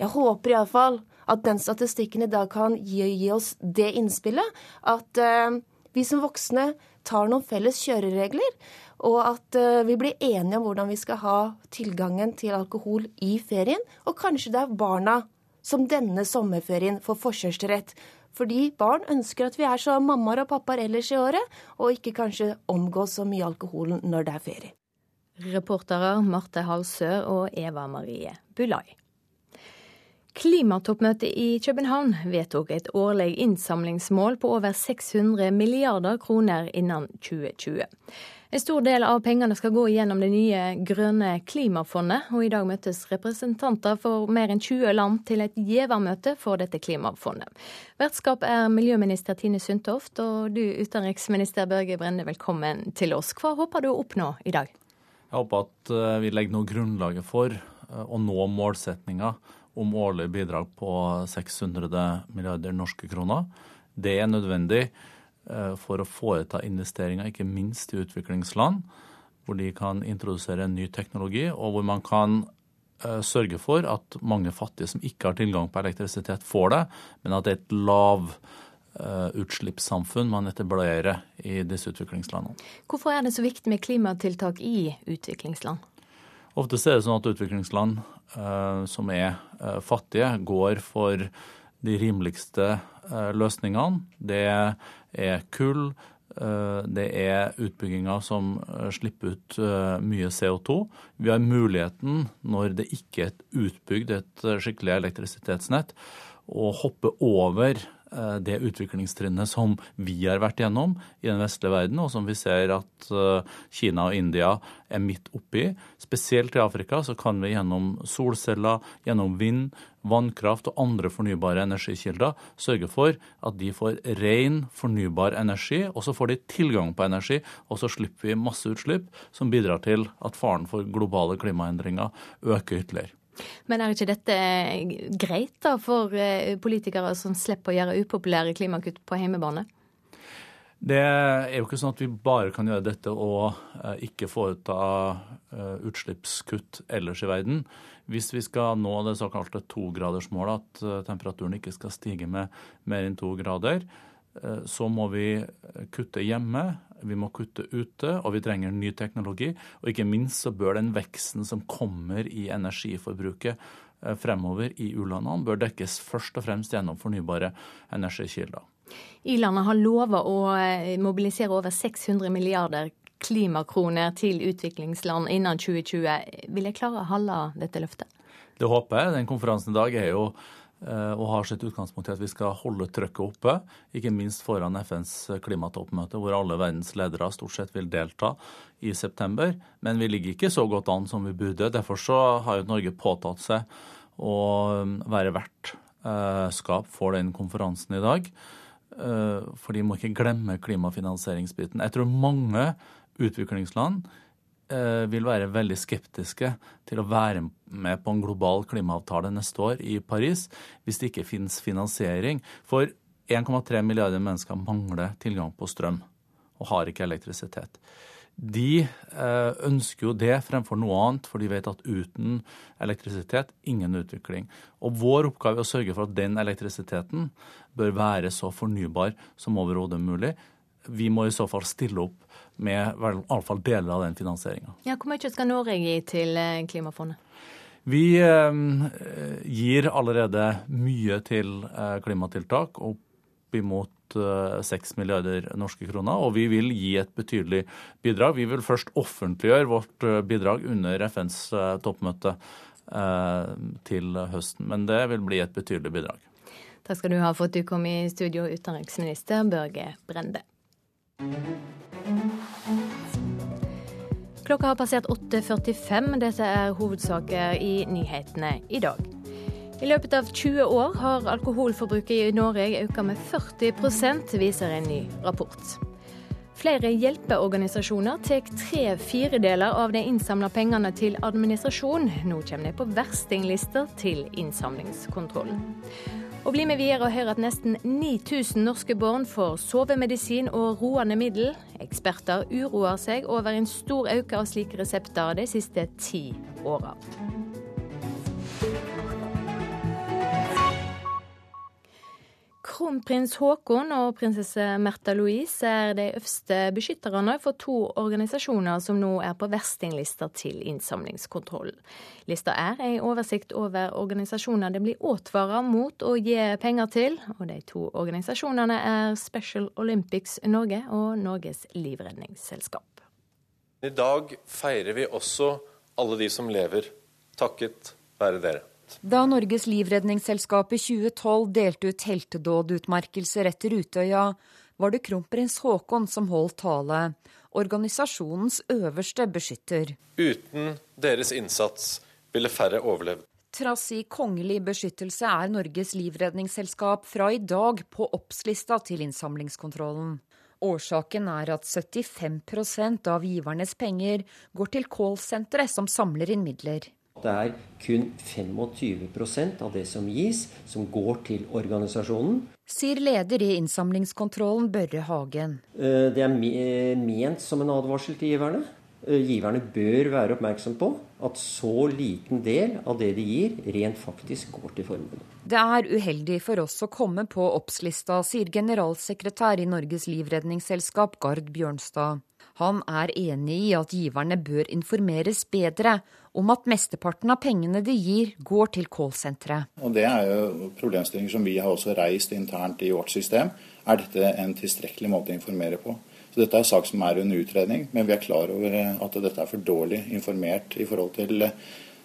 Jeg håper iallfall at den statistikken i dag kan gi, gi oss det innspillet at uh, vi som voksne tar noen felles kjøreregler, og at uh, vi blir enige om hvordan vi skal ha tilgangen til alkohol i ferien. Og kanskje det er barna som denne sommerferien får forkjørsrett. Fordi barn ønsker at vi er som mammaer og pappaer ellers i året, og ikke kanskje omgås så mye alkohol når det er ferie. Reportere Marte Halsø og Eva Marie Bulai. Klimatoppmøtet i København vedtok et årlig innsamlingsmål på over 600 milliarder kroner innen 2020. En stor del av pengene skal gå gjennom det nye grønne klimafondet, og i dag møttes representanter for mer enn 20 land til et givermøte for dette klimafondet. Vertskap er miljøminister Tine Sundtoft, og du utenriksminister Børge Brende, velkommen til oss. Hva håper du å oppnå i dag? Jeg håper at eh, vi legger noe grunnlaget for eh, å nå målsetninga om årlig bidrag på 600 milliarder norske kroner. Det er nødvendig Eh, for å foreta investeringer, ikke minst i utviklingsland, hvor de kan introdusere en ny teknologi, og hvor man kan eh, sørge for at mange fattige som ikke har tilgang på elektrisitet, får det, men at det er et lavutslippssamfunn man etablerer i disse utviklingslandene. Hvorfor er det så viktig med klimatiltak i utviklingsland? Ofte er det sånn at utviklingsland uh, som er uh, fattige, går for de rimeligste uh, løsningene. Det er kull. Det er utbygginger som slipper ut mye CO2. Vi har muligheten, når det ikke er utbygd et skikkelig elektrisitetsnett, å hoppe over det utviklingstrinnet som vi har vært gjennom i den vestlige verden, og som vi ser at eh, Kina og India er midt oppi. Spesielt i Afrika så kan vi gjennom solceller, gjennom vind, vannkraft og andre fornybare energikilder sørge for at de får ren, fornybar energi, og så får de tilgang på energi, og så slipper vi masse utslipp som bidrar til at faren for globale klimaendringer øker ytterligere. Men er ikke dette greit da for eh, politikere som slipper å gjøre upopulære klimakutt på hjemmebane? Det er jo ikke sånn at vi bare kan gjøre dette og eh, ikke foreta eh, utslippskutt ellers i verden. Hvis vi skal nå det såkalte togradersmålet, at temperaturen ikke skal stige med mer enn to grader, så må vi kutte hjemme vi må kutte ute, og vi trenger ny teknologi. Og ikke minst så bør den veksten som kommer i energiforbruket eh, fremover i u-landene, bør dekkes først og fremst gjennom fornybare energikilder. I-landet har lova å eh, mobilisere over 600 milliarder klimakroner til utviklingsland innen 2020. Vil jeg klare å holde dette løftet? Det håper jeg. Den konferansen i dag er jo og har sitt utgangspunkt i at vi skal holde trøkket oppe, ikke minst foran FNs klimatoppmøte, hvor alle verdens ledere stort sett vil delta i september. Men vi ligger ikke så godt an som vi burde. Derfor så har jo Norge påtatt seg å um, være vertskap for den konferansen i dag. Eh, for de må ikke glemme klimafinansieringsbiten. Jeg tror mange utviklingsland Eh, vil være veldig skeptiske til å være med på en global klimaavtale neste år i Paris hvis det ikke finnes finansiering. For 1,3 milliarder mennesker mangler tilgang på strøm og har ikke elektrisitet. De eh, ønsker jo det fremfor noe annet, for de vet at uten elektrisitet, ingen utvikling. Og vår oppgave er å sørge for at den elektrisiteten bør være så fornybar som overhodet mulig. Vi må i så fall stille opp med i alle fall deler av den finansieringa. Ja, hvor mye skal Norge gi til eh, Klimafondet? Vi eh, gir allerede mye til eh, klimatiltak, oppimot eh, 6 milliarder norske kroner. Og vi vil gi et betydelig bidrag. Vi vil først offentliggjøre vårt bidrag under FNs eh, toppmøte til høsten. Men det vil bli et betydelig bidrag. Takk skal du ha for at du kom i studio, utenriksminister Børge Brende. Klokka har passert 8.45. Dette er hovedsaker i nyhetene i dag. I løpet av 20 år har alkoholforbruket i Norge økt med 40% viser en ny rapport. Flere hjelpeorganisasjoner tar tre firedeler av de innsamla pengene til administrasjon. Nå kommer de på verstinglister til innsamlingskontroll. Og bli med videre og hør at nesten 9000 norske barn får sovemedisin og roende middel. Eksperter uroer seg over en stor økning av slike resepter de siste ti åra. Kronprins Haakon og prinsesse Märtha Louise er de øverste beskytterne for to organisasjoner som nå er på verstinglista til innsamlingskontroll. Lista er en oversikt over organisasjoner det blir advart mot å gi penger til, og de to organisasjonene er Special Olympics Norge og Norges Livredningsselskap. I dag feirer vi også alle de som lever, takket være dere. Da Norges Livredningsselskap i 2012 delte ut heltedådutmerkelser etter Utøya, var det kronprins Haakon som holdt tale, organisasjonens øverste beskytter. Uten deres innsats ville færre overlevd. Trass i kongelig beskyttelse er Norges livredningsselskap fra i dag på oppslista til innsamlingskontrollen. Årsaken er at 75% av givernes penger går til callsenteret som samler inn midler. Det er kun 25% av det som gis, som går til organisasjonen. Sier leder i innsamlingskontrollen Børre Hagen. Eh, det er ment som en advarsel til giverne. Eh, giverne bør være oppmerksom på at så liten del av det de gir, rent faktisk går til formålet. Det er uheldig for oss å komme på oppslista, sier generalsekretær i Norges livredningsselskap Gard Bjørnstad. Han er enig i at giverne bør informeres bedre om at mesteparten av pengene de gir, går til callsenteret. Det er jo problemstillinger som vi har også reist internt i vårt system. Er dette en tilstrekkelig måte å informere på? Så Dette er en sak som er under utredning, men vi er klar over at dette er for dårlig informert i forhold til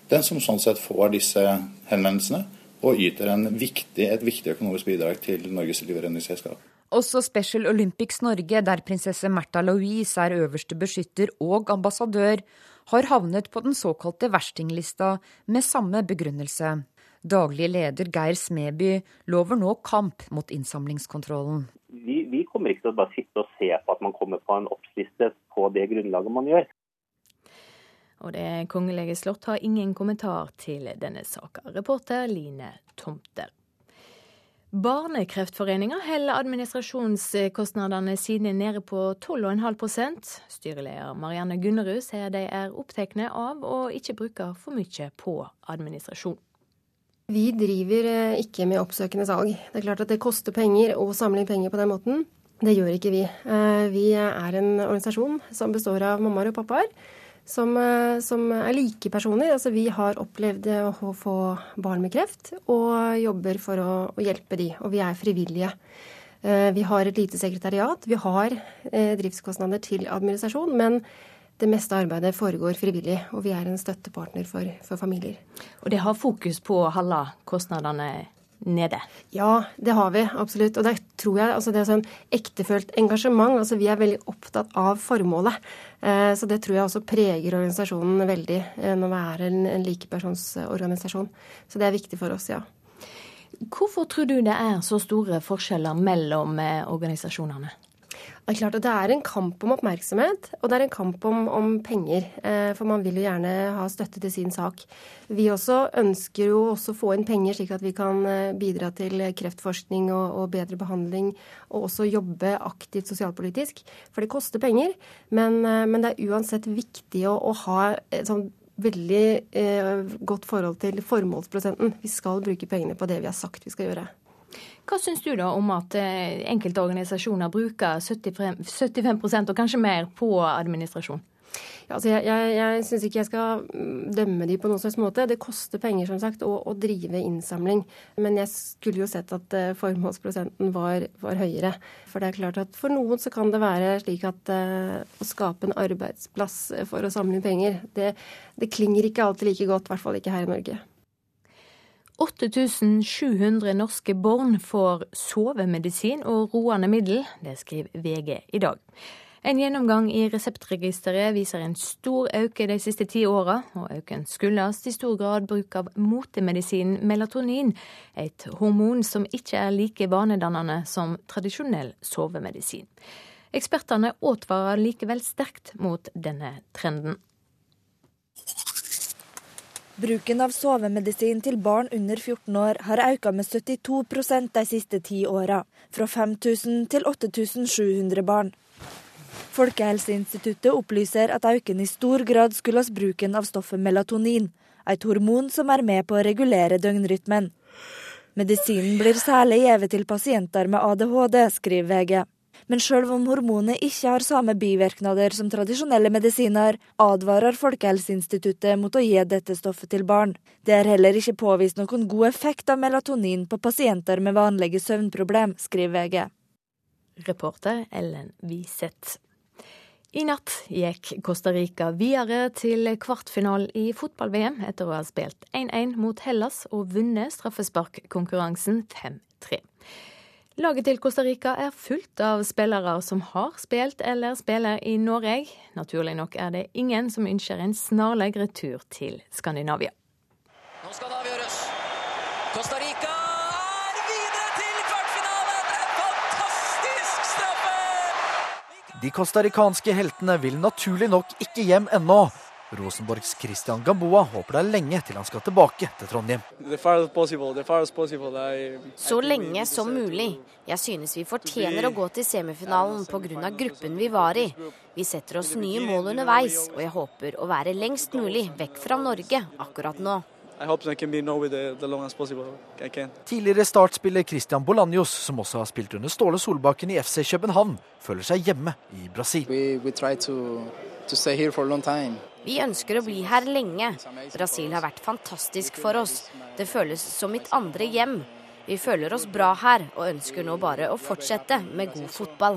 den som sånn sett får disse henvendelsene, og yter viktig, et viktig økonomisk bidrag til Norges livredningsselskap. Også Special Olympics Norge, der prinsesse Märtha Louise er øverste beskytter og ambassadør, har havnet på den såkalte verstinglista med samme begrunnelse. Daglig leder Geir Smeby lover nå kamp mot innsamlingskontrollen vi, vi, kommer ikke til å bare sitte og se på at man kommer på en oppsliste på det grunnlaget man gjør. Og Det kongelige slott har ingen kommentar til denne saka. Reporter Line Tomter. Barnekreftforeninga holder administrasjonskostnadene sine nede på 12,5 Styreleder Marianne Gunnerud sier de er opptatt av å ikke bruke for mye på administrasjon. Vi driver eh, ikke med oppsøkende salg. Det er klart at det koster penger å samle inn penger på den måten. Det gjør ikke vi. Eh, vi er en organisasjon som består av mammaer og pappaer. Som, eh, som, er like personer. Altså, vi har opplevd å få barn med kreft og jobber for å, å hjelpe de. Og vi er frivillige. Vi har et lite sekretariat. Vi har driftskostnader til administrasjon. Men det meste arbeidet foregår frivillig, og vi er en støttepartner for, for familier. Og det har fokus på å holde kostnadene nede? Ja, det har vi absolutt. Og det tror jeg altså det er sånn ektefølt engasjement. altså Vi er veldig opptatt av formålet. Eh, så det tror jeg også preger organisasjonen veldig eh, når vi er en, en likepersonsorganisasjon. Så det er viktig for oss, ja. Hvorfor tror du det er så store forskjeller mellom eh, organisasjonene? Det er klart at det er en kamp om oppmerksomhet, og det er en kamp om, om penger. Eh, for man vil jo gjerne ha støtte til sin sak. Vi også ønsker jo også få inn penger, slik at vi kan eh, bidra til kreftforskning og, og bedre behandling. Og også jobbe aktivt sosialpolitisk. For det koster penger. Men, eh, men det er uansett viktig å, å ha sånn veldig eh, godt forhold til formålsprosenten. Vi skal bruke pengene på det vi har sagt vi skal gjøre. Hva syns du da om at eh, enkelte organisasjoner bruker 75, 75 og kanskje mer på administrasjon? Ja, altså jeg jeg, jeg syns ikke jeg skal mm, dømme de på noen slags måte. Det koster penger som sagt, å, å drive innsamling. Men jeg skulle jo sett at uh, formålsprosenten var, var, høyere. For det er klart at for noen så kan det være slik at uh, å skape en arbeidsplass for å samle inn penger, det, det klinger ikke alltid like godt. I hvert fall ikke her i Norge. 8700 norske barn får sovemedisin og roende middel. Det skriver VG i dag. En gjennomgang i Reseptregisteret viser en stor økning de siste ti åra, og økningen skyldes i stor grad bruk av motemedisinen melatonin, et hormon som ikke er like vanedannende som tradisjonell sovemedisin. Ekspertene advarer likevel sterkt mot denne trenden. Bruken av sovemedisin til barn under 14 år har økt med 72% de siste ti åra, fra 5000 til 8700 barn. Folkehelseinstituttet opplyser at økningen i stor grad skyldes bruken av stoffet melatonin, et hormon som er med på å regulere døgnrytmen. Medisinen blir særlig gitt til pasienter med ADHD, skriver VG. Men sjøl om hormonet ikke har samme bivirknader som tradisjonelle medisiner, advarer Folkehelseinstituttet mot å gi dette stoffet til barn. Det er heller ikke påvist noen god effekt av melatonin på pasienter med vanlige søvnproblem, skriver VG. Reporter Ellen Wiseth. I natt gikk Costa Rica videre til kvartfinalen i fotball-VM etter å ha spilt 1-1 mot Hellas og vunnet straffesparkkonkurransen 5-3. Laget til Costa Rica er fullt av spillere som har spilt eller spiller i Norge. Naturlig nok er det ingen som ønsker en snarlig retur til Skandinavia. Nå skal det avgjøres. Costa Rica er videre til kvartfinalen! En fantastisk straffe! De costaricanske heltene vil naturlig nok ikke hjem ennå. Rosenborgs Christian Gamboa håper det er lenge til han skal tilbake til Trondheim. Så lenge som mulig. Jeg synes vi fortjener å gå til semifinalen pga. gruppen vi var i. Vi setter oss nye mål underveis, og jeg håper å være lengst mulig vekk fra Norge akkurat nå. Tidligere startspiller Christian Bolanjos, som også har spilt under Ståle Solbakken i FC København, føler seg hjemme i Brasil. Vi ønsker å bli her lenge. Brasil har vært fantastisk for oss. Det føles som mitt andre hjem. Vi føler oss bra her, og ønsker nå bare å fortsette med god fotball.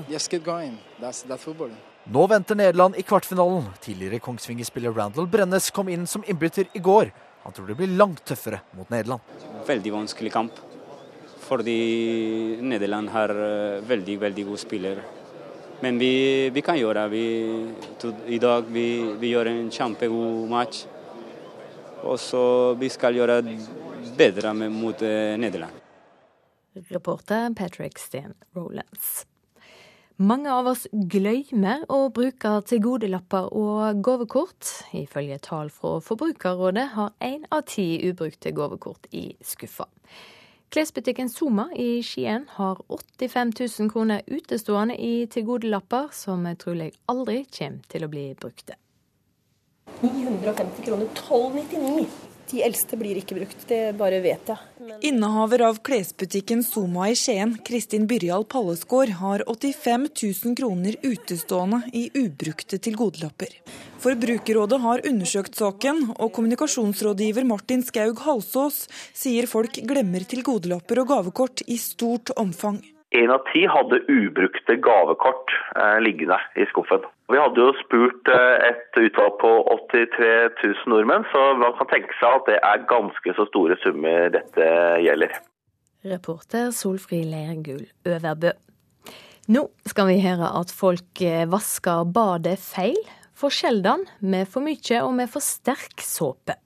Nå venter Nederland i kvartfinalen. Tidligere Kongsvinger-spiller Randall Brennes kom inn som innbytter i går. Han tror det blir langt tøffere mot Nederland. Veldig vanskelig kamp. Fordi Nederland har eh, veldig, veldig gode spillere. Men vi, vi kan gjøre vi, I dag vi, vi gjør en kjempegod match. Og så vi skal gjøre bedre mot eh, Nederland. Reporter Patrick Steen Rolands. Mange av oss glemmer å bruke tilgodelapper og gavekort. Ifølge tall fra Forbrukerrådet har én av ti ubrukte gavekort i skuffa. Klesbutikken Soma i Skien har 85 000 kroner utestående i tilgodelapper, som trolig aldri kommer til å bli brukte. 950 kroner, 1299. De eldste blir ikke brukt, det bare vet jeg. Innehaver av klesbutikken Soma i Skien, Kristin Byrjal Pallesgaard, har 85 000 kroner utestående i ubrukte tilgodelapper. Forbrukerrådet har undersøkt saken, og kommunikasjonsrådgiver Martin Skaug Halsås sier folk glemmer tilgodelapper og gavekort i stort omfang. Én av ti hadde ubrukte gavekort eh, liggende i skuffen. Vi hadde jo spurt eh, et utvalg på 83 000 nordmenn, så man kan tenke seg at det er ganske så store summer dette gjelder. Reporter Solfrid Leirgull Øverbø. Nå skal vi høre at folk eh, vasker badet feil, for sjelden, med for mye og med for sterk såpe.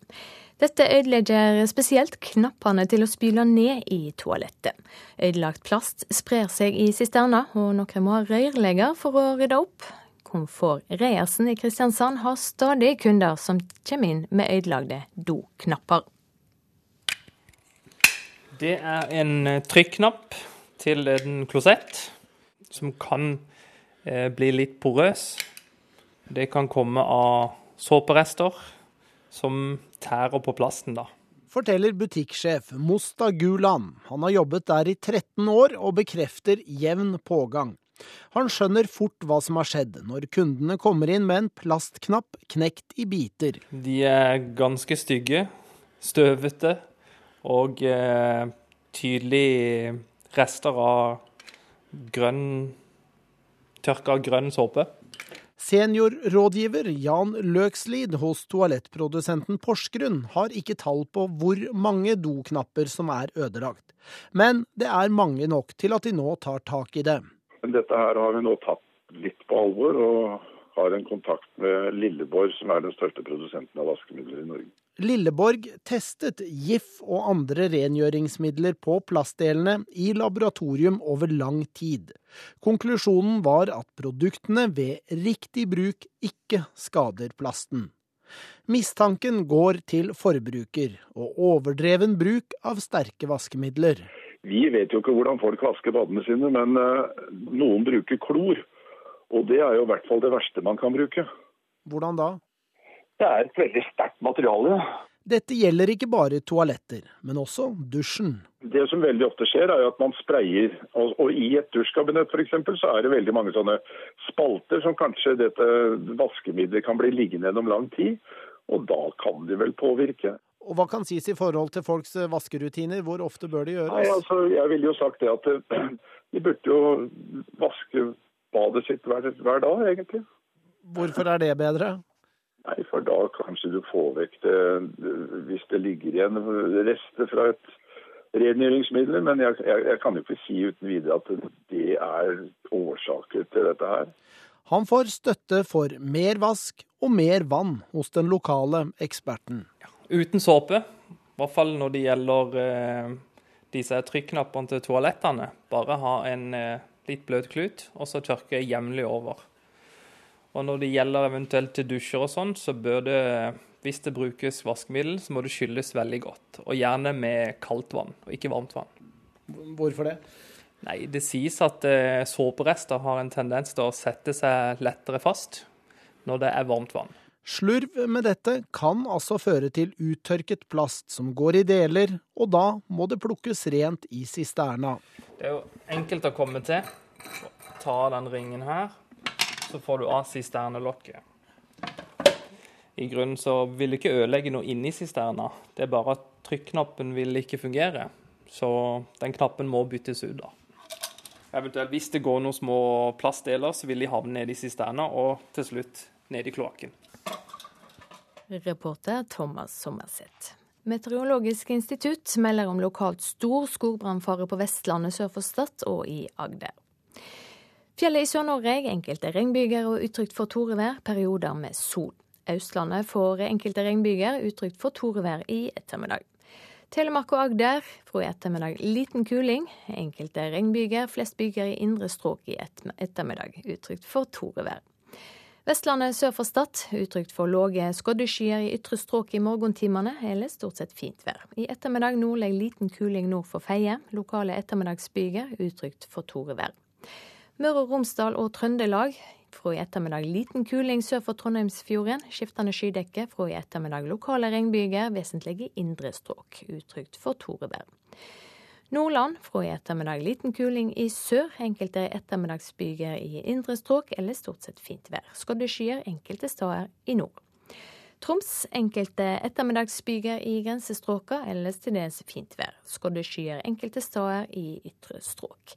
Dette ødelegger spesielt knappene til å spyle ned i toalettet. Ødelagt plast sprer seg i sisterna, og noen må ha rørlegger for å rydde opp. Komfort Reiersen i Kristiansand har stadig kunder som kommer inn med ødelagte doknapper. Det er en eh, trykknapp til en klosett som kan eh, bli litt porøs. Det kan komme av såperester som tærer på plasten, da. Forteller butikksjef Mosta Gulan. Han har jobbet der i 13 år og bekrefter jevn pågang. Han skjønner fort hva som har skjedd, når kundene kommer inn med en plastknapp knekt i biter. De er ganske stygge, støvete og eh, tydelig rester av grønn tørka grønn såpe. Seniorrådgiver Jan Løkslid hos toalettprodusenten Porsgrunn har ikke tall på hvor mange doknapper som er ødelagt, men det er mange nok til at de nå tar tak i det. Dette her har vi nå tatt litt på alvor, og har en kontakt med Lilleborg, som er den største produsenten av vaskemidler i Norge. Lilleborg testet GIF og andre rengjøringsmidler på plastdelene i laboratorium over lang tid. Konklusjonen var at produktene ved riktig bruk ikke skader plasten. Mistanken går til forbruker og overdreven bruk av sterke vaskemidler. Vi vet jo ikke hvordan folk vasker badene sine, men eh, noen bruker klor. Og det er jo i hvert fall det verste man kan bruke. Hvordan da? Det er et veldig sterkt materiale. Dette gjelder ikke bare toaletter, men også dusjen. Det som veldig ofte skjer, er at man sprayer. Og, og I et dusjkabinett f.eks. så er det veldig mange sånne spalter som kanskje dette vaskemiddelet kan bli liggende gjennom lang tid. Og da kan det vel påvirke. Og Hva kan sies i forhold til folks vaskerutiner? Hvor ofte bør det gjøres? Nei, altså, Jeg ville jo sagt det at de burde jo vaske badet sitt hver, hver dag, egentlig. Hvorfor er det bedre? Nei, for da kanskje du får vekk det Hvis det ligger igjen rester fra et rengjøringsmiddel. men jeg, jeg, jeg kan jo ikke si uten videre at det er årsaker til dette her. Han får støtte for mer vask og mer vann hos den lokale eksperten. Uten såpe, i hvert fall når det gjelder eh, disse trykknappene til toalettene. Bare ha en eh, litt bløt klut, og så tørke jevnlig over. Og når det gjelder eventuelt til dusjer og sånn, så bør det, hvis det brukes vaskemiddel, så må det skylles veldig godt. Og gjerne med kaldt vann, og ikke varmt vann. Hvorfor det? Nei, det sies at eh, såperester har en tendens til å sette seg lettere fast når det er varmt vann. Slurv med dette kan altså føre til uttørket plast som går i deler, og da må det plukkes rent i sisterna. Det er jo enkelt å komme til. Ta den ringen her, så får du av sisternelokket. I grunnen så vil det ikke ødelegge noe inni sisterna. Det er bare at trykknappen vil ikke fungere. Så den knappen må byttes ut, da. Eventuelt hvis det går noen små plastdeler, så vil de havne ned i sisterna og til slutt ned i kloakken. Reporter Thomas Sommerseth. Meteorologisk institutt melder om lokalt stor skogbrannfare på Vestlandet sør for Stad og i Agder. Fjellet i Sør-Norge enkelte regnbyger og utrygt for torevær, perioder med sol. Østlandet får enkelte regnbyger, utrygt for torevær i ettermiddag. Telemark og Agder fra i ettermiddag liten kuling. Enkelte regnbyger, flest byger i indre strøk i ettermiddag, utrygt for torevær. Vestlandet sør for Stad utrygt for lave skoddeskyer i ytre strøk i morgentimene, eller stort sett fint vær. I ettermiddag nordlig liten kuling nord for Feie. Lokale ettermiddagsbyger utrygt for torevær. Møre og Romsdal og Trøndelag fra i ettermiddag liten kuling sør for Trondheimsfjorden. Skiftende skydekke fra i ettermiddag lokale regnbyger, vesentlig i indre strøk. Utrygt for torevær. Nordland fra i ettermiddag liten kuling i sør, enkelte ettermiddagsbyger i indre strøk eller stort sett fint vær. Skodde skyer enkelte steder i nord. Troms enkelte ettermiddagsbyger i grensestråka, ellers til dels fint vær. Skodde skyer enkelte steder i ytre strøk.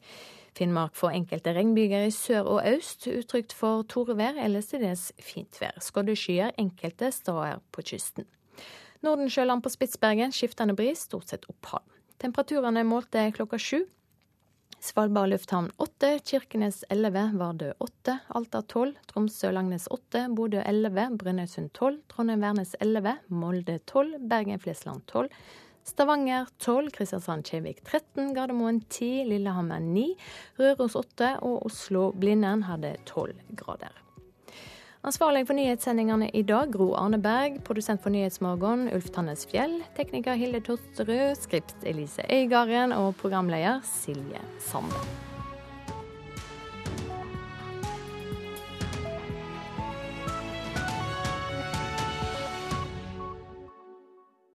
Finnmark får enkelte regnbyger i sør og øst, utrygt for torevær, ellers til dels fint vær. Skodde skyer enkelte steder på kysten. Nordensjøland på Spitsbergen skiftende bris, stort sett opphold. Temperaturene målte klokka sju. Svalbard lufthavn åtte, Kirkenes elleve, Vardø åtte, Alta tolv, Tromsø-Langnes åtte, Bodø elleve, Brønnøysund tolv, Trondheim-Værnes elleve, Molde tolv, Bergen-Flesland tolv, Stavanger 12, Kristiansand-Kjevik 13, Gardermoen 10, Lillehammer 9, Røros 8 og Oslo-Blindern hadde 12 grader. Ansvarlig for nyhetssendingene i dag, Gro Arne Berg. Produsent for Nyhetsmorgen, Ulf Tannes Fjell. Tekniker Hilde Tosterud. Skript Elise Øygarden. Og programleder Silje Sande.